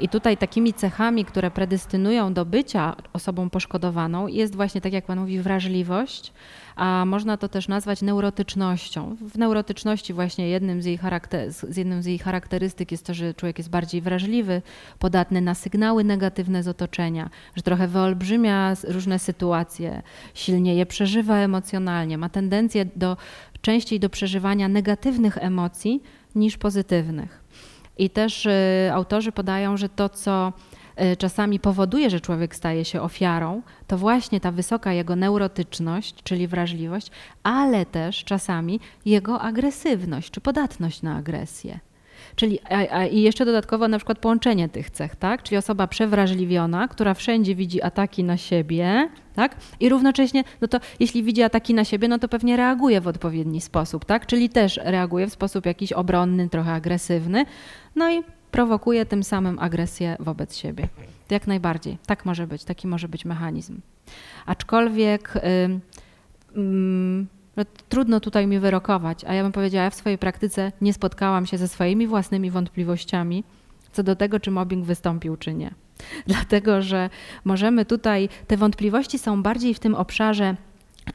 A: I tutaj takimi cechami, które predestynują do bycia osobą poszkodowaną, jest właśnie, tak jak Pan mówi, wrażliwość, a można to też nazwać neurotycznością. W neurotyczności właśnie jednym z jej, charakter, z jednym z jej charakterystyk jest to, że człowiek jest bardziej wrażliwy, podatny na sygnały negatywne z otoczenia, że trochę wyolbrzymia różne sytuacje, silnie je przeżywa emocjonalnie, ma tendencję do częściej do przeżywania negatywnych emocji niż pozytywnych. I też y, autorzy podają, że to, co y, czasami powoduje, że człowiek staje się ofiarą, to właśnie ta wysoka jego neurotyczność, czyli wrażliwość, ale też czasami jego agresywność czy podatność na agresję. Czyli i jeszcze dodatkowo na przykład połączenie tych cech, tak? Czyli osoba przewrażliwiona, która wszędzie widzi ataki na siebie, tak? I równocześnie, no to jeśli widzi ataki na siebie, no to pewnie reaguje w odpowiedni sposób, tak? Czyli też reaguje w sposób jakiś obronny, trochę agresywny, no i prowokuje tym samym agresję wobec siebie. Jak najbardziej. Tak może być, taki może być mechanizm. Aczkolwiek ym, no, trudno tutaj mi wyrokować, a ja bym powiedziała, w swojej praktyce nie spotkałam się ze swoimi własnymi wątpliwościami co do tego, czy mobbing wystąpił, czy nie. Dlatego, że możemy tutaj, te wątpliwości są bardziej w tym obszarze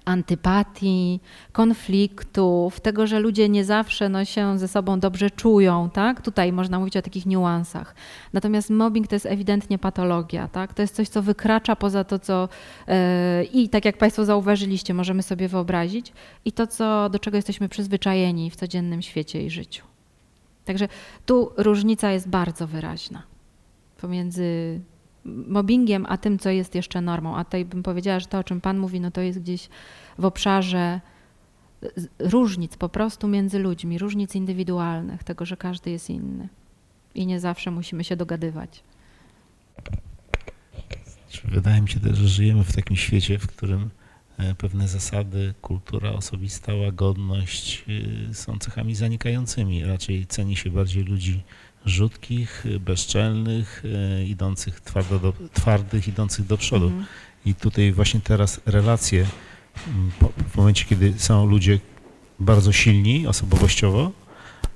A: antypatii, konfliktów, tego, że ludzie nie zawsze no, się ze sobą dobrze czują, tak? Tutaj można mówić o takich niuansach. Natomiast mobbing to jest ewidentnie patologia, tak? To jest coś, co wykracza poza to, co yy, i tak jak Państwo zauważyliście, możemy sobie wyobrazić i to, co, do czego jesteśmy przyzwyczajeni w codziennym świecie i życiu. Także tu różnica jest bardzo wyraźna pomiędzy mobbingiem, a tym, co jest jeszcze normą. A tutaj bym powiedziała, że to, o czym Pan mówi, no to jest gdzieś w obszarze różnic po prostu między ludźmi, różnic indywidualnych, tego, że każdy jest inny. I nie zawsze musimy się dogadywać.
D: Wydaje mi się też, że żyjemy w takim świecie, w którym e, pewne zasady, kultura osobista, łagodność y, są cechami zanikającymi. Raczej ceni się bardziej ludzi rzutkich, bezczelnych, y, idących twardo do, twardych, idących do przodu.
A: Mhm.
D: I tutaj właśnie teraz relacje, po, w momencie, kiedy są ludzie bardzo silni osobowościowo,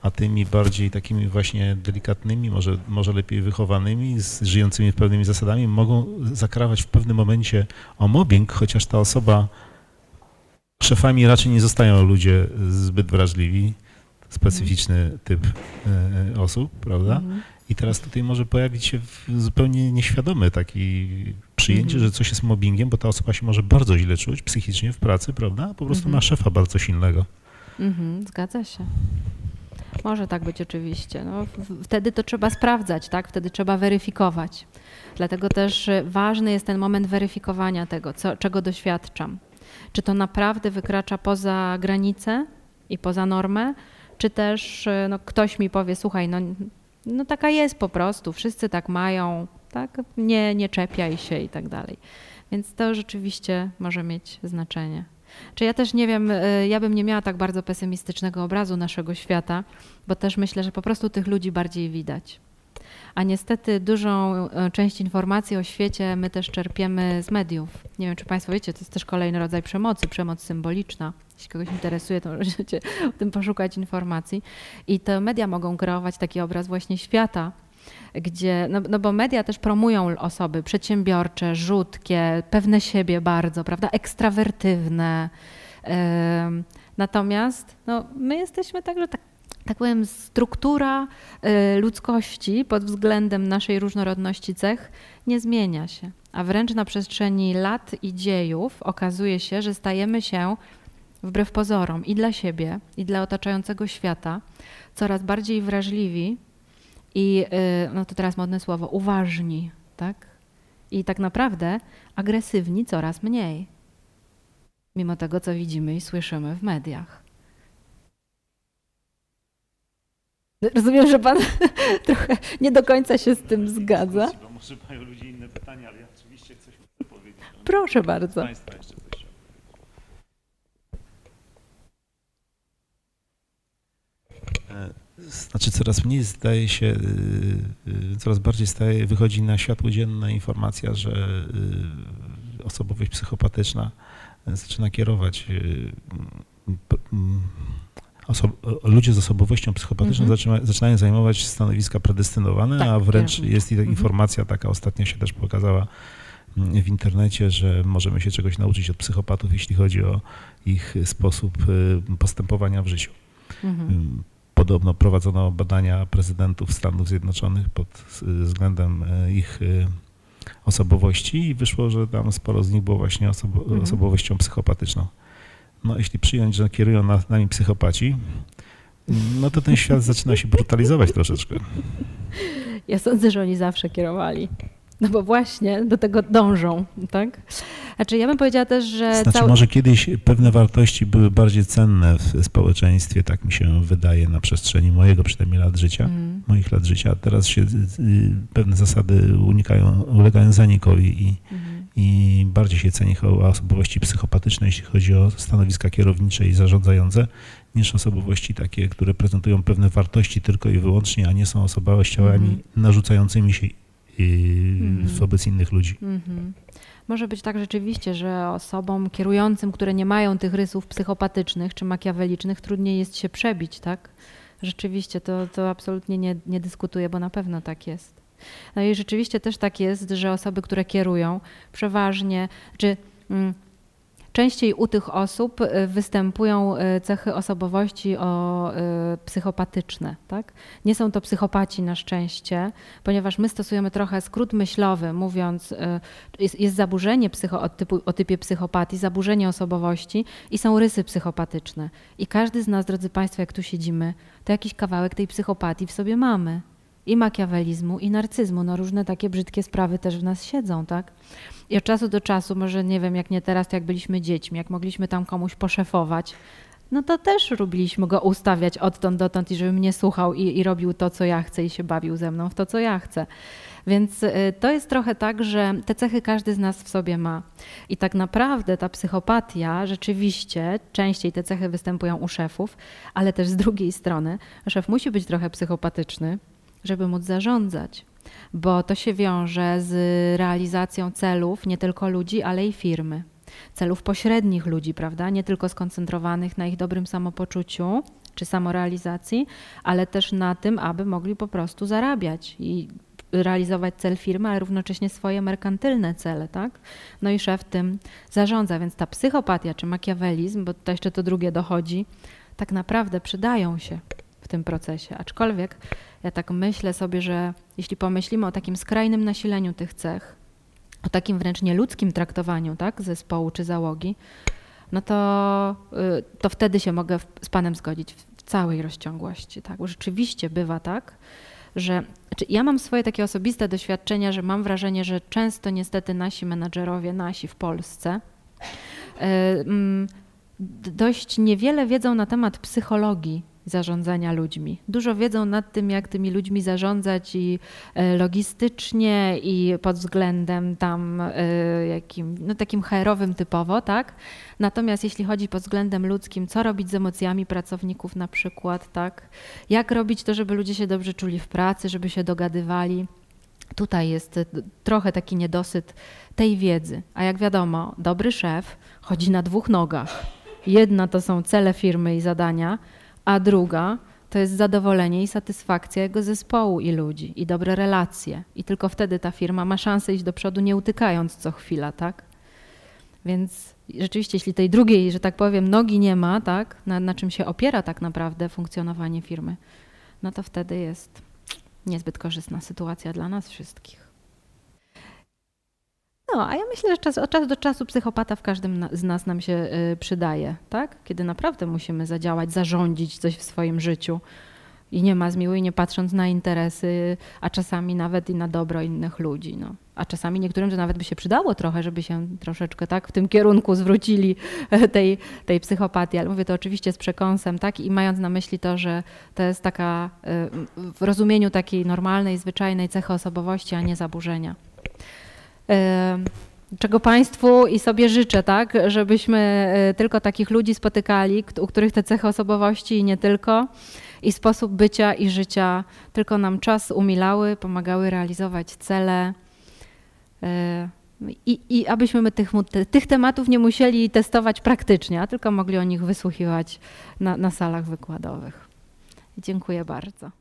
D: a tymi bardziej takimi właśnie delikatnymi, może, może lepiej wychowanymi, z, żyjącymi pewnymi zasadami, mogą zakrawać w pewnym momencie o mobbing, chociaż ta osoba, szefami raczej nie zostają ludzie zbyt wrażliwi, specyficzny typ e, osób, prawda?
A: Mhm.
D: I teraz tutaj może pojawić się zupełnie nieświadome takie przyjęcie,
A: Mhm.
D: że coś jest mobbingiem, bo ta osoba się może bardzo źle czuć psychicznie w pracy, prawda? Po prostu
A: Mhm.
D: ma szefa bardzo silnego.
A: Zgadza się. Może tak być oczywiście. No, wtedy to trzeba sprawdzać, tak? Wtedy trzeba weryfikować. Dlatego też y, ważny jest ten moment weryfikowania tego, co, czego doświadczam. Czy to naprawdę wykracza poza granicę i poza normę, czy też y, no, ktoś mi powie, słuchaj, no, no taka jest po prostu, wszyscy tak mają, tak? Nie, nie czepiaj się i tak dalej. Więc to rzeczywiście może mieć znaczenie. Czy ja też nie wiem, y, ja bym nie miała tak bardzo pesymistycznego obrazu naszego świata, bo też myślę, że po prostu tych ludzi bardziej widać. A niestety dużą y, część informacji o świecie my też czerpiemy z mediów. Nie wiem, czy Państwo wiecie, to jest też kolejny rodzaj przemocy, przemoc symboliczna. Jeśli kogoś interesuje, to możecie o tym poszukać informacji. I te media mogą kreować taki obraz właśnie świata, gdzie, no, no bo media też promują osoby przedsiębiorcze, rzutkie, pewne siebie bardzo, prawda, ekstrawertywne. Natomiast no, my jesteśmy także tak, tak powiem, struktura y, ludzkości pod względem naszej różnorodności cech nie zmienia się. A wręcz na przestrzeni lat i dziejów okazuje się, że stajemy się wbrew pozorom i dla siebie, i dla otaczającego świata coraz bardziej wrażliwi i, y, no to teraz modne słowo, uważni, tak? I tak naprawdę agresywni coraz mniej, mimo tego, co widzimy i słyszymy w mediach. Rozumiem, że pan trochę nie do końca się z tym zgadza.
D: Bo może mają ludzie inne pytania, ale ja oczywiście coś chcę powiedzieć.
A: Proszę bardzo.
D: Państwa jeszcze coś. Znaczy coraz mniej zdaje się, y, y, coraz bardziej staje, wychodzi na światło dzienne informacja, że y, osobowość psychopatyczna zaczyna kierować p- m, oso- ludzie z osobowością psychopatyczną
A: Mhm.
D: zaczyna, zaczynają zajmować stanowiska predestynowane,
A: Tak,
D: a wręcz
A: kierownicze.
D: jest
A: Mhm.
D: informacja taka ostatnio się też pokazała mm, w internecie, że możemy się czegoś nauczyć od psychopatów, jeśli chodzi o ich sposób postępowania w życiu.
A: Mhm.
D: Podobno prowadzono badania prezydentów Stanów Zjednoczonych pod s- względem e, ich y, osobowości i wyszło, że tam sporo z nich było właśnie osobo-
A: Mhm.
D: osobowością psychopatyczną. No jeśli przyjąć, że kierują nas, nami psychopaci, no to ten świat zaczyna się brutalizować troszeczkę.
A: Ja sądzę, że oni zawsze kierowali. No bo właśnie do tego dążą, tak? Znaczy ja bym powiedziała też, że
D: Znaczy
A: cały...
D: może kiedyś pewne wartości były bardziej cenne w społeczeństwie, tak mi się wydaje na przestrzeni mojego przynajmniej lat życia.
A: Mm.
D: moich lat życia, a teraz się pewne zasady unikają, ulegają zanikowi i,
A: Mhm.
D: i bardziej się ceni osobowości psychopatyczne, jeśli chodzi o stanowiska kierownicze i zarządzające, niż osobowości takie, które prezentują pewne wartości tylko i wyłącznie, a nie są osobowościami
A: Mhm.
D: narzucającymi się
A: Mhm.
D: wobec innych ludzi.
A: Mhm. Może być tak rzeczywiście, że osobom kierującym, które nie mają tych rysów psychopatycznych czy makiawelicznych, trudniej jest się przebić, tak? Rzeczywiście, to, to absolutnie nie, nie dyskutuję, bo na pewno tak jest. No i rzeczywiście też tak jest, że osoby, które kierują, przeważnie, czy mm, częściej u tych osób y, występują y, cechy osobowości o, y, psychopatyczne, tak? Nie są to psychopaci na szczęście, ponieważ my stosujemy trochę skrót myślowy, mówiąc, jest, jest zaburzenie psycho, o, typu, o typie psychopatii, zaburzenie osobowości i są rysy psychopatyczne. I każdy z nas, drodzy Państwo, jak tu siedzimy, to jakiś kawałek tej psychopatii w sobie mamy. I makiawelizmu, i narcyzmu. No różne takie brzydkie sprawy też w nas siedzą, tak? I od czasu do czasu, może nie wiem, jak nie teraz, to jak byliśmy dziećmi, jak mogliśmy tam komuś poszefować, no to też lubiliśmy go ustawiać odtąd dotąd i żeby mnie słuchał i, i robił to, co ja chcę i się bawił ze mną w to, co ja chcę. Więc y, to jest trochę tak, że te cechy każdy z nas w sobie ma. I tak naprawdę ta psychopatia, rzeczywiście, częściej te cechy występują u szefów, ale też z drugiej strony szef musi być trochę psychopatyczny, żeby móc zarządzać bo to się wiąże z realizacją celów nie tylko ludzi, ale i firmy. Celów pośrednich ludzi, prawda? Nie tylko skoncentrowanych na ich dobrym samopoczuciu czy samorealizacji, ale też na tym, aby mogli po prostu zarabiać i realizować cel firmy, ale równocześnie swoje merkantylne cele, tak? No i szef tym zarządza, więc ta psychopatia czy makiawelizm, bo tutaj jeszcze to drugie dochodzi, tak naprawdę przydają się w tym procesie. Aczkolwiek ja tak myślę sobie, że jeśli pomyślimy o takim skrajnym nasileniu tych cech, o takim wręcz nieludzkim traktowaniu tak, zespołu czy załogi, no to, y, to wtedy się mogę z Panem zgodzić w całej rozciągłości. Tak? Bo rzeczywiście bywa tak, że znaczy ja mam swoje takie osobiste doświadczenia, że mam wrażenie, że często niestety nasi menadżerowie, nasi w Polsce, y, dość niewiele wiedzą na temat psychologii zarządzania ludźmi. Dużo wiedzą nad tym, jak tymi ludźmi zarządzać i e, logistycznie, i pod względem tam e, jakim, no takim HR-owym typowo, tak? Natomiast jeśli chodzi pod względem ludzkim, co robić z emocjami pracowników na przykład, tak? Jak robić to, żeby ludzie się dobrze czuli w pracy, żeby się dogadywali, Tutaj jest e, trochę taki niedosyt tej wiedzy. A jak wiadomo, dobry szef chodzi na dwóch nogach. Jedna to są cele firmy i zadania, a druga to jest zadowolenie i satysfakcja jego zespołu i ludzi i dobre relacje. I tylko wtedy ta firma ma szansę iść do przodu, nie utykając co chwila, tak? Więc rzeczywiście, jeśli tej drugiej, że tak powiem, nogi nie ma, tak, na, na czym się opiera tak naprawdę funkcjonowanie firmy, no to wtedy jest niezbyt korzystna sytuacja dla nas wszystkich. No, a ja myślę, że czas, od czasu do czasu psychopata w każdym z nas nam się y, przydaje, tak? Kiedy naprawdę musimy zadziałać, zarządzić coś w swoim życiu i nie ma zmiłu i nie patrząc na interesy, a czasami nawet i na dobro innych ludzi. No. A czasami niektórym to nawet by się przydało trochę, żeby się troszeczkę tak w tym kierunku zwrócili e, tej, tej psychopatii, ale mówię to oczywiście z przekąsem, tak? I mając na myśli to, że to jest taka y, w rozumieniu takiej normalnej, zwyczajnej cechy osobowości, a nie zaburzenia. Czego Państwu i sobie życzę, tak, żebyśmy e, tylko takich ludzi spotykali, u których te cechy osobowości i nie tylko, i sposób bycia i życia tylko nam czas umilały, pomagały realizować cele. e, I, I abyśmy my tych, tych tematów nie musieli testować praktycznie, a tylko mogli o nich wysłuchiwać na, na salach wykładowych. Dziękuję bardzo.